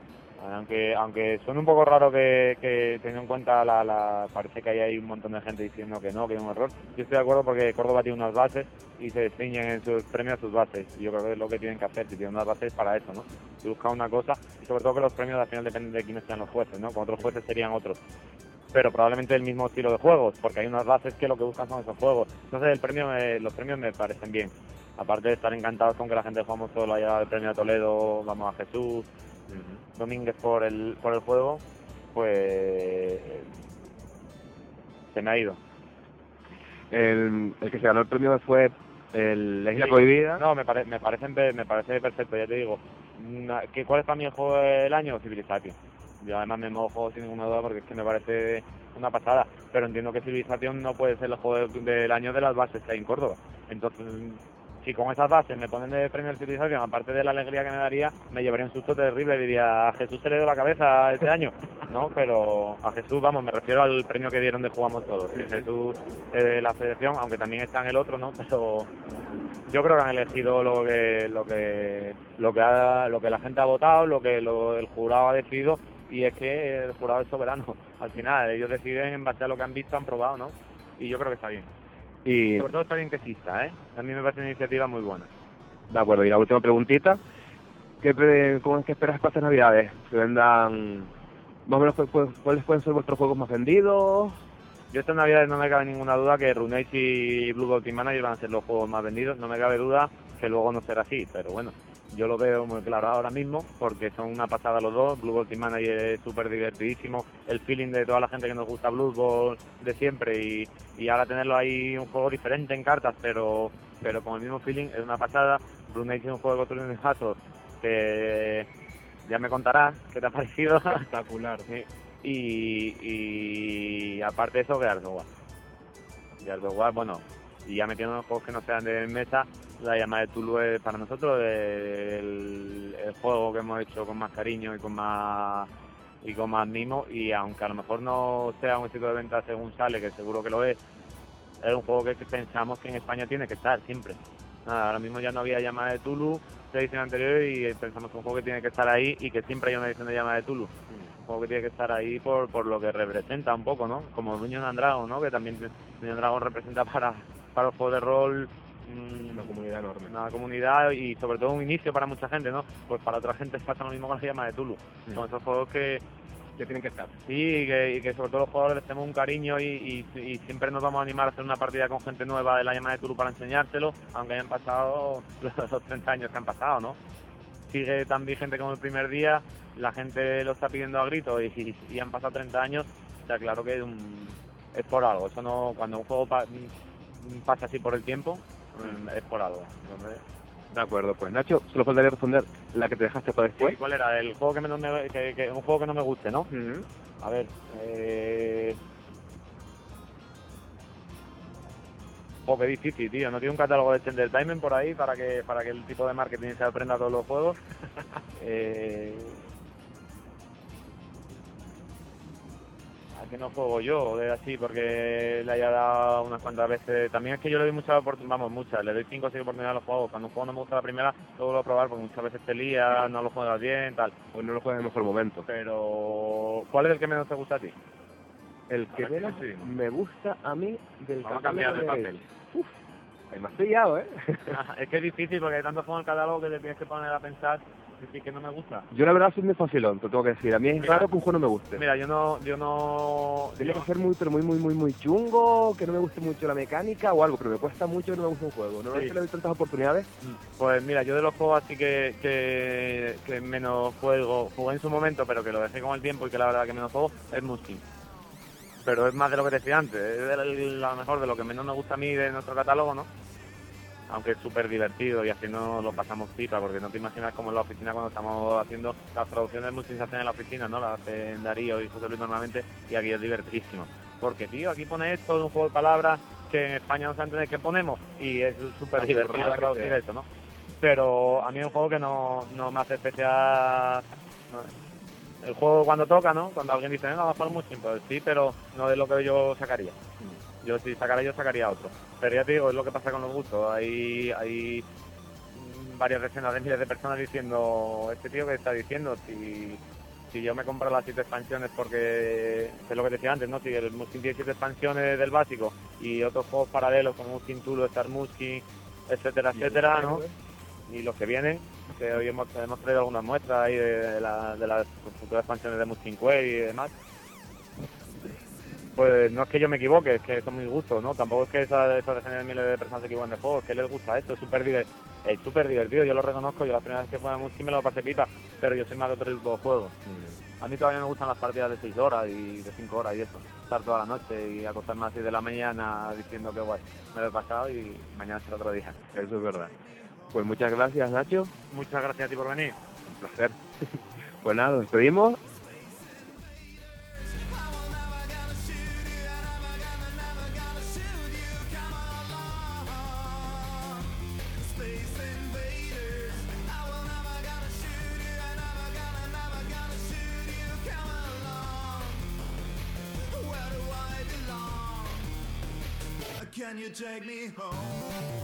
Aunque aunque suene un poco raro que, que teniendo en cuenta la, la... Parece que hay un montón de gente diciendo que no, que es un error. Yo estoy de acuerdo porque Córdoba tiene unas bases y se distinguen en sus premios a sus bases. Yo creo que es lo que tienen que hacer, si tienen unas bases para eso, ¿no? Si buscan una cosa, y sobre todo que los premios al final dependen de quiénes sean los jueces, ¿no? Con otros jueces serían otros pero probablemente el mismo estilo de juegos, porque hay unas bases que lo que buscan son esos juegos. Entonces el premio me- los premios me parecen bien. Aparte de estar encantados con que la gente Jugamos Todo haya dado el premio a Toledo, vamos a Jesús, Domínguez por el, por el juego, pues se me ha ido. El, el que se ganó el premio fue el La Isla Prohibida. No, me, pare- me, parecen, pe- me parece perfecto, ya te digo. Una- ¿qué, ¿Cuál es para mí el juego del año? Civilization. Yo además me mojo sin ninguna duda porque es que me parece una pasada. Pero entiendo que Civilization no puede ser el juego del, del año de las bases que hay en Córdoba. Entonces, si con esas bases me ponen de premio el Civilization, aparte de la alegría que me daría, me llevaría un susto terrible. Diría, a Jesús se le dio la cabeza este año. No, pero a Jesús, vamos, me refiero al premio que dieron de Jugamos Todos. Sí, Jesús, eh, la federación, aunque también está en el otro, ¿no? Pero yo creo que han elegido lo que lo que lo que ha- lo que la gente ha votado lo que lo- el jurado ha decidido y es que el jurado es soberano al final ellos deciden en base a lo que han visto han probado no y yo creo que está bien Y, sobre todo está bien que exista eh a mí me parece una iniciativa muy buena de acuerdo, y la última preguntita. ¿Qué, ¿Cómo es que esperas para estas navidades? Que vendan... Más o menos, ¿cu- cu- ¿cuáles pueden ser vuestros juegos más vendidos? yo esta navidad no me cabe ninguna duda que Runage y Blue Bolt Team Manager van a ser los juegos más vendidos no me cabe duda que luego no será así pero bueno yo lo veo muy claro ahora mismo porque son una pasada los dos. Blue Ball Team Manager es súper divertidísimo. El feeling de toda la gente que nos gusta Blue Ball de siempre y, y ahora tenerlo ahí un juego diferente en cartas, pero pero con el mismo feeling es una pasada. Blue Age es un juego de construcción de datos que ya me contarás qué te ha parecido. Espectacular. Sí. Y, y aparte de eso, Gears of War. Gears of War, bueno, y ya metiendo los juegos que no sean de mesa, la llamada de Tulu es para nosotros el, juego que hemos hecho con más cariño y con más y con más mimo y aunque a lo mejor no sea un éxito de venta según sale, que seguro que lo es, es un juego que pensamos que en España tiene que estar siempre. Ahora mismo ya no había llamada de Tulu, la edición anterior y pensamos que un juego que tiene que estar ahí y que siempre hay una edición de llamada de Tulu. Juego que tiene que estar ahí por, por lo que representa un poco, ¿no? Como Dungeon and Dragon, ¿no? Que también Dungeon Dragon representa para, para los juegos de rol mm, Una comunidad enorme. una comunidad y sobre todo un inicio para mucha gente, ¿no? Pues para otra gente pasa lo mismo con la llama de Tulu. Son esos juegos que Que tienen que estar. sí, y que, y que sobre todo los jugadores les tenemos un cariño y, y- y siempre nos vamos a animar a hacer una partida con gente nueva de la llama de Tulu para enseñárselo, aunque hayan pasado los 30 años que han pasado, ¿no? Sigue tan vigente como el primer día, la gente lo está pidiendo a gritos y, y han pasado 30 años, está claro que es, un- es por algo. Eso no, cuando un juego pa- pasa así por el tiempo, mm, es por algo. Entonces, De acuerdo, pues Nacho, solo faltaría responder la que te dejaste para después. ¿Cuál era? El juego que, me, que, que- un juego que no me guste, ¿no? A ver, eh... Oh, qué difícil, tío. No tiene un catálogo de Extended Time por ahí para que para que el tipo de marketing se aprenda a todos los juegos. eh... ¿A qué no juego yo? De así, porque le haya dado unas cuantas veces. También es que yo le doy muchas oportunidades, vamos, muchas. Le doy 5 o 6 oportunidades a los juegos. Cuando un juego no me gusta la primera, lo vuelvo a probar porque muchas veces te lía, no lo juegas bien, tal. O no lo juegas en el mejor momento. Pero, ¿cuál es el que menos te gusta a ti? El que menos que sí. me gusta a mí del Vamos a cambiar de papel. Ahí me has pillado, ¿eh? es que es difícil porque hay tantos juegos en el catálogo que te tienes que poner a pensar y que no me gusta. Yo la verdad soy muy facilón, te tengo que decir. A mí es Mira. raro que un juego no me guste. Mira, yo no, yo no, Tiene que ser muy, pero muy, muy, muy, muy chungo, que no me guste mucho la mecánica o algo, pero me cuesta mucho que no me guste un juego. No Sí. le doy tantas oportunidades. pues mira, yo de los juegos así que, que, que menos juego, jugué en su momento, pero que lo dejé con el tiempo y que la verdad que menos juego, es Muskin. pero es más de lo que decía antes, es de lo mejor de lo que menos nos gusta a mí de nuestro catálogo, ¿no? Aunque es súper divertido y así no lo pasamos pipa, porque no te imaginas como en la oficina cuando estamos haciendo las traducciones muchas se hacen en la oficina, ¿no? Las hacen Darío y José Luis normalmente, y aquí es divertidísimo. Porque, tío, aquí pone esto, un juego de palabras que en España no se entiende qué ponemos, y es súper divertido traducir eso, ¿no? Pero a mí es un juego que no, no me hace especial... no- el juego cuando toca, ¿no? Cuando alguien dice, venga, vamos a jugar mucho, pues sí, pero no es lo que yo sacaría. Yo si sacara yo sacaría otro. Pero ya te digo, es lo que pasa con los gustos. Hay, hay varias decenas de miles de personas diciendo, este tío que está diciendo, si, si yo me compro las siete expansiones porque es lo que decía antes, ¿no? Si el Muskin tiene siete expansiones del básico y otros juegos paralelos como Muskin Tulo, Star Muskin, etcétera, etcétera, ¿no? Y los que vienen, que hoy hemos, hemos traído algunas muestras ahí de, de la- de las futuras expansiones de Muskin Quest y demás. Pues no es que yo me equivoque, es que son mis gustos, ¿no? Tampoco es que esas, esas decenas de miles de personas se equivoquen de juego, es que les gusta esto, es súper diver- es súper divertido, yo lo reconozco, yo la primera vez que jugué a Muskin me lo pasé pipa, pero yo soy más de otro tipo de juegos. A mí todavía me gustan las partidas de 6 horas y de 5 horas y eso. Estar toda la noche y acostarme a las 6 de la mañana diciendo que guay, me lo he pasado y mañana será otro día. Eso es verdad. Pues muchas gracias, Nacho. Muchas gracias a ti por venir. Un placer. Pues nada, nos despedimos. You take me home?